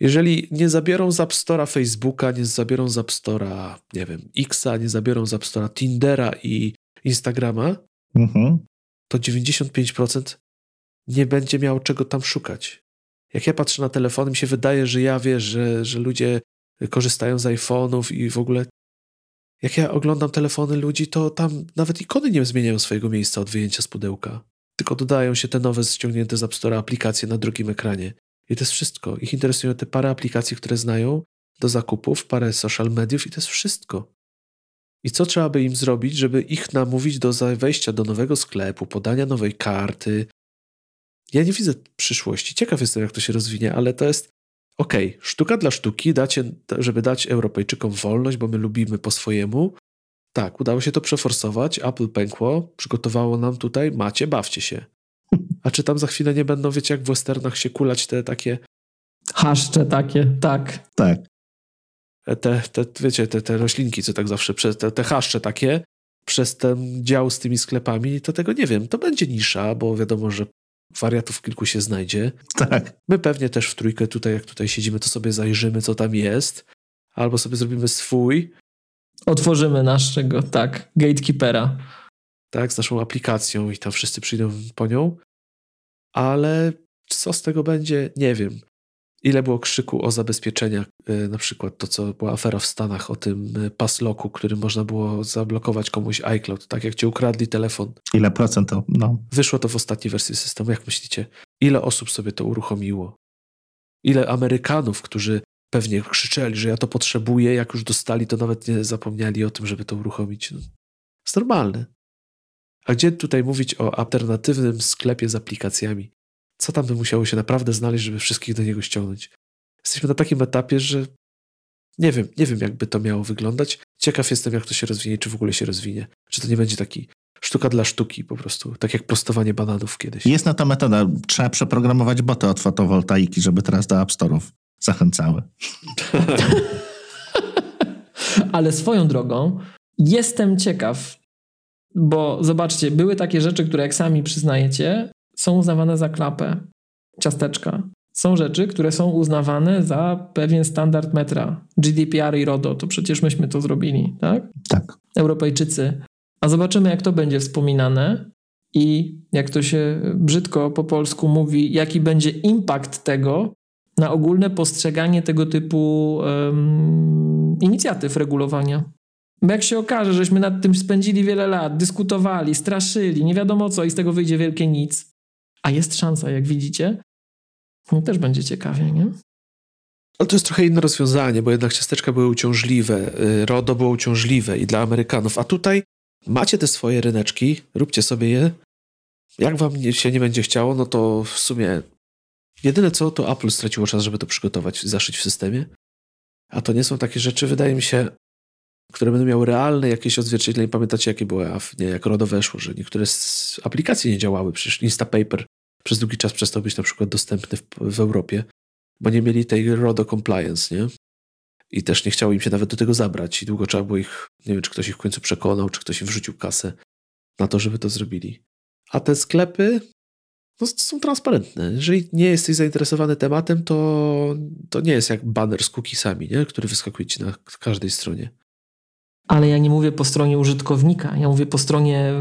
Jeżeli nie zabiorą z App Store'a Facebooka, nie zabiorą z App Store'a, nie wiem, Xa, nie zabiorą z App Store'a Tindera i Instagrama, mhm. to 95% nie będzie miał czego tam szukać. Jak ja patrzę na telefon, mi się wydaje, że ja wiesz, że, że ludzie korzystają z iPhone'ów i w ogóle jak ja oglądam telefony ludzi, to tam nawet ikony nie zmieniają swojego miejsca od wyjęcia z pudełka. Tylko dodają się te nowe ściągnięte z App Store aplikacje na drugim ekranie. I to jest wszystko. Ich interesują te parę aplikacji, które znają do zakupów, parę social mediów i to jest wszystko. I co trzeba by im zrobić, żeby ich namówić do wejścia do nowego sklepu, podania nowej karty? Ja nie widzę przyszłości. Ciekaw jestem, jak to się rozwinie, ale to jest okej, okay, sztuka dla sztuki, dacie, żeby dać Europejczykom wolność, bo my lubimy po swojemu. Tak, udało się to przeforsować, Apple pękło, przygotowało nam tutaj, macie, bawcie się. A czy tam za chwilę nie będą, wiecie, jak w westernach się kulać te takie... Haszcze takie, tak. Tak. E, te, te wiecie, te, te roślinki, co tak zawsze, te, te haszcze takie, przez ten dział z tymi sklepami, to tego nie wiem. To będzie nisza, bo wiadomo, że wariatów kilku się znajdzie. Tak. My pewnie też w trójkę tutaj, jak tutaj siedzimy, to sobie zajrzymy, co tam jest. Albo sobie zrobimy swój. Otworzymy naszego, tak, gatekeepera. Tak, z naszą aplikacją i tam wszyscy przyjdą po nią. Ale co z tego będzie, nie wiem. Ile było krzyku o zabezpieczeniach, y, na przykład to, co była afera w Stanach o tym y, pasloku, którym można było zablokować komuś iCloud, tak jak cię ukradli telefon. Ile procent to? No. Wyszło to w ostatniej wersji systemu. Jak myślicie, ile osób sobie to uruchomiło? Ile Amerykanów, którzy pewnie krzyczeli, że ja to potrzebuję, jak już dostali, to nawet nie zapomnieli o tym, żeby to uruchomić. No. Jest normalne. A gdzie tutaj mówić o alternatywnym sklepie z aplikacjami? Co tam by musiało się naprawdę znaleźć, żeby wszystkich do niego ściągnąć? Jesteśmy na takim etapie, że nie wiem, nie wiem, jakby to miało wyglądać. Ciekaw jestem, jak to się rozwinie, czy w ogóle się rozwinie. Czy to nie będzie taki sztuka dla sztuki po prostu, tak jak prostowanie bananów kiedyś. Jest na to metoda. Trzeba przeprogramować boty od fotowoltaiki, żeby teraz do App Store'ów zachęcały. Ale swoją drogą jestem ciekaw, bo zobaczcie, były takie rzeczy, które jak sami przyznajecie, są uznawane za klapę, ciasteczka. Są rzeczy, które są uznawane za pewien standard metra. GDPR i RODO, to przecież myśmy to zrobili, tak? Tak. Europejczycy. A zobaczymy, jak to będzie wspominane i jak to się brzydko po polsku mówi, jaki będzie impact tego na ogólne postrzeganie tego typu um, inicjatyw regulowania. Bo jak się okaże, żeśmy nad tym spędzili wiele lat, dyskutowali, straszyli, nie wiadomo co i z tego wyjdzie wielkie nic, a jest szansa, jak widzicie, no też będzie ciekawie, nie? Ale to jest trochę inne rozwiązanie, bo jednak ciasteczka były uciążliwe, y, RODO było uciążliwe i dla Amerykanów, a tutaj macie te swoje ryneczki, róbcie sobie je. Jak wam się nie będzie chciało, no to w sumie jedyne co, to Apple straciło czas, żeby to przygotować, zaszyć w systemie. A to nie są takie rzeczy, wydaje mi się, które będą miały realne jakieś odzwierciedlenie. Pamiętacie, jakie były, nie, jak RODO weszło, że niektóre z aplikacji nie działały. Przecież Instapaper przez długi czas przestał być na przykład dostępny w, w Europie, bo nie mieli tej RODO compliance, nie? I też nie chciało im się nawet do tego zabrać. I długo trzeba było ich, nie wiem, czy ktoś ich w końcu przekonał, czy ktoś im wrzucił kasę na to, żeby to zrobili. A te sklepy no, są transparentne. Jeżeli nie jesteś zainteresowany tematem, to, to nie jest jak banner z cookiesami, nie? który wyskakuje ci na każdej stronie. Ale ja nie mówię po stronie użytkownika, ja mówię po stronie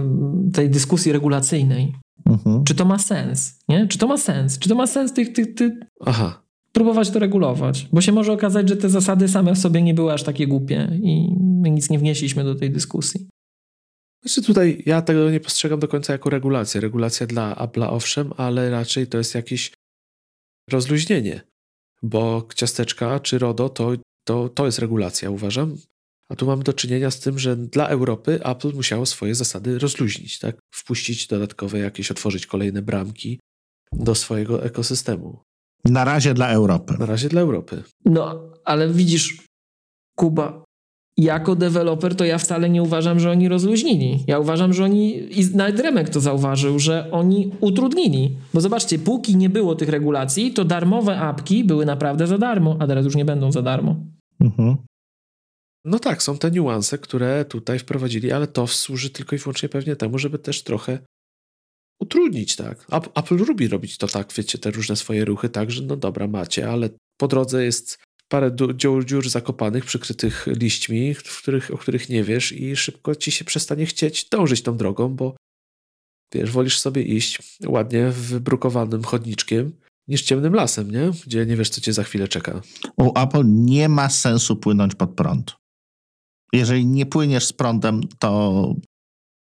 tej dyskusji regulacyjnej. Mhm. Czy to ma sens? Nie? Czy to ma sens? Czy to ma sens tych, tych, tych... Aha. próbować to regulować? Bo się może okazać, że te zasady same w sobie nie były aż takie głupie i my nic nie wnieśliśmy do tej dyskusji. Znaczy tutaj ja tego nie postrzegam do końca jako regulację. Regulacja dla Apple'a owszem, ale raczej to jest jakieś rozluźnienie, bo ciasteczka czy RODO to, to, to jest regulacja, uważam. A tu mamy do czynienia z tym, że dla Europy Apple musiało swoje zasady rozluźnić, tak? Wpuścić dodatkowe jakieś, otworzyć kolejne bramki. do swojego ekosystemu. Na razie dla Europy. Na razie dla Europy. No, ale widzisz, Kuba, jako deweloper to ja wcale nie uważam, że oni rozluźnili. Ja uważam, że oni, i nawet Remek to zauważył, że oni utrudnili. Bo zobaczcie, póki nie było tych regulacji, to darmowe apki były naprawdę za darmo, a teraz już nie będą za darmo. Mhm. No tak, są te niuanse, które tutaj wprowadzili, ale to służy tylko i wyłącznie pewnie temu, żeby też trochę utrudnić, tak. Apple lubi robić to tak, wiecie, te różne swoje ruchy tak, że no dobra, macie, ale po drodze jest parę dziur, dziur zakopanych, przykrytych liśćmi, w których, o których nie wiesz i szybko ci się przestanie chcieć dążyć tą drogą, bo wiesz, wolisz sobie iść ładnie wybrukowanym chodniczkiem niż ciemnym lasem, nie? Gdzie nie wiesz, co cię za chwilę czeka. U Apple nie ma sensu płynąć pod prąd. Jeżeli nie płyniesz z prądem, to,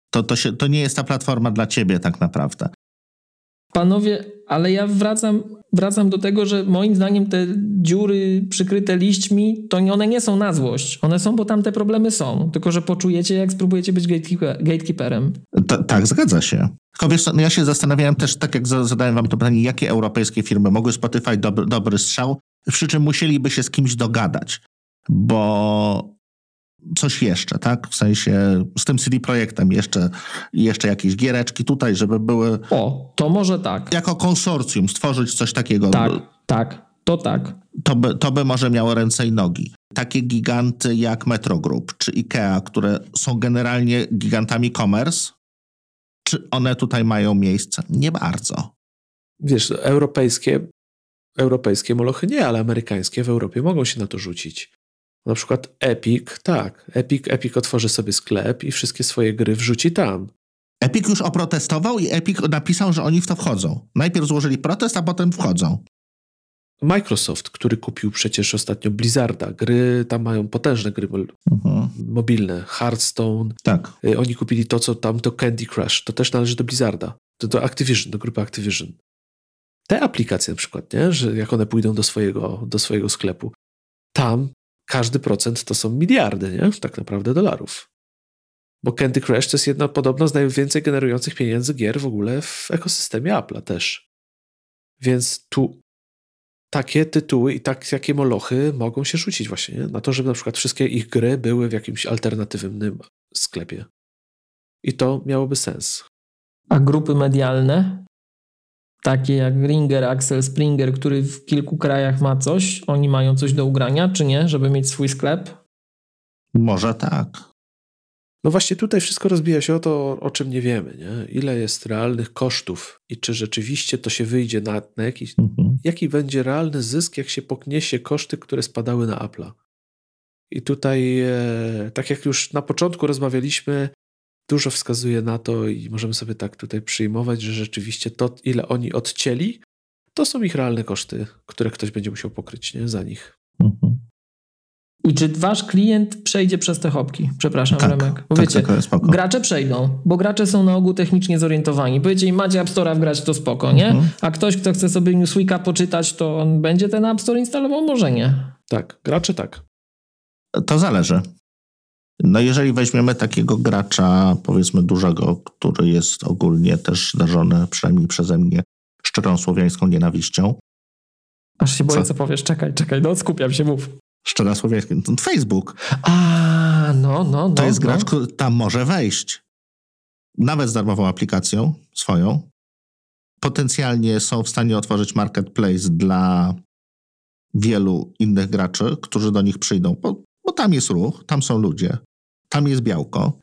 to, to, się, to nie jest ta platforma dla ciebie tak naprawdę. Panowie, ale ja wracam, wracam do tego, że moim zdaniem te dziury przykryte liśćmi, to one nie są na złość. One są, bo tam te problemy są. Tylko, że poczujecie, jak spróbujecie być gatekeeper, gatekeeperem. tak, zgadza się. Tylko wiesz, no ja się zastanawiałem też, tak jak zadałem wam to pytanie, jakie europejskie firmy mogły Spotify dobry, dobry strzał, przy czym musieliby się z kimś dogadać. Bo coś jeszcze, tak? W sensie z tym CD Projektem jeszcze, jeszcze jakieś giereczki tutaj, żeby były... O, to może tak. Jako konsorcjum stworzyć coś takiego. Tak, tak, to tak. To by, to by może miało ręce i nogi. Takie giganty jak Metro Group czy IKEA, które są generalnie gigantami commerce, czy one tutaj mają miejsce? Nie bardzo. Wiesz, europejskie, europejskie molochy nie, ale amerykańskie w Europie mogą się na to rzucić. Na przykład Epic, tak. Epic, Epic otworzy sobie sklep i wszystkie swoje gry wrzuci tam. Epic już oprotestował i Epic napisał, że oni w to wchodzą. Najpierw złożyli protest, a potem wchodzą. Microsoft, który kupił przecież ostatnio Blizzarda, gry, tam mają potężne gry mhm. mobilne, Hearthstone. Tak. Y, oni kupili to, co tam to Candy Crush, to też należy do Blizzarda, to do Activision, do grupy Activision. Te aplikacje na przykład, nie? że jak one pójdą do swojego, do swojego sklepu, tam każdy procent to są miliardy, nie? Tak naprawdę dolarów. Bo Candy Crush to jest jedna podobno z najwięcej generujących pieniędzy gier w ogóle w ekosystemie Apple'a też. Więc tu takie tytuły i tak, takie molochy mogą się rzucić właśnie nie? na to, żeby na przykład wszystkie ich gry były w jakimś alternatywnym sklepie. I to miałoby sens. A grupy medialne? Takie jak Ringer, Axel Springer, który w kilku krajach ma coś, oni mają coś do ugrania, czy nie, żeby mieć swój sklep? Może tak. No właśnie tutaj wszystko rozbija się o to, o czym nie wiemy, nie? Ile jest realnych kosztów i czy rzeczywiście to się wyjdzie na, na jakiś, mhm. jaki będzie realny zysk, jak się pokniesie koszty, które spadały na Apple'a. I tutaj, e, tak jak już na początku rozmawialiśmy, dużo wskazuje na to i możemy sobie tak tutaj przyjmować, że rzeczywiście to, ile oni odcięli, to są ich realne koszty, które ktoś będzie musiał pokryć nie? za nich. Mhm. I czy wasz klient przejdzie przez te hopki? Przepraszam, tak, Remek. Bo tak, wiecie, tak, gracze przejdą, bo gracze są na ogół technicznie zorientowani. Powiecie im, macie App Store'a wgrać, to spoko, nie? Mhm. A ktoś, kto chce sobie Newsweeka poczytać, to on będzie ten App Store instalował? Może nie. Tak, gracze tak. To zależy. No jeżeli weźmiemy takiego gracza, powiedzmy dużego, który jest ogólnie też darzony, przynajmniej przeze mnie, szczerą słowiańską nienawiścią. Aż się boję, co, co powiesz. Czekaj, czekaj, no skupiam się, mów. Szczera słowiańska, to Facebook. A, no, no, no. To jest no. gracz, który tam może wejść. Nawet z darmową aplikacją swoją. Potencjalnie są w stanie otworzyć marketplace dla wielu innych graczy, którzy do nich przyjdą, bo, bo tam jest ruch, tam są ludzie. Tam jest białko,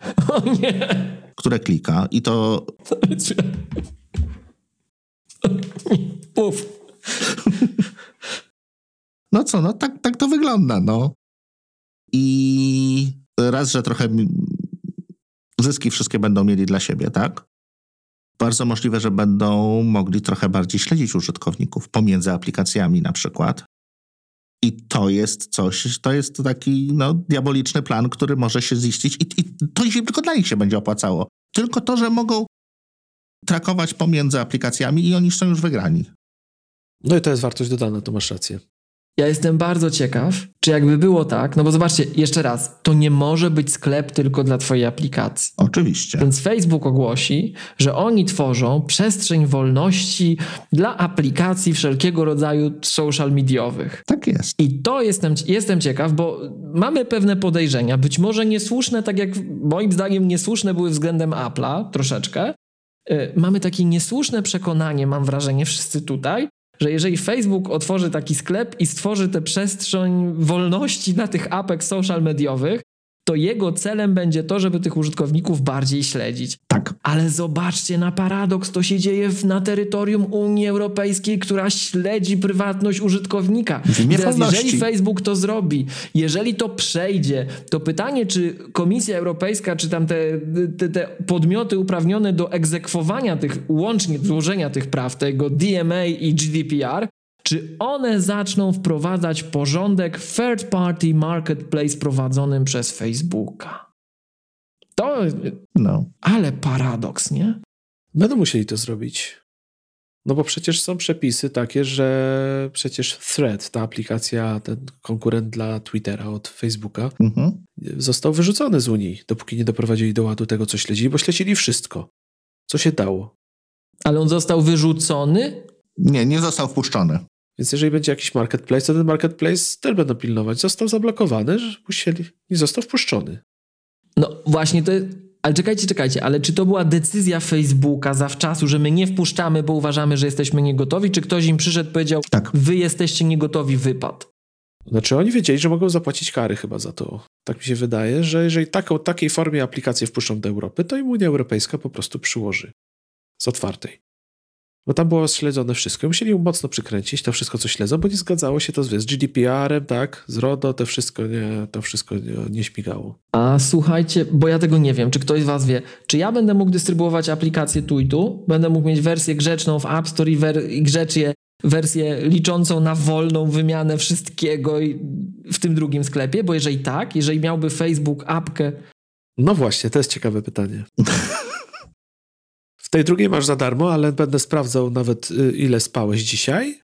które klika i to... Puf. No co, no tak, tak to wygląda, no. I raz, że trochę zyski wszystkie będą mieli dla siebie, tak? Bardzo możliwe, że będą mogli trochę bardziej śledzić użytkowników pomiędzy aplikacjami na przykład. I to jest coś, to jest taki no, diaboliczny plan, który może się ziścić i, i to się tylko dla nich się będzie opłacało. Tylko to, że mogą trakować pomiędzy aplikacjami i oni są już wygrani. No i to jest wartość dodana, to masz rację. Ja jestem bardzo ciekaw, czy jakby było tak, no bo zobaczcie, jeszcze raz, to nie może być sklep tylko dla twojej aplikacji. Oczywiście. Więc Facebook ogłosi, że oni tworzą przestrzeń wolności dla aplikacji wszelkiego rodzaju social mediowych. Tak jest. I to jestem, jestem ciekaw, bo mamy pewne podejrzenia, być może niesłuszne, tak jak moim zdaniem niesłuszne były względem Apple'a troszeczkę. Y, mamy takie niesłuszne przekonanie, mam wrażenie, wszyscy tutaj, że jeżeli Facebook otworzy taki sklep i stworzy tę przestrzeń wolności na tych apek social mediowych, to jego celem będzie to, żeby tych użytkowników bardziej śledzić. Tak. Ale zobaczcie na paradoks, to się dzieje na terytorium Unii Europejskiej, która śledzi prywatność użytkownika. W teraz, jeżeli Facebook to zrobi, jeżeli to przejdzie, to pytanie, czy Komisja Europejska, czy tam te, te, te podmioty uprawnione do egzekwowania tych, łącznie złożenia tych praw, tego DMA i GDPR, czy one zaczną wprowadzać porządek third party marketplace prowadzonym przez Facebooka. To. No. Ale paradoks, nie? Będą musieli to zrobić. No bo przecież są przepisy takie, że przecież Thread, ta aplikacja, ten konkurent dla Twittera od Facebooka, mhm. został wyrzucony z Unii, dopóki nie doprowadzili do ładu tego, co śledzili, bo śledzili wszystko, co się dało. Ale on został wyrzucony? Nie, nie został wpuszczony. Więc jeżeli będzie jakiś marketplace, to ten marketplace też będą pilnować. Został zablokowany, że musieli, nie został wpuszczony. No właśnie to. Ale czekajcie, czekajcie, ale czy to była decyzja Facebooka zawczasu, że my nie wpuszczamy, bo uważamy, że jesteśmy niegotowi, czy ktoś im przyszedł powiedział, tak. wy jesteście niegotowi, wypad? Znaczy oni wiedzieli, że mogą zapłacić kary chyba za to. Tak mi się wydaje, że jeżeli taką, takiej formie aplikację wpuszczą do Europy, to im Unia Europejska po prostu przyłoży z otwartej. Bo tam było śledzone wszystko. Musieli mocno przykręcić to wszystko, co śledzą, bo nie zgadzało się to z GDPR-em, tak, z RODO, to wszystko nie, to wszystko nie, nie śmigało. A słuchajcie, bo ja tego nie wiem, czy ktoś z was wie, czy ja będę mógł dystrybuować aplikację tu i tu? Będę mógł mieć wersję grzeczną w App Store i, wer- i grzecznie wersję liczącą na wolną wymianę wszystkiego w tym drugim sklepie? Bo jeżeli tak, jeżeli miałby Facebook apkę... No właśnie, to jest ciekawe pytanie. tej drugiej masz za darmo, ale będę sprawdzał nawet y, ile spałeś dzisiaj,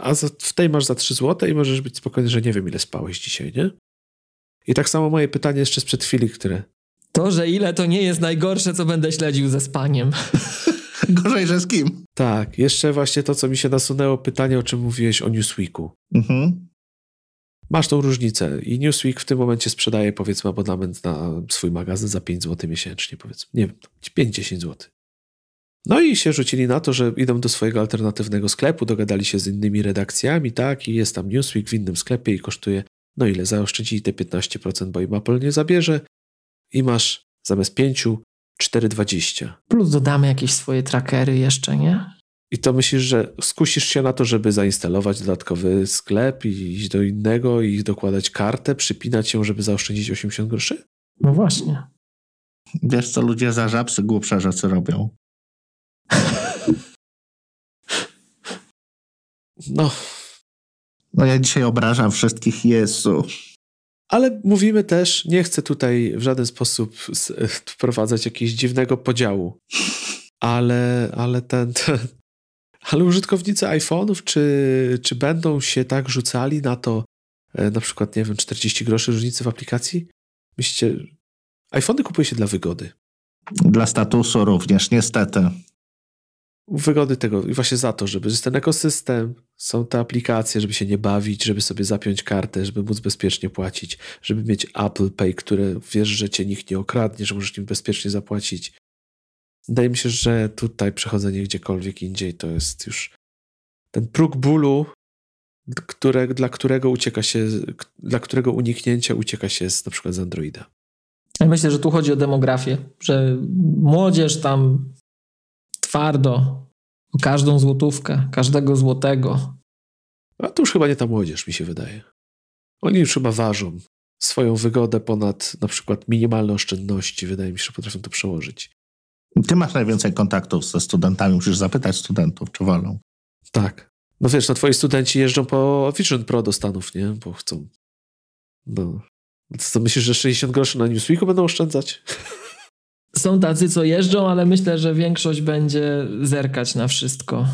a w tej masz za 3 zł i możesz być spokojny, że nie wiem ile spałeś dzisiaj, nie? I tak samo moje pytanie jeszcze sprzed chwili, które... To, że ile to nie jest najgorsze, co będę śledził ze spaniem. Gorzej, że z kim? Tak, jeszcze właśnie to, co mi się nasunęło, pytanie, o czym mówiłeś o Newsweeku. Mhm. Masz tą różnicę i Newsweek w tym momencie sprzedaje powiedzmy abonament na swój magazyn za 5 zł miesięcznie, powiedzmy, nie wiem, 5-10 zł. No i się rzucili na to, że idą do swojego alternatywnego sklepu, dogadali się z innymi redakcjami, tak, i jest tam Newsweek w innym sklepie i kosztuje, no ile, zaoszczędzili te 15%, bo im Apple nie zabierze i masz zamiast 5, 4,20. Plus dodamy jakieś swoje trackery jeszcze, nie? I to myślisz, że skusisz się na to, żeby zainstalować dodatkowy sklep i iść do innego i dokładać kartę, przypinać ją, żeby zaoszczędzić 80 groszy? No właśnie. Wiesz, co ludzie za żabsy głupsze rzeczy robią? No. No ja dzisiaj obrażam wszystkich Jezu. Ale mówimy też, nie chcę tutaj w żaden sposób wprowadzać jakiegoś dziwnego podziału. Ale, ale ten, ten ale użytkownicy iPhone'ów, czy, czy będą się tak rzucali na to, e, na przykład, nie wiem, 40 groszy różnicy w aplikacji? Myślicie, iPhony kupuje się dla wygody. Dla statusu również, niestety wygody tego i właśnie za to, żeby jest ten ekosystem, są te aplikacje, żeby się nie bawić, żeby sobie zapiąć kartę, żeby móc bezpiecznie płacić, żeby mieć Apple Pay, które wiesz, że cię nikt nie okradnie, że możesz nim bezpiecznie zapłacić. Wydaje mi się, że tutaj przechodzenie gdziekolwiek indziej to jest już ten próg bólu, które, dla którego ucieka się, dla którego uniknięcia ucieka się z, na przykład z Androida. Ja myślę, że tu chodzi o demografię, że młodzież tam twardo o każdą złotówkę, każdego złotego. A to już chyba nie ta młodzież, mi się wydaje. Oni już chyba ważą swoją wygodę ponad na przykład minimalne oszczędności. Wydaje mi się, że potrafią to przełożyć. Ty masz najwięcej kontaktów ze studentami, musisz zapytać studentów, czy wolą. Tak. No wiesz, no twoi studenci jeżdżą po Vision Pro do Stanów, nie? Bo chcą. No. Co myślisz, że 60 groszy na Newsweeku będą oszczędzać? Są tacy, co jeżdżą, ale myślę, że większość będzie zerkać na wszystko.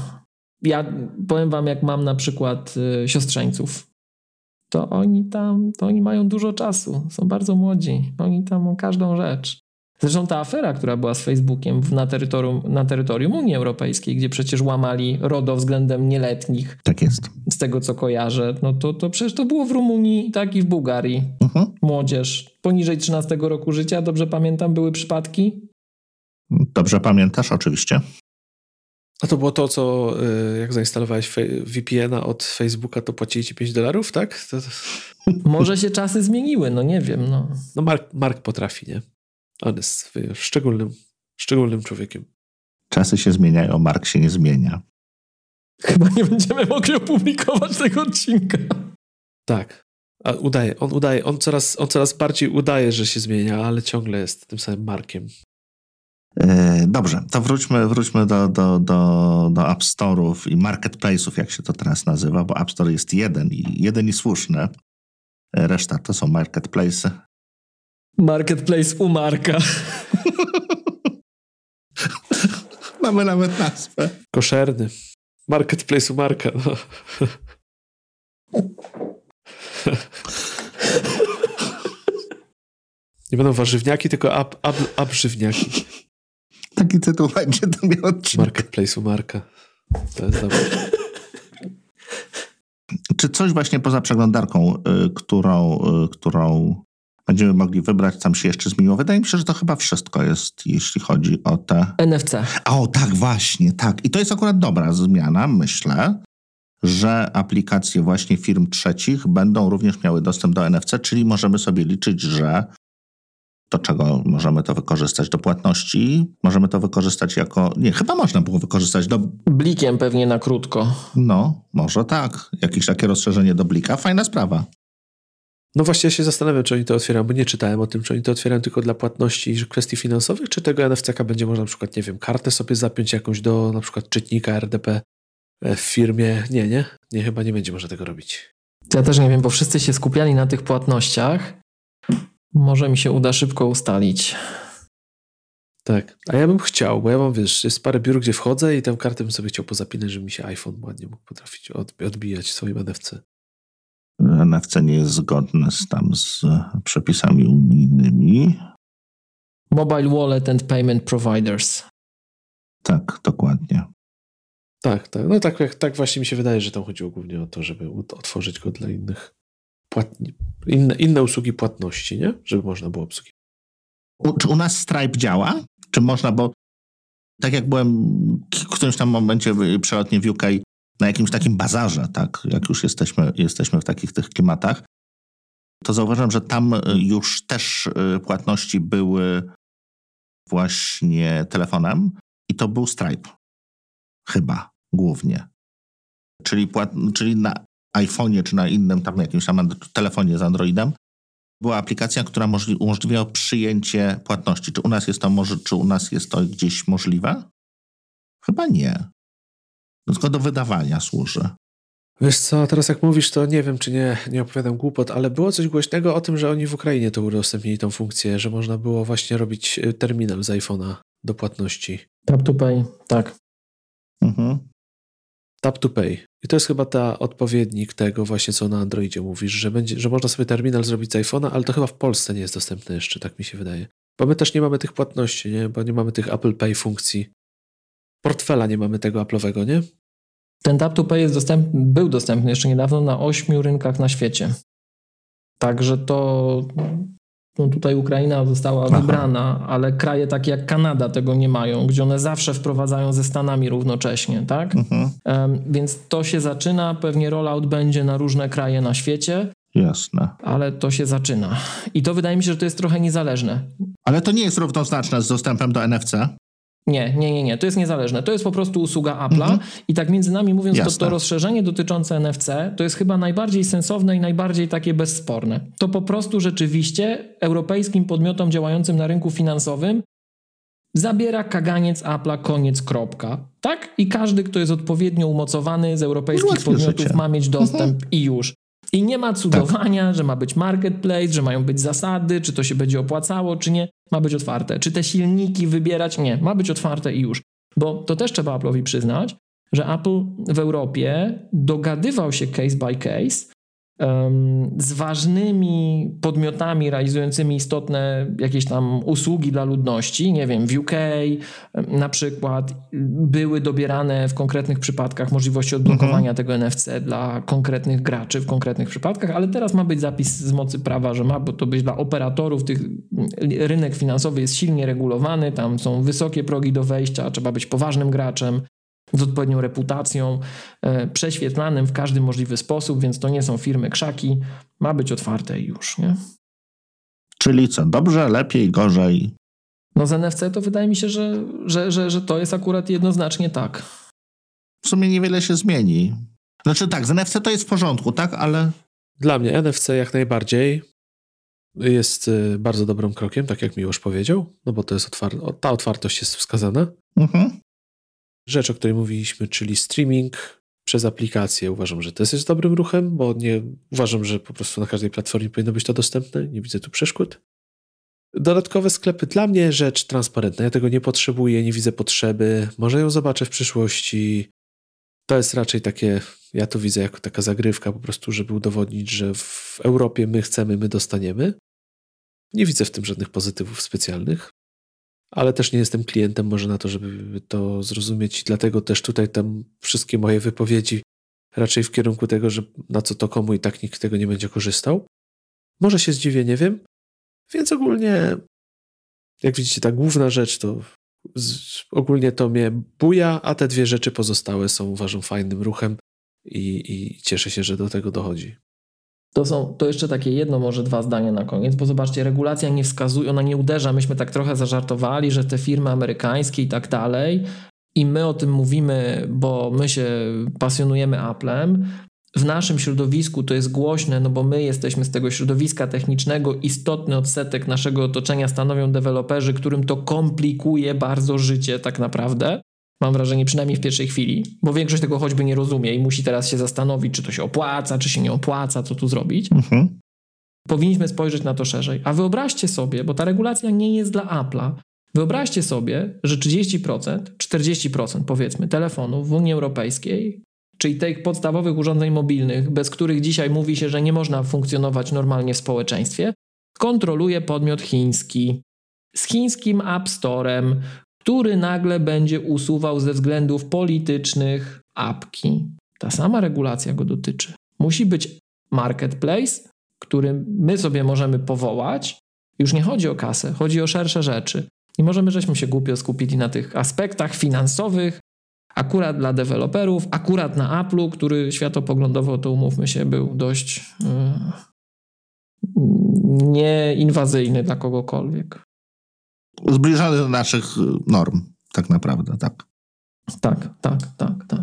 Ja powiem wam, jak mam na przykład y, siostrzeńców. to oni tam, to oni mają dużo czasu, są bardzo młodzi, oni tam o każdą rzecz. Zresztą ta afera, która była z Facebookiem na terytorium, na terytorium Unii Europejskiej, gdzie przecież łamali RODO względem nieletnich. Tak jest. Z tego co kojarzę, no to, to przecież to było w Rumunii, tak i w Bułgarii. Mhm. Młodzież poniżej 13 roku życia, dobrze pamiętam, były przypadki? Dobrze pamiętasz, oczywiście. A to było to, co y, jak zainstalowałeś VPN-a od Facebooka, to płacili ci 5 dolarów, tak? To... Może się czasy zmieniły, no nie wiem. No, no Mark, Mark potrafi, nie? On jest wiesz, szczególnym, szczególnym człowiekiem. Czasy się zmieniają, Mark się nie zmienia. Chyba nie będziemy mogli opublikować tego odcinka. Tak. A udaje, on udaje, on coraz, on coraz bardziej udaje, że się zmienia, ale ciągle jest tym samym Markiem. E, dobrze, to wróćmy, wróćmy do, do, do, do App Store'ów i Marketplace'ów, jak się to teraz nazywa, bo App Store jest jeden i jeden i słuszny. E, reszta to są marketplace'y. Marketplace u Marka. Mamy nawet nazwę. Koszerny. Marketplace u Marka. No. Nie będą warzywniaki, tylko ab, ab, abżywniaki. Taki tytuł będzie to miał odcinek. Marketplace u Marka. To jest dobre. Czy coś właśnie poza przeglądarką, y, którą, y, którą będziemy mogli wybrać, tam się jeszcze zmieniło? Wydaje mi się, że to chyba wszystko jest, jeśli chodzi o te... NFC. A, o, tak, właśnie, tak. I to jest akurat dobra zmiana, myślę, że aplikacje właśnie firm trzecich będą również miały dostęp do NFC, czyli możemy sobie liczyć, że do czego możemy to wykorzystać? Do płatności? Możemy to wykorzystać jako. Nie, chyba można było wykorzystać do. Blikiem pewnie na krótko. No, może tak. Jakieś takie rozszerzenie do blika. Fajna sprawa. No właśnie, ja się zastanawiam, czy oni to otwierają, bo nie czytałem o tym, czy oni to otwierają tylko dla płatności i kwestii finansowych, czy tego NFC będzie można na przykład, nie wiem, kartę sobie zapiąć jakąś do na przykład czytnika RDP w firmie. Nie, nie? Nie, chyba nie będzie można tego robić. Ja też nie wiem, bo wszyscy się skupiali na tych płatnościach. Może mi się uda szybko ustalić. Tak, a ja bym chciał, bo ja mam, wiesz, jest parę biur, gdzie wchodzę i tę kartę bym sobie chciał pozapinać, żeby mi się iPhone ładnie mógł potrafić odbijać swoim NFC. NFC nie jest zgodny z tam z przepisami unijnymi. Mobile Wallet and Payment Providers. Tak, dokładnie. Tak, tak. No tak, tak właśnie mi się wydaje, że tam chodziło głównie o to, żeby otworzyć go dla innych płatni, inne, inne usługi płatności, nie? Żeby można było obsługiwać. Czy u nas Stripe działa? Czy można, bo tak jak byłem w którymś tam momencie przelotnie w UK na jakimś takim bazarze, tak, jak już jesteśmy, jesteśmy w takich tych klimatach, to zauważyłem, że tam już też y, płatności były właśnie telefonem i to był Stripe. Chyba głównie. Czyli, płat, czyli na iPhone'ie czy na innym tam jakimś tam telefonie z Androidem była aplikacja, która umożliwiała przyjęcie płatności. Czy u nas jest to może, czy u nas jest to gdzieś możliwe? Chyba nie. Tylko do wydawania służy. Wiesz co, teraz jak mówisz, to nie wiem, czy nie, nie opowiadam głupot, ale było coś głośnego o tym, że oni w Ukrainie to udostępnili tą funkcję, że można było właśnie robić y, terminal z iPhone'a do płatności. Tap to pay, tak. Mhm. Tap to Pay. I to jest chyba ta odpowiednik tego właśnie, co na Androidzie mówisz, że, będzie, że można sobie terminal zrobić z iPhone'a, ale to chyba w Polsce nie jest dostępne jeszcze, tak mi się wydaje. Bo my też nie mamy tych płatności, nie? Bo nie mamy tych Apple Pay funkcji. Portfela nie mamy tego Apple'owego, nie? Ten Tap to Pay jest dostępny, był dostępny jeszcze niedawno na ośmiu rynkach na świecie. Także to no tutaj Ukraina została Aha. wybrana, ale kraje takie jak Kanada tego nie mają, gdzie one zawsze wprowadzają ze Stanami równocześnie, tak? Mhm. Um, więc to się zaczyna, pewnie rollout będzie na różne kraje na świecie. Jasne. Ale to się zaczyna. I to wydaje mi się, że to jest trochę niezależne. Ale to nie jest równoznaczne z dostępem do NFC? Nie, nie, nie, nie. To jest niezależne. To jest po prostu usługa Apple'a mhm. i tak między nami mówiąc, to, to rozszerzenie dotyczące NFC to jest chyba najbardziej sensowne i najbardziej takie bezsporne. To po prostu rzeczywiście europejskim podmiotom działającym na rynku finansowym zabiera kaganiec Apple'a, koniec, kropka. Tak? I każdy, kto jest odpowiednio umocowany z europejskich podmiotów życie. ma mieć dostęp mhm. i już. I nie ma cudowania, tak. że ma być marketplace, że mają być zasady, czy to się będzie opłacało, czy nie. Ma być otwarte. Czy te silniki wybierać? Nie. Ma być otwarte i już. Bo to też trzeba Apple'owi przyznać, że Apple w Europie dogadywał się case by case z ważnymi podmiotami realizującymi istotne jakieś tam usługi dla ludności. Nie wiem, w UK na przykład były dobierane w konkretnych przypadkach możliwości odblokowania mhm. tego NFC dla konkretnych graczy w konkretnych przypadkach, ale teraz ma być zapis z mocy prawa, że ma to być dla operatorów. Tych, rynek finansowy jest silnie regulowany, tam są wysokie progi do wejścia, trzeba być poważnym graczem z odpowiednią reputacją, e, prześwietlanym w każdy możliwy sposób, więc to nie są firmy krzaki, ma być otwarte i już, nie? Czyli co, dobrze, lepiej, gorzej? No z NFC to wydaje mi się, że, że, że, że to jest akurat jednoznacznie tak. W sumie niewiele się zmieni. Znaczy tak, z NFC to jest w porządku, tak, ale... Dla mnie NFC jak najbardziej jest y, bardzo dobrym krokiem, tak jak Miłosz powiedział, no bo to jest otwar- ta otwartość jest wskazana. Mhm rzecz, o której mówiliśmy, czyli streaming przez aplikację. Uważam, że to jest dobrym ruchem, bo nie uważam, że po prostu na każdej platformie powinno być to dostępne. Nie widzę tu przeszkód. Dodatkowe sklepy dla mnie rzecz transparentna. Ja tego nie potrzebuję, nie widzę potrzeby. Może ją zobaczę w przyszłości. To jest raczej takie, ja to widzę jako taka zagrywka po prostu, żeby udowodnić, że w Europie my chcemy, my dostaniemy. Nie widzę w tym żadnych pozytywów specjalnych ale też nie jestem klientem może na to, żeby to zrozumieć. Dlatego też tutaj tam wszystkie moje wypowiedzi raczej w kierunku tego, że na co to komu i tak nikt tego nie będzie korzystał. Może się zdziwię, nie wiem. Więc ogólnie, jak widzicie, ta główna rzecz to z, ogólnie to mnie buja, a te dwie rzeczy pozostałe są uważam fajnym ruchem i, i cieszę się, że do tego dochodzi. To są, to jeszcze takie jedno, może dwa zdania na koniec, bo zobaczcie, regulacja nie wskazuje, ona nie uderza. Myśmy tak trochę zażartowali, że te firmy amerykańskie i tak dalej, i my o tym mówimy, bo my się pasjonujemy Applem. W naszym środowisku to jest głośne, no bo my jesteśmy z tego środowiska technicznego. Istotny odsetek naszego otoczenia stanowią deweloperzy, którym to komplikuje bardzo życie, tak naprawdę. Mam wrażenie, przynajmniej w pierwszej chwili, bo większość tego choćby nie rozumie i musi teraz się zastanowić, czy to się opłaca, czy się nie opłaca, co tu zrobić. Mhm. Powinniśmy spojrzeć na to szerzej. A wyobraźcie sobie, bo ta regulacja nie jest dla Apple'a. Wyobraźcie sobie, że 30%, 40% powiedzmy telefonów w Unii Europejskiej, czyli tych podstawowych urządzeń mobilnych, bez których dzisiaj mówi się, że nie można funkcjonować normalnie w społeczeństwie, kontroluje podmiot chiński z chińskim App Storem, który nagle będzie usuwał ze względów politycznych apki. Ta sama regulacja go dotyczy. Musi być marketplace, który my sobie możemy powołać. Już nie chodzi o kasę, chodzi o szersze rzeczy. I możemy, żeśmy się głupio skupili na tych aspektach finansowych, akurat dla deweloperów, akurat na Apple'u, który światopoglądowo, to umówmy się, był dość yy, nieinwazyjny dla kogokolwiek zbliżony do naszych norm, tak naprawdę, tak. Tak, tak, tak, tak.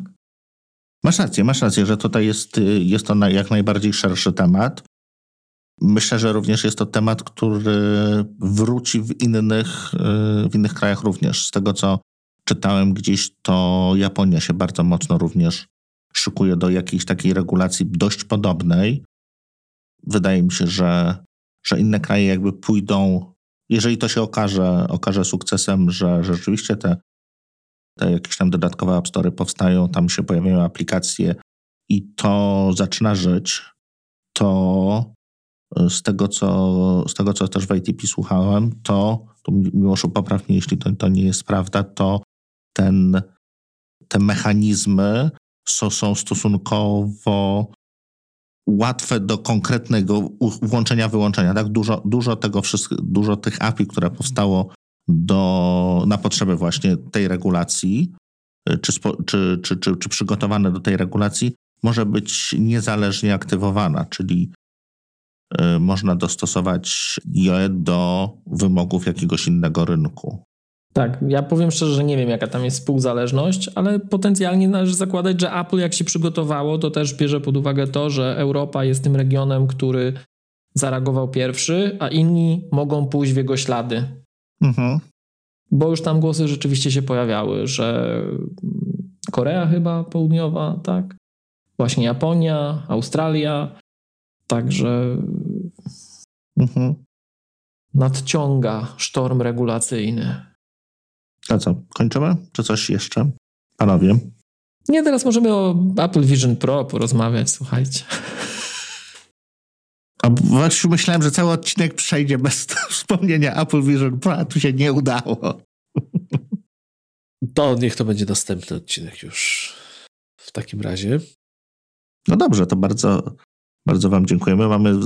Masz rację, masz rację, że tutaj jest, jest to jak najbardziej szerszy temat. Myślę, że również jest to temat, który wróci w innych, w innych krajach również. Z tego, co czytałem gdzieś, to Japonia się bardzo mocno również szykuje do jakiejś takiej regulacji dość podobnej. Wydaje mi się, że, że inne kraje jakby pójdą jeżeli to się okaże, okaże sukcesem, że, rzeczywiście te, te jakieś tam dodatkowe App Store powstają, tam się pojawiają aplikacje i to zaczyna żyć, to e, z tego, co, z tego, co też w ITP słuchałem, to, to Miłoszu poprawnie, jeśli to, to nie jest prawda, to ten, te mechanizmy są, są stosunkowo łatwe do konkretnego włączenia, wyłączenia. Tak? Dużo, dużo tego wszystkiego, dużo tych API, które powstało do, na potrzeby właśnie tej regulacji, czy, spo, czy, czy, czy, czy przygotowane do tej regulacji, może być niezależnie aktywowana, czyli y, można dostosować je do wymogów jakiegoś innego rynku. Tak, ja powiem szczerze, że nie wiem, jaka tam jest współzależność, ale potencjalnie należy zakładać, że Apple, jak się przygotowało, to też bierze pod uwagę to, że Europa jest tym regionem, który zareagował pierwszy, a inni mogą pójść w jego ślady. Mhm. Bo już tam głosy rzeczywiście się pojawiały, że Korea chyba południowa, tak? Właśnie Japonia, Australia. Także mhm. nadciąga sztorm regulacyjny. A co, kończymy? Czy coś jeszcze? Panowie? Nie, teraz możemy o Apple Vision Pro porozmawiać, słuchajcie. A właśnie myślałem, że cały odcinek przejdzie bez wspomnienia Apple Vision Pro, a tu się nie udało. To niech to będzie następny odcinek już w takim razie. No dobrze, to bardzo, bardzo Wam dziękujemy. Mamy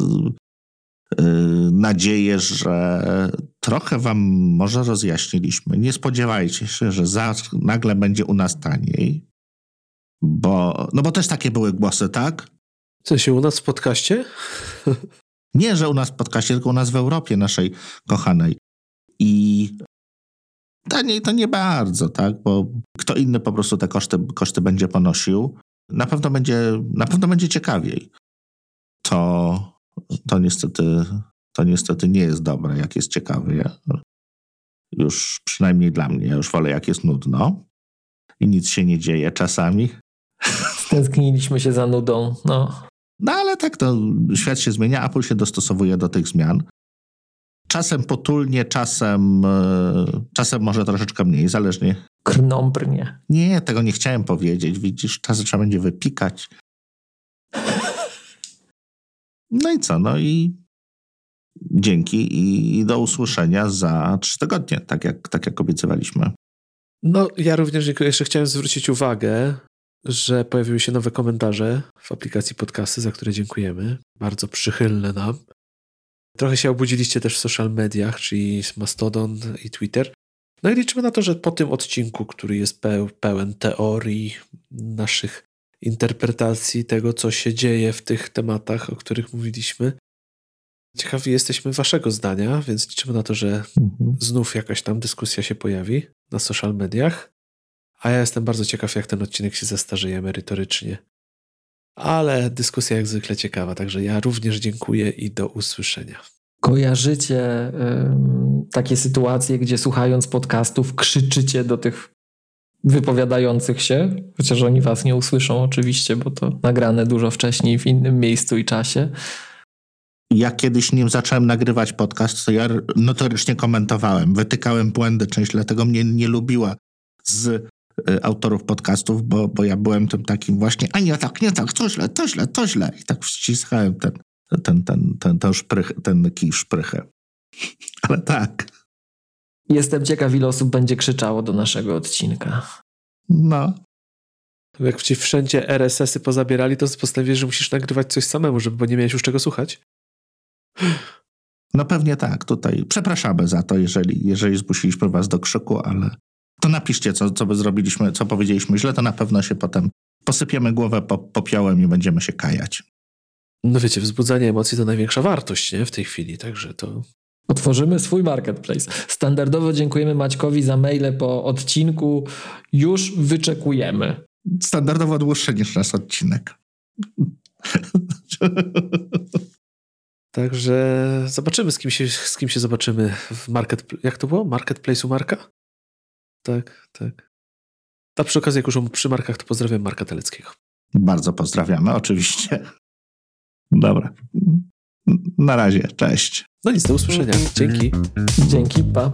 nadzieję, że trochę Wam może rozjaśniliśmy. Nie spodziewajcie się, że za, nagle będzie u nas taniej, bo, no bo też takie były głosy, tak? W sensie u nas w podcaście? Nie, że u nas w podcaście, tylko u nas w Europie naszej kochanej. I taniej to nie bardzo, tak? Bo kto inny po prostu te koszty, koszty będzie ponosił. Na pewno będzie, na pewno będzie ciekawiej. To, to, niestety, to niestety nie jest dobre, jak jest ciekawy. Już przynajmniej dla mnie. Ja już wolę, jak jest nudno i nic się nie dzieje czasami. Stęskniliśmy się za nudą, no. No ale tak, to świat się zmienia, Apple się dostosowuje do tych zmian. Czasem potulnie, czasem, e, czasem może troszeczkę mniej, zależnie. Krnąbrnie. Nie, tego nie chciałem powiedzieć. Widzisz, czasem trzeba będzie wypikać. No i co? No i dzięki i do usłyszenia za trzy tygodnie, tak jak, tak jak obiecywaliśmy. No, ja również jeszcze chciałem zwrócić uwagę, że pojawiły się nowe komentarze w aplikacji podcasty, za które dziękujemy. Bardzo przychylne nam. Trochę się obudziliście też w social mediach, czyli Mastodon i Twitter. No i liczymy na to, że po tym odcinku, który jest pełen teorii, naszych interpretacji tego, co się dzieje w tych tematach, o których mówiliśmy, ciekawi jesteśmy waszego zdania, więc liczymy na to, że mhm. znów jakaś tam dyskusja się pojawi na social mediach. A ja jestem bardzo ciekaw, jak ten odcinek się zestarzeje merytorycznie. Ale dyskusja jak zwykle ciekawa, także ja również dziękuję i do usłyszenia. Kojarzycie y, takie sytuacje, gdzie słuchając podcastów krzyczycie do tych wypowiadających się, chociaż oni was nie usłyszą oczywiście, bo to nagrane dużo wcześniej w innym miejscu i czasie. Ja kiedyś nim zacząłem nagrywać podcast, to ja notorycznie komentowałem, wytykałem błędy, część dlatego mnie nie lubiła z Y, autorów podcastów, bo, bo ja byłem tym takim właśnie, a nie tak, nie tak, to źle, to źle, to źle. I tak wciskałem ten, ten, ten, ten, ten, szprych, ten kij szprychę. Ale tak. Jestem ciekaw, ile osób będzie krzyczało do naszego odcinka. No. Jak ci wszędzie RSS-y pozabierali, to postanowiłeś, że musisz nagrywać coś samemu, żeby, bo nie miałeś już czego słuchać? No pewnie tak, tutaj. Przepraszamy za to, jeżeli, jeżeli zmusiliśmy was do krzyku, ale to napiszcie, co, co by zrobiliśmy, co powiedzieliśmy źle, to na pewno się potem posypiemy głowę popiołem i będziemy się kajać. No wiecie, wzbudzanie emocji to największa wartość nie? w tej chwili, także to... Otworzymy swój marketplace. Standardowo dziękujemy Maćkowi za maile po odcinku. Już wyczekujemy. Standardowo dłuższy niż nasz odcinek. Także zobaczymy, z kim się, z kim się zobaczymy w market... Jak to było? Marketplace'u Marka? Tak, tak. A przy okazji, jak już przy markach, to pozdrawiam Marka Teleckiego. Bardzo pozdrawiamy, oczywiście. Dobra. Na razie, cześć. No nic, do usłyszenia. Dzięki. Dzięki, pa.